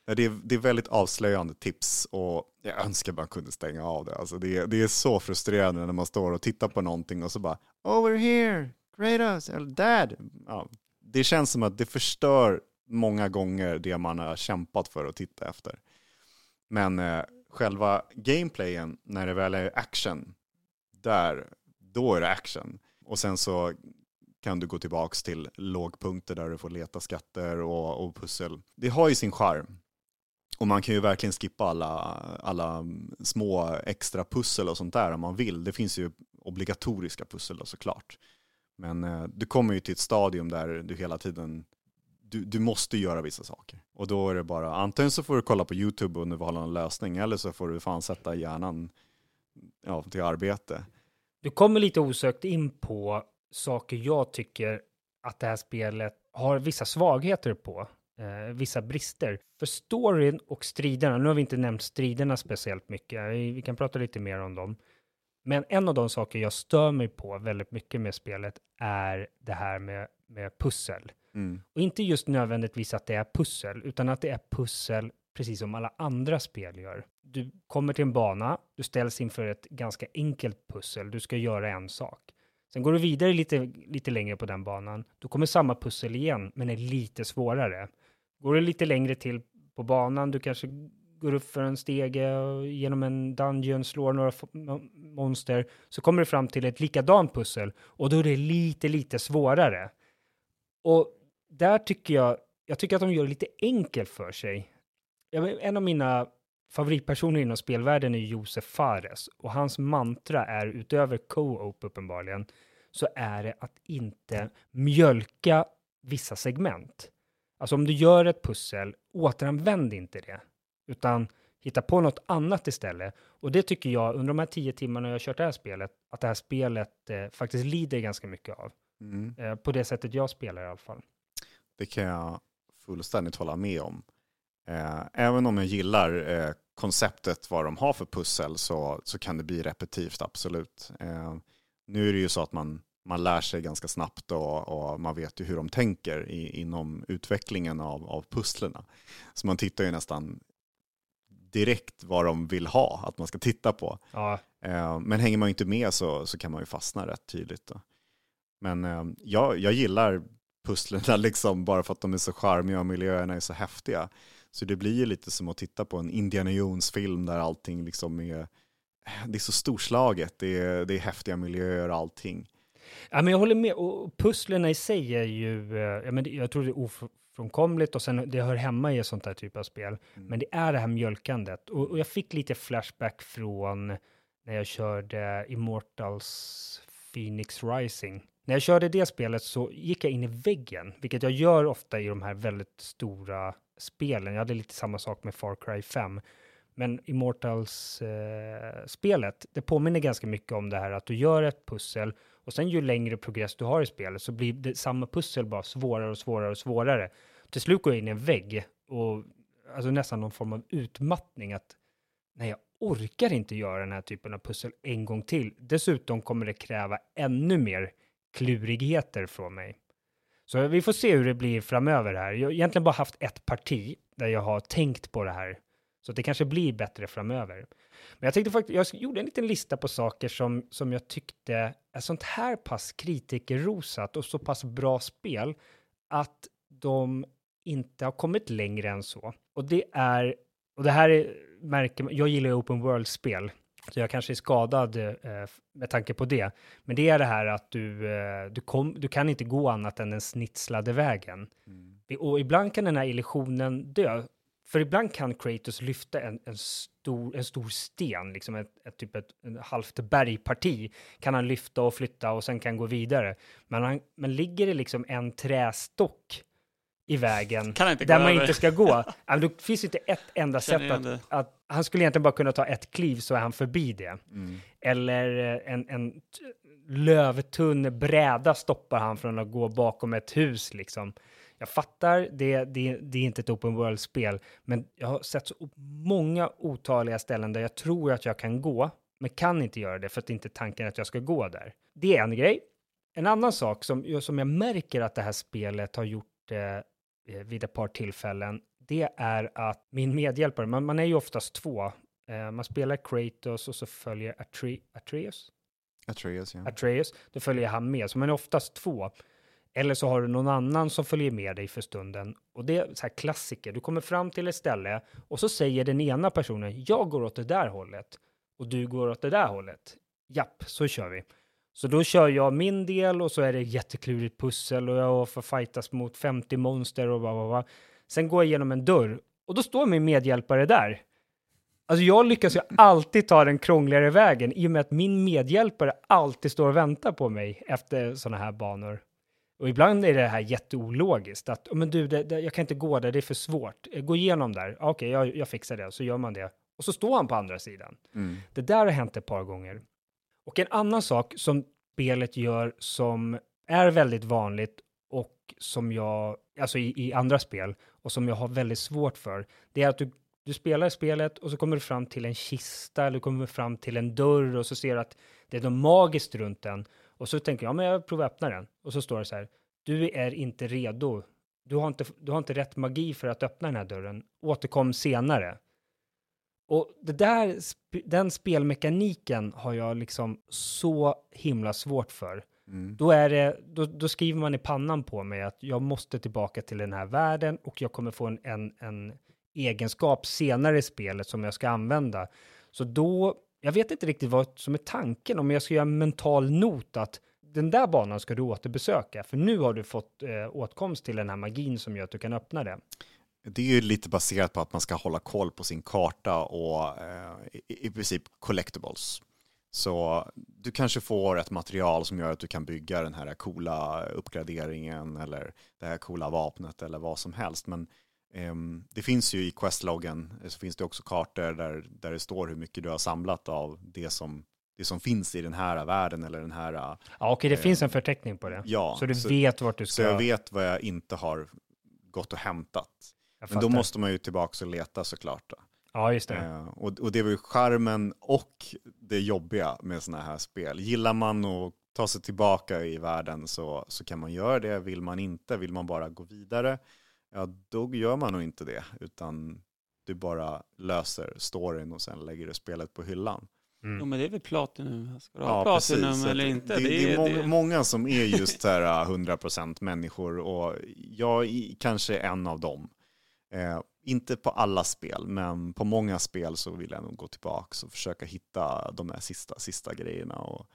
det är, det är väldigt avslöjande tips och jag önskar man kunde stänga av det. Alltså det, det är så frustrerande när man står och tittar på någonting och så bara over here, Kratos, eller dad. Ja, det känns som att det förstör många gånger det man har kämpat för att titta efter. Men eh, själva gameplayen, när det väl är action, där, då är det action. Och sen så kan du gå tillbaka till lågpunkter där du får leta skatter och, och pussel. Det har ju sin charm. Och man kan ju verkligen skippa alla, alla små extra pussel och sånt där om man vill. Det finns ju obligatoriska pussel då, såklart. Men eh, du kommer ju till ett stadium där du hela tiden du, du måste göra vissa saker. Och då är det bara, antingen så får du kolla på YouTube och underhålla en lösning, eller så får du fan sätta hjärnan ja, till arbete. Du kommer lite osökt in på saker jag tycker att det här spelet har vissa svagheter på eh, vissa brister. För storyn och striderna, nu har vi inte nämnt striderna speciellt mycket, vi kan prata lite mer om dem. Men en av de saker jag stör mig på väldigt mycket med spelet är det här med, med pussel. Mm. Och inte just nödvändigtvis att det är pussel, utan att det är pussel precis som alla andra spel gör. Du kommer till en bana, du ställs inför ett ganska enkelt pussel, du ska göra en sak. Sen går du vidare lite, lite längre på den banan, då kommer samma pussel igen, men är lite svårare. Går du lite längre till på banan, du kanske går upp för en stege genom en dungeon, slår några monster, så kommer du fram till ett likadant pussel och då är det lite, lite svårare. Och där tycker jag, jag tycker att de gör det lite enkelt för sig. en av mina favoritpersoner inom spelvärlden är Josef Fares och hans mantra är utöver co-op uppenbarligen så är det att inte mjölka vissa segment. Alltså om du gör ett pussel, återanvänd inte det, utan hitta på något annat istället. Och det tycker jag, under de här tio timmarna jag har kört det här spelet, att det här spelet eh, faktiskt lider ganska mycket av. Mm. Eh, på det sättet jag spelar i alla fall. Det kan jag fullständigt hålla med om. Eh, även om jag gillar eh, konceptet vad de har för pussel så, så kan det bli repetitivt, absolut. Eh, nu är det ju så att man man lär sig ganska snabbt och, och man vet ju hur de tänker i, inom utvecklingen av, av pusslerna. Så man tittar ju nästan direkt vad de vill ha att man ska titta på. Ja. Men hänger man inte med så, så kan man ju fastna rätt tydligt. Då. Men jag, jag gillar pusslerna (laughs) liksom bara för att de är så charmiga och miljöerna är så häftiga. Så det blir ju lite som att titta på en Indiana Jones-film där allting liksom är, det är så storslaget, det är, det är häftiga miljöer och allting. Ja, men jag håller med. Och pusslerna i sig är ju, eh, ja, men jag tror det är ofrånkomligt och sen det hör hemma i sånt här typ av spel. Mm. Men det är det här mjölkandet. Och, och, jag fick lite flashback från när jag körde Immortals Phoenix Rising. När jag körde det spelet så gick jag in i väggen, vilket jag gör ofta i de här väldigt stora spelen. Jag hade lite samma sak med Far Cry 5. Men Immortals-spelet, eh, det påminner ganska mycket om det här att du gör ett pussel och sen ju längre progress du har i spelet så blir det samma pussel bara svårare och svårare och svårare. Till slut går jag in i en vägg och alltså nästan någon form av utmattning att nej, jag orkar inte göra den här typen av pussel en gång till. Dessutom kommer det kräva ännu mer klurigheter från mig. Så vi får se hur det blir framöver här. Jag har egentligen bara haft ett parti där jag har tänkt på det här så det kanske blir bättre framöver. Men jag tänkte faktiskt, jag gjorde en liten lista på saker som, som jag tyckte är sånt här pass kritikerrosat och så pass bra spel att de inte har kommit längre än så. Och det är, och det här är, märker jag gillar ju open world-spel, så jag kanske är skadad eh, med tanke på det. Men det är det här att du, eh, du, kom, du kan inte gå annat än den snitslade vägen. Och ibland kan den här illusionen dö. För ibland kan Kratos lyfta en, en, stor, en stor sten, liksom ett, ett typ ett, ett halvt bergparti, kan han lyfta och flytta och sen kan gå vidare. Men, han, men ligger det liksom en trästock i vägen inte där man över? inte ska gå, (laughs) ja, då finns inte ett enda Känner sätt det. att, att han skulle egentligen bara kunna ta ett kliv så är han förbi det. Eller eh, en, en lövtunn bräda stoppar han från att gå bakom ett hus liksom. Jag fattar, det, det, det är inte ett open world-spel, men jag har sett så många otaliga ställen där jag tror att jag kan gå, men kan inte göra det för att inte tanken är att jag ska gå där. Det är en grej. En annan sak som, som jag märker att det här spelet har gjort eh, vid ett par tillfällen, det är att min medhjälpare, man, man är ju oftast två, eh, man spelar Kratos och så följer Atre, Atreus, Atreus, ja. Atreus, då följer han med, så man är oftast två. Eller så har du någon annan som följer med dig för stunden. Och det är så här klassiker. Du kommer fram till ett ställe och så säger den ena personen, jag går åt det där hållet och du går åt det där hållet. Japp, så kör vi. Så då kör jag min del och så är det jätteklurigt pussel och jag får fightas mot 50 monster och bla, bla, bla. Sen går jag igenom en dörr och då står min medhjälpare där. Alltså jag lyckas ju alltid ta den krångligare vägen i och med att min medhjälpare alltid står och väntar på mig efter sådana här banor. Och ibland är det här jätteologiskt, att "Oh, men du, det, det, jag kan inte gå där, det är för svårt. Gå igenom där, "Ja, okej, jag, jag fixar det, så gör man det. Och så står han på andra sidan. Det där har hänt ett par gånger. Och en annan sak som spelet gör som är väldigt vanligt och som jag, alltså i, i andra spel, och som jag har väldigt svårt för, det är att du, du spelar spelet och så kommer du fram till en kista eller du kommer fram till en dörr och så ser du att det är något magiskt runt den. Och så tänker jag, ja, men jag provar att öppna den. Och så står det så här, du är inte redo. Du har inte, du har inte rätt magi för att öppna den här dörren. Återkom senare. Och det där, den spelmekaniken har jag liksom så himla svårt för. Då, är det, då, då skriver man i pannan på mig att jag måste tillbaka till den här världen och jag kommer få en, en, en egenskap senare i spelet som jag ska använda. Så då, jag vet inte riktigt vad som är tanken, om jag ska göra en mental not att den där banan ska du återbesöka, för nu har du fått eh, åtkomst till den här magin som gör att du kan öppna det. Det är ju lite baserat på att man ska hålla koll på sin karta och eh, i, i princip collectibles. Så du kanske får ett material som gör att du kan bygga den här coola uppgraderingen eller det här coola vapnet eller vad som helst. Men ehm, det finns ju i questloggen så finns det också kartor där, där det står hur mycket du har samlat av det som, det som finns i den här världen eller den här Ja, okej, det finns en förteckning på det. ja, så du så- vet vart du ska... så jag vet vad jag inte har gått och hämtat. Men då måste man ju tillbaka och leta såklart. Då. Ja, just det. Eh, och, och det var ju charmen och det jobbiga med sådana här spel. Gillar man att ta sig tillbaka i världen så, så kan man göra det. Vill man inte, vill man bara gå vidare, ja då gör man nog inte det. Utan du bara löser storyn och sen lägger du spelet på hyllan. Jo, men det är väl Platinum. Ska du ha Platinum Så att eller inte? Det, det är må- det- många som är just här (laughs) 100% människor och jag är kanske en av dem. Eh, inte på alla spel, men på många spel så vill jag nog gå tillbaka och försöka hitta de här sista, sista grejerna. Och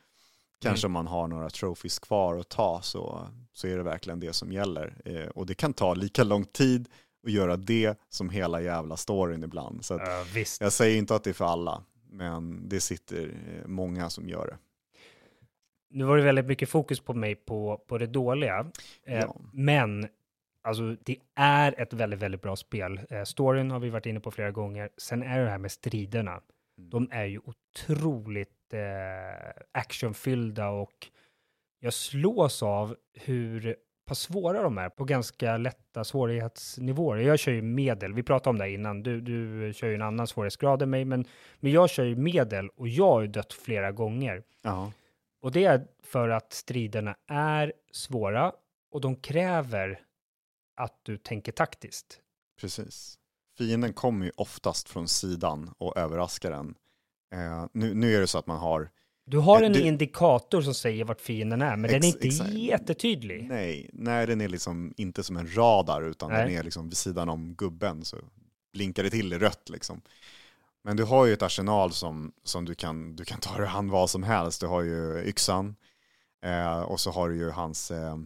kanske om man har några trophies kvar att ta så, så är det verkligen det som gäller. Eh, och det kan ta lika lång tid att göra det som hela jävla storyn ibland. Så Ja, visst. jag säger inte att det är för alla, men det sitter eh, många som gör det. Nu var det väldigt mycket fokus på mig på, på det dåliga. Eh, Ja. Men alltså, det är ett väldigt, väldigt bra spel. Eh, storyn har vi varit inne på flera gånger. Sen är det här med striderna. De är ju otroligt eh, actionfyllda och jag slås av hur pass svåra de är på ganska lätta svårighetsnivåer. Jag kör ju medel, vi pratade om det innan, du, du kör ju en annan svårighetsgrad än mig, men, men jag kör ju medel och jag har ju dött flera gånger. Ja. Och det är för att striderna är svåra och de kräver att du tänker taktiskt. Precis. Fienden kommer ju oftast från sidan och överraskar en. Eh, nu, nu är det så att man har Du har Eh, en du- indikator som säger vart fienden är, men den är Ex- inte exakt. jättetydlig. Nej, nej, den är liksom inte som en radar utan Nej. den är liksom vid sidan om gubben så blinkar det till i rött liksom. Men du har ju ett arsenal som, som du, kan, du kan ta dig an vad som helst. Du har ju yxan eh, och så har du ju hans eh,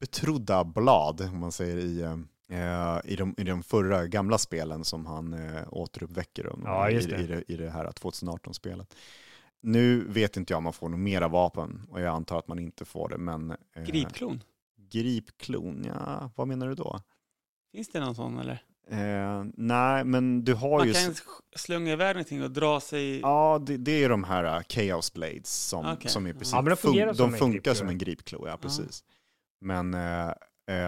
betrodda blad, om man säger i, eh, i, de, i de förra gamla spelen som han eh, återuppväcker dem, Ja, i, det. I, det, i det här 2018-spelet. Nu vet inte jag om man får några mera vapen och jag antar att man inte får det, men eh, Gripklon. Gripklon, ja, vad menar du då? Finns det någon sån eller? Eh, nej, men du har Man ju... kan slunga iväg någonting och dra sig... Ja, det, det är de här uh, Chaos Blades som, Okej. som i princip Ja, de fungerar fun- som de en funkar gripklo, som ja. en gripklo. Ja, precis. Men uh,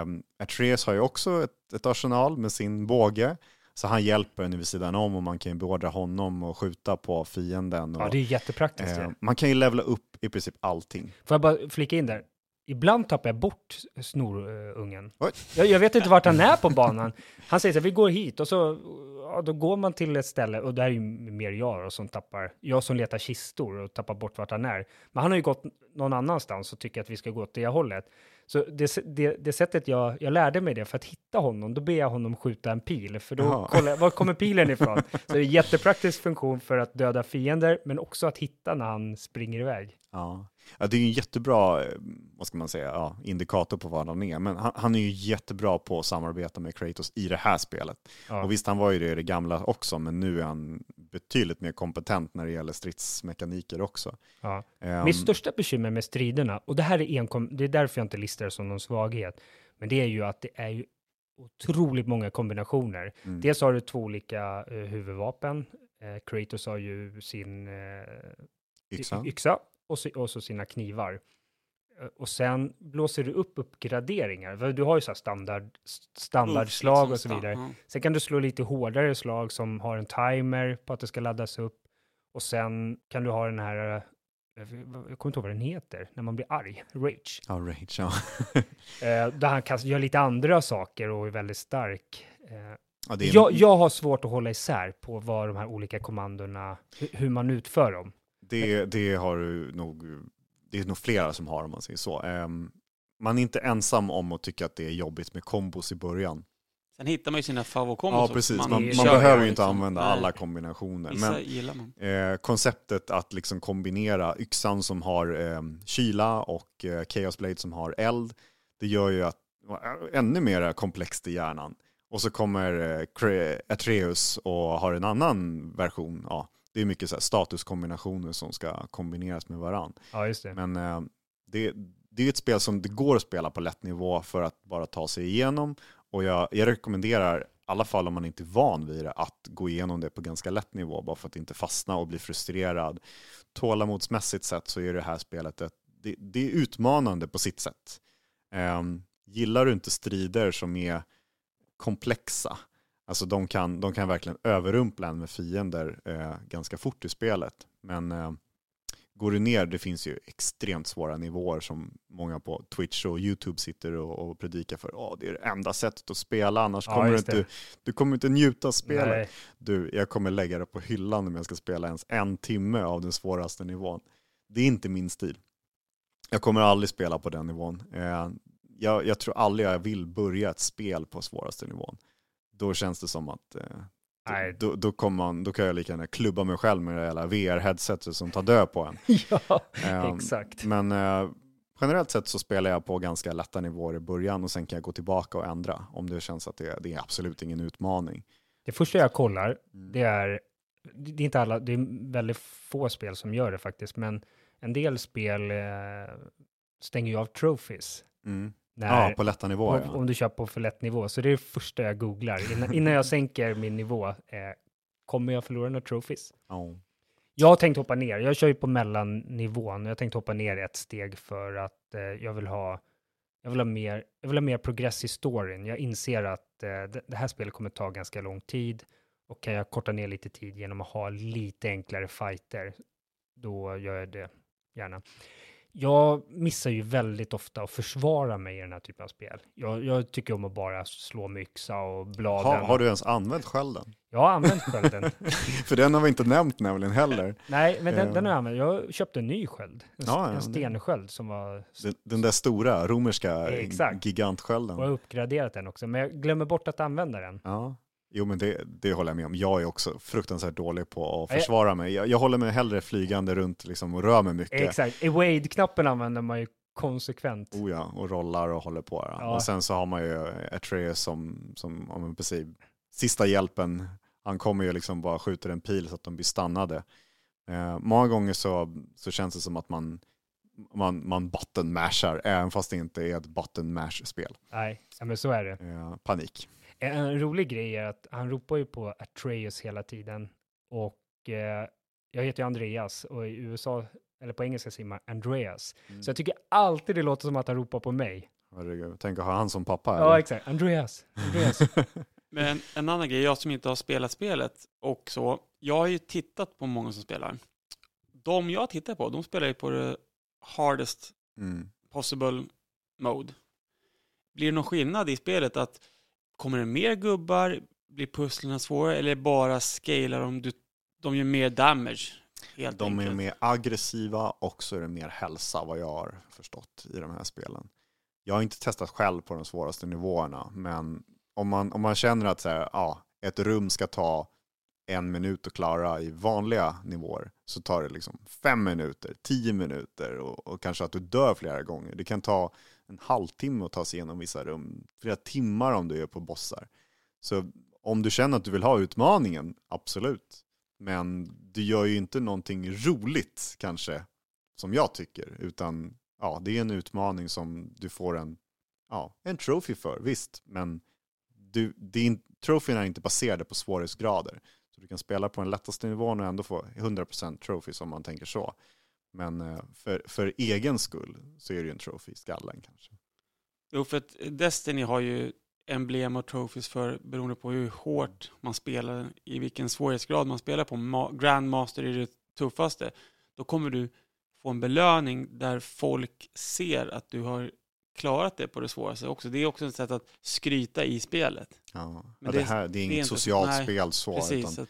um, Atreus har ju också ett, ett arsenal med sin båge. Så han hjälper en vid sidan om och man kan ju beordra honom och skjuta på fienden. Och, Ja, det är jättepraktiskt. eh, man kan ju levla upp i princip allting. Får jag bara flika in där? Ibland tappar jag bort snorungen. Oj. Jag, jag vet inte vart han är på banan. Han säger så här, vi går hit och så ja, då går man till ett ställe och där är ju mer jag då, som tappar, jag som letar kistor och tappar bort vart han är. Men han har ju gått någon annanstans och tycker att vi ska gå åt det hållet. Så det, det, det sättet jag, jag lärde mig det för att hitta honom, då ber jag honom skjuta en pil, för då kollar jag, var kommer pilen (laughs) ifrån? Så det är en jättepraktisk funktion för att döda fiender, men också att hitta när han springer iväg. Ja. Ja, det är ju en jättebra, eh, vad ska man säga, ja, indikator på vad han är. Men han, han är ju jättebra på att samarbeta med Kratos i det här spelet. Ja. Och visst, han var ju det i det gamla också, men nu är han betydligt mer kompetent när det gäller stridsmekaniker också. Ja. Ehm, Mitt största bekymmer med striderna, och det här är enkom, det är därför jag inte listar det som någon svaghet, men det är ju att det är ju otroligt många kombinationer. mm, Dels har du två olika eh, huvudvapen. Eh, Kratos har ju sin eh, yxa. yxa och så, och så sina knivar. Eh, Och sen blåser du upp uppgraderingar. För Du har ju så här standard, standardslag och så vidare. Sen kan du slå lite hårdare slag som har en timer på att det ska laddas upp. Och sen kan du ha den här, eh, jag kommer inte ihåg vad den heter, när man blir arg, rage. Ja, Rage, ja. (laughs) Eh, där han kan göra lite andra saker och är väldigt stark. Eh, ja det är, jag, jag har svårt att hålla isär på vad de här olika kommandona, hu- hur man utför dem. Det, det har du nog, det är nog flera som har om man säger så. Ehm, man är inte ensam om att tycka att det är jobbigt med kombos i början. Sen hittar man ju sina favokombos. Ja, precis. Man, man man, behöver ju ju inte liksom. använda Nej. alla kombinationer. Men. Eh, konceptet att liksom kombinera yxan som har eh, kyla och eh, Chaos Blade som har eld, det gör ju att äh, ännu mer komplext i hjärnan. Och så kommer eh, Atreus och har en annan version. Ja, det är mycket så statuskombinationer som ska kombineras med varann. Ja, just det. Men eh, det, det är ett spel som det går att spela på lätt nivå för att bara ta sig igenom. Och jag, jag rekommenderar, i alla fall om man inte är van vid det, att gå igenom det på ganska lätt nivå bara för att inte fastna och bli frustrerad. Tålamodsmässigt sett så är det här spelet ett, det, det är utmanande på sitt sätt. Ehm, gillar du inte strider som är komplexa, alltså de kan, de kan verkligen överrumpla en med fiender eh, ganska fort i spelet. Men eh, går du ner, det finns ju extremt svåra nivåer som många på Twitch och YouTube sitter och, och predikar för. Åh, det är det enda sättet att spela, annars Ja, kommer du inte, du kommer inte njuta av spelet. Nej. Du, jag kommer lägga det på hyllan om jag ska spela ens en timme av den svåraste nivån. Det är inte min stil. Jag kommer aldrig spela på den nivån. Eh, jag, jag tror aldrig jag vill börja ett spel på svåraste nivån. Då känns det som att eh, Nej. då, då, kommer man, då kan jag lika gärna klubba mig själv med det jävla VR-headsetet som tar död på en. (laughs) ja, Ehm, exakt. Men eh, generellt sett så spelar jag på ganska lätta nivåer i början och sen kan jag gå tillbaka och ändra om det känns att det, det är absolut ingen utmaning. Det första jag kollar, Mm. det är, det är inte alla, det är väldigt få spel som gör det faktiskt, men en del spel eh, stänger ju av trophies. Mm. När, Ja, på lätta nivåer. om, Ja. om du kör på för lätt nivå. Så det är det första jag googlar. Innan, innan jag sänker min nivå, eh, kommer jag förlora några trophies? Ja. Jag har tänkt hoppa ner. Jag kör ju på mellannivån. Jag har tänkt hoppa ner ett steg för att eh, jag vill ha jag vill ha mer, jag vill ha mer progress i storyn. Jag inser att eh, det, det här spelet kommer ta ganska lång tid och kan jag korta ner lite tid genom att ha lite enklare fighter, då gör jag det gärna. Jag missar ju väldigt ofta att försvara mig i den här typen av spel. Jag, jag tycker om att bara slå med yxa och bladen. Har, har du ens använt skölden? Jag har använt skölden. (laughs) För den har vi inte nämnt nämligen heller. Nej, men den, den har jag använt. Jag köpte en ny sköld. En, Ja, ja, en stensköld som var... Den, den där stora romerska Exakt. gigantskölden. Och jag har uppgraderat den också, men jag glömmer bort att använda den. Ja, jo men det, det håller jag med om. Jag är också fruktansvärt dålig på att försvara mig. Jag, jag håller mig hellre flygande runt liksom och rör mig mycket. Exakt. Evade-knappen använder man ju konsekvent. Oh ja, och rollar och håller på. Ja. Ja. Och sen så har man ju Atreus som, som men precis, sista hjälpen. Han kommer ju liksom bara skjuter en pil så att de blir stannade. Eh, många gånger så, så känns det som att man, man, man button mashar, även fast det inte är ett button mash-spel. Nej, ja, men så är det. Eh, panik. En rolig grej är att han ropar ju på Atreus hela tiden. Och eh, jag heter ju Andreas och i USA, eller på engelska säger man Andreas. Mm. Så jag tycker alltid det låter som att han ropar på mig. Herregud, Tänk att ha han som pappa. Ja, eller? exakt. Andreas. Andreas. (laughs) Men en annan grej, jag som inte har spelat spelet och så, jag har ju tittat på många som spelar. De jag tittar på, de spelar ju på det hardest Mm. possible mode. Blir det någon skillnad i spelet att kommer det mer gubbar, blir pusslen svårare eller bara scalar de, du, de gör mer damage? Helt De är enkelt. mer aggressiva och så är det mer hälsa vad jag har förstått i de här spelen. Jag har inte testat själv på de svåraste nivåerna, men om man, om man känner att så här, ja, ett rum ska ta en minut att klara i vanliga nivåer så tar det liksom fem minuter, tio minuter och, och kanske att du dör flera gånger. Det kan ta en halvtimme att ta sig igenom vissa rum, flera timmar om du är på bossar. Så om du känner att du vill ha utmaningen, absolut. Men du gör ju inte någonting roligt kanske, som jag tycker, utan ja, det är en utmaning som du får en, ja, en trophy för, visst, men du, din, trofén är inte baserade på svårighetsgrader. Så du kan spela på den lättaste nivån och ändå få 100% trophy om man tänker så. Men eh, för, för egen skull så är det ju en trophy i skallen kanske. Jo, för att Destiny har ju emblem och trophies för beroende på hur hårt man spelar, i vilken svårighetsgrad man spelar på. Ma- Grandmaster är det tuffaste. Då kommer du få en belöning där folk ser att du har klarat det på det svåraste också. Det är också ett sätt att skryta i spelet. Ja. Men ja, det- det, här, det är inget inte- socialt nej, spel så. Precis. Utan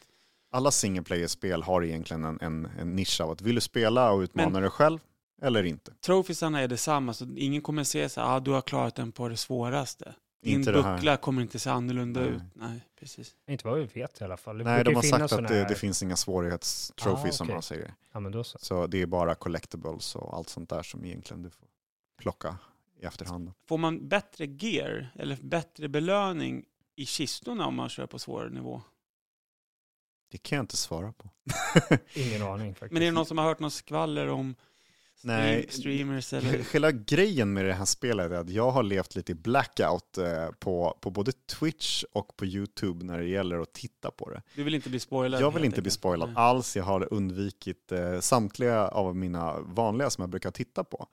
alla single player-spel har egentligen en, en, en nisch av att vill du spela och utmana Men- dig själv eller inte. Trophiesarna är detsamma, så ingen kommer säga så ah, du har klarat den på det svåraste. Din Inte buckla kommer inte se annorlunda Nej. ut. Nej, precis. Inte vad vi vet i alla fall. Det Nej, de har sagt att det, det finns inga svårighetstrophies Ah, som okej. man säger. Ja, men då så. Så det är bara collectibles och allt sånt där som egentligen du får plocka i efterhand. Får man bättre gear eller bättre belöning i kistorna om man kör på svårare nivå? Det kan jag inte svara på. (laughs) Ingen aning faktiskt. Men är det någon som har hört något skvaller om stream, Nej. streamers eller? Hela grejen med det här spelet är att jag har levt lite i blackout eh, på, på både Twitch och på YouTube när det gäller att titta på det. Du vill inte bli spoilad? Jag vill inte bli spoilad Nej. alls. Jag har undvikit eh, samtliga av mina vanliga som jag brukar titta på.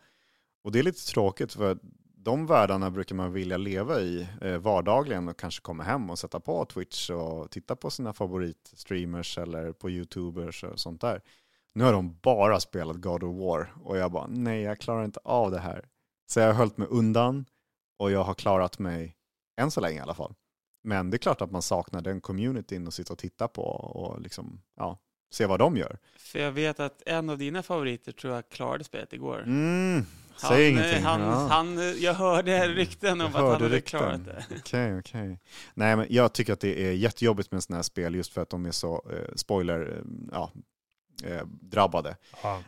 Och det är lite tråkigt för de världarna brukar man vilja leva i eh, vardagligen och kanske komma hem och sätta på Twitch och titta på sina favoritstreamers eller på YouTubers och sånt där. Nu har de bara spelat God of War och jag bara nej, jag klarar inte av det här. Så jag har hållit mig undan och jag har klarat mig än så länge i alla fall. Men det är klart att man saknar den communityn och sitta och titta på och liksom, ja, se vad de gör. För jag vet att en av dina favoriter tror jag klarade spelet igår. Mm, säg eh, ingenting. Han, ja. han, jag hörde rykten om Jag att han hade rykten. klarat det. Okej, okej. Nej, men jag tycker att det är jättejobbigt med sådana här spel just för att de är så eh, spoiler, eh, ja, eh, drabbade.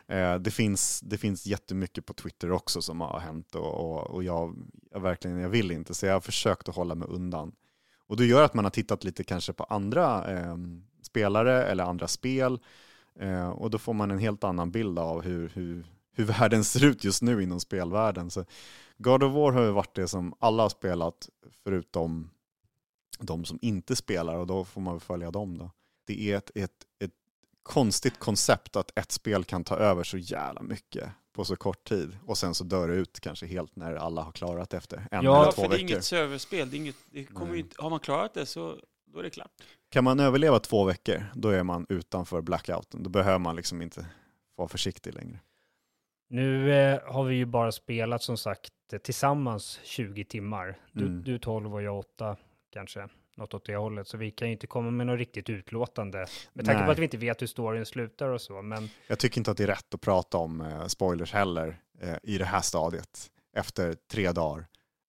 Eh, det, finns, det finns jättemycket på Twitter också som har hänt och, och, och jag, jag verkligen, jag vill inte så jag har försökt att hålla mig undan. Och det gör att man har tittat lite kanske på andra eh, spelare eller andra spel eh, och då får man en helt annan bild av hur, hur, hur världen ser ut just nu inom spelvärlden. Så God of War har ju varit det som alla har spelat förutom de som inte spelar och då får man väl följa dem då. Det är ett, ett, ett konstigt koncept att ett spel kan ta över så jävla mycket på så kort tid och sen så dör det ut kanske helt när alla har klarat efter en Ja, eller Ja, två för det är veckor. inget serverspel. Det är inget, det kommer inte, har man klarat det så då är det klart. Kan man överleva två veckor, då är man utanför blackouten. Då behöver man liksom inte vara försiktig längre. Nu eh, har vi ju bara spelat som sagt tillsammans 20 timmar. Du, Mm. du 12 och jag 8 kanske, något åt det hållet. Så vi kan ju inte komma med något riktigt utlåtande. Med tanke på att vi inte vet hur storyn slutar och så. Men Jag tycker inte att det är rätt att prata om eh, spoilers heller eh, i det här stadiet efter tre dagar.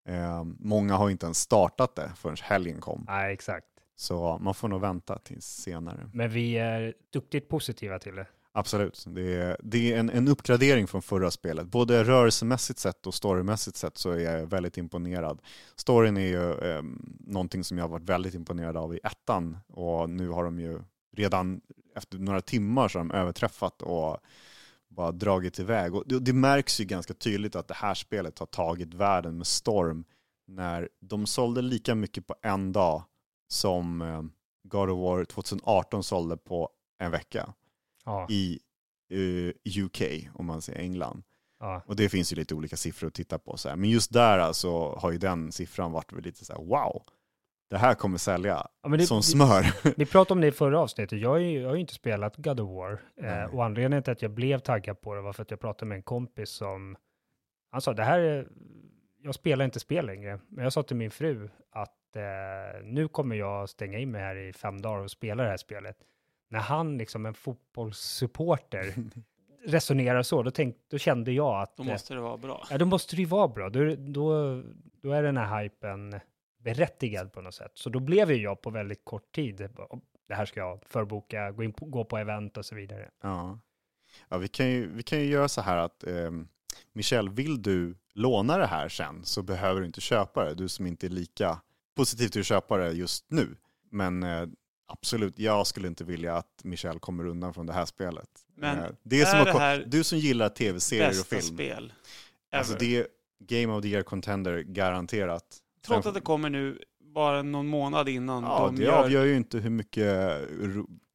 Eh, många har inte ens startat det förrän helgen kom. nej, exakt. Så man får nog vänta tills senare. Men vi är duktigt positiva till det. Absolut. Det är, det är en, en uppgradering från förra spelet. Både rörelsemässigt sett och storymässigt sett så är jag väldigt imponerad. Storyn är ju eh, någonting som jag har varit väldigt imponerad av i ettan och nu har de ju redan efter några timmar så har de överträffat och bara dragit iväg. Och det, det märks ju ganska tydligt att det här spelet har tagit världen med storm när de sålde lika mycket på en dag som eh, God of War 2018 sålde på en vecka Ja, i eh, UK, om man säger England. ja. Och det finns ju lite olika siffror att titta på. Så här. Men just där alltså har ju den siffran varit lite så här, wow, det här kommer sälja ja det, som vi, smör. (laughs) vi pratade om det i förra avsnittet. Jag har ju, jag har ju inte spelat God of War. Eh, och anledningen till att jag blev taggad på det var för att jag pratade med en kompis som... Han sa, det här är... Jag spelar inte spel längre. Men jag sa till min fru att eh, nu kommer jag stänga in mig här i fem dagar och spela det här spelet. När han, liksom en fotbollssupporter, (laughs) resonerar så, då, tänk, då kände jag att... Då eh, måste det vara bra. Ja, då måste det ju vara bra. Då, då, då är den här hypen berättigad på något sätt. Så då blev ju jag på väldigt kort tid, det här ska jag förboka, gå, in på, gå på event och så vidare. Ja, ja vi, kan ju, vi kan ju göra så här att eh, Michel, vill du låna det här sen så behöver du inte köpa det. Du som inte är lika positiv till att köpa det just nu. Men eh, absolut, jag skulle inte vilja att Michel kommer undan från det här spelet. Men Eh, det är är som det här Du som gillar tv-serier och Bästa film. spel. Alltså det är Game of the Year Contender garanterat. Trots Sen- att det kommer nu bara någon månad innan Ja, de det gör... avgör ju inte hur mycket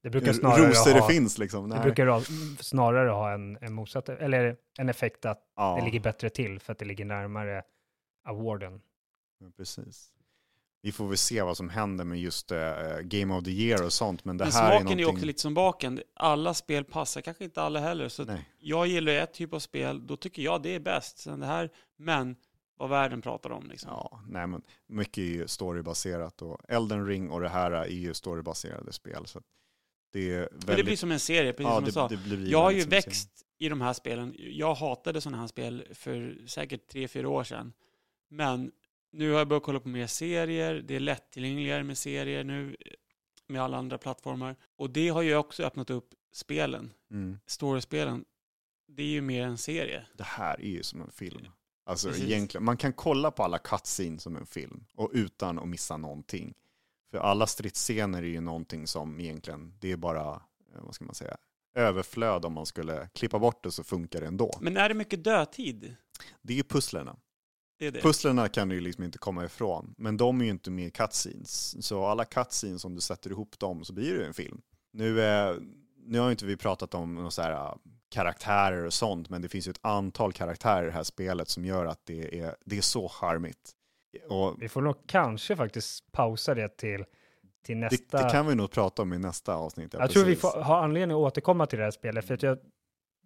Det brukar snarare rosor det ha, finns liksom. det brukar snarare ha en, en motsatt, eller en effekt att ja, det ligger bättre till för att det ligger närmare awarden. ja, precis. Vi får väl se vad som händer med just eh, Game of the Year och sånt. Men det Men här är smaken är någonting... ju också lite som baken. Alla spel passar kanske inte alla heller. Så jag gillar ett typ av spel, då tycker jag det är bäst. Sen det här, men vad världen pratar om liksom. Ja, nej men mycket är ju storybaserat och Elden Ring och det här är ju storybaserade spel. Så det är väldigt... Men det blir som en serie, precis ja, som det, jag sa. det blir Jag har ju som en serie. växt i de här spelen. Jag hatade sådana här spel för säkert tre fyra år sedan. Men nu har jag börjat kolla på mer serier. Det är lättillgängligare med serier nu med alla andra plattformar. Och det har ju också öppnat upp spelen. Mm. Storiespelen. Det är ju mer en serie. Det här är ju som en film. Alltså Precis. egentligen, man kan kolla på alla cutscenes som en film och utan att missa någonting. För alla stridsscener är ju någonting som egentligen, det är bara, eh, vad ska man säga, överflöd om man skulle klippa bort det så funkar det ändå. Men är det mycket dödtid? Det är ju pusslerna. Det är det. Pusslerna kan du ju liksom inte komma ifrån, men de är ju inte med i cutscenes. Så alla cutscenes, om du sätter ihop dem så blir det en film. Nu, eh, nu har inte vi pratat om några så här, eh, karaktärer och sånt, men det finns ju ett antal karaktärer i det här spelet som gör att det är, det är så charmigt. Och Vi får nog kanske faktiskt pausa det till, till det, nästa... det kan vi nog prata om i nästa avsnitt. ja, jag tror vi precis. får, har anledning att återkomma till det här spelet, för att jag,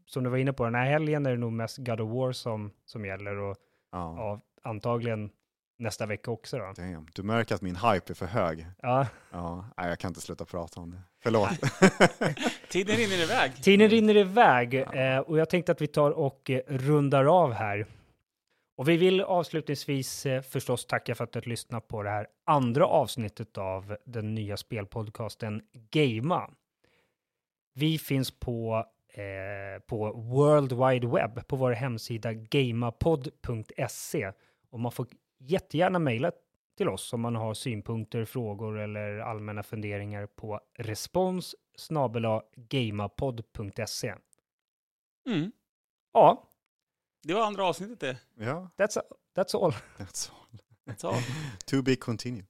som du var inne på, den här helgen är det nog mest God of War som, som gäller och Ja. ja, antagligen nästa vecka också då. Damn. Du märker att min hype är för hög. Ja, Ja, nej, jag kan inte sluta prata om det. Förlåt. (laughs) Tiden rinner iväg. tiden rinner iväg eh, och jag tänkte att vi tar och eh, rundar av här. Och vi vill avslutningsvis eh, förstås tacka för att du har lyssnat på det här andra avsnittet av den nya spelpodcasten Gamea. Vi finns på, eh, på World Wide Web på vår hemsida gamapod.se och man får jättegärna mejla till oss om man har synpunkter, frågor eller allmänna funderingar på respons gamapod.se. Mm. Ja, Det var andra avsnittet det. ja, that's, that's all. that's all. Så. (laughs) To be continued.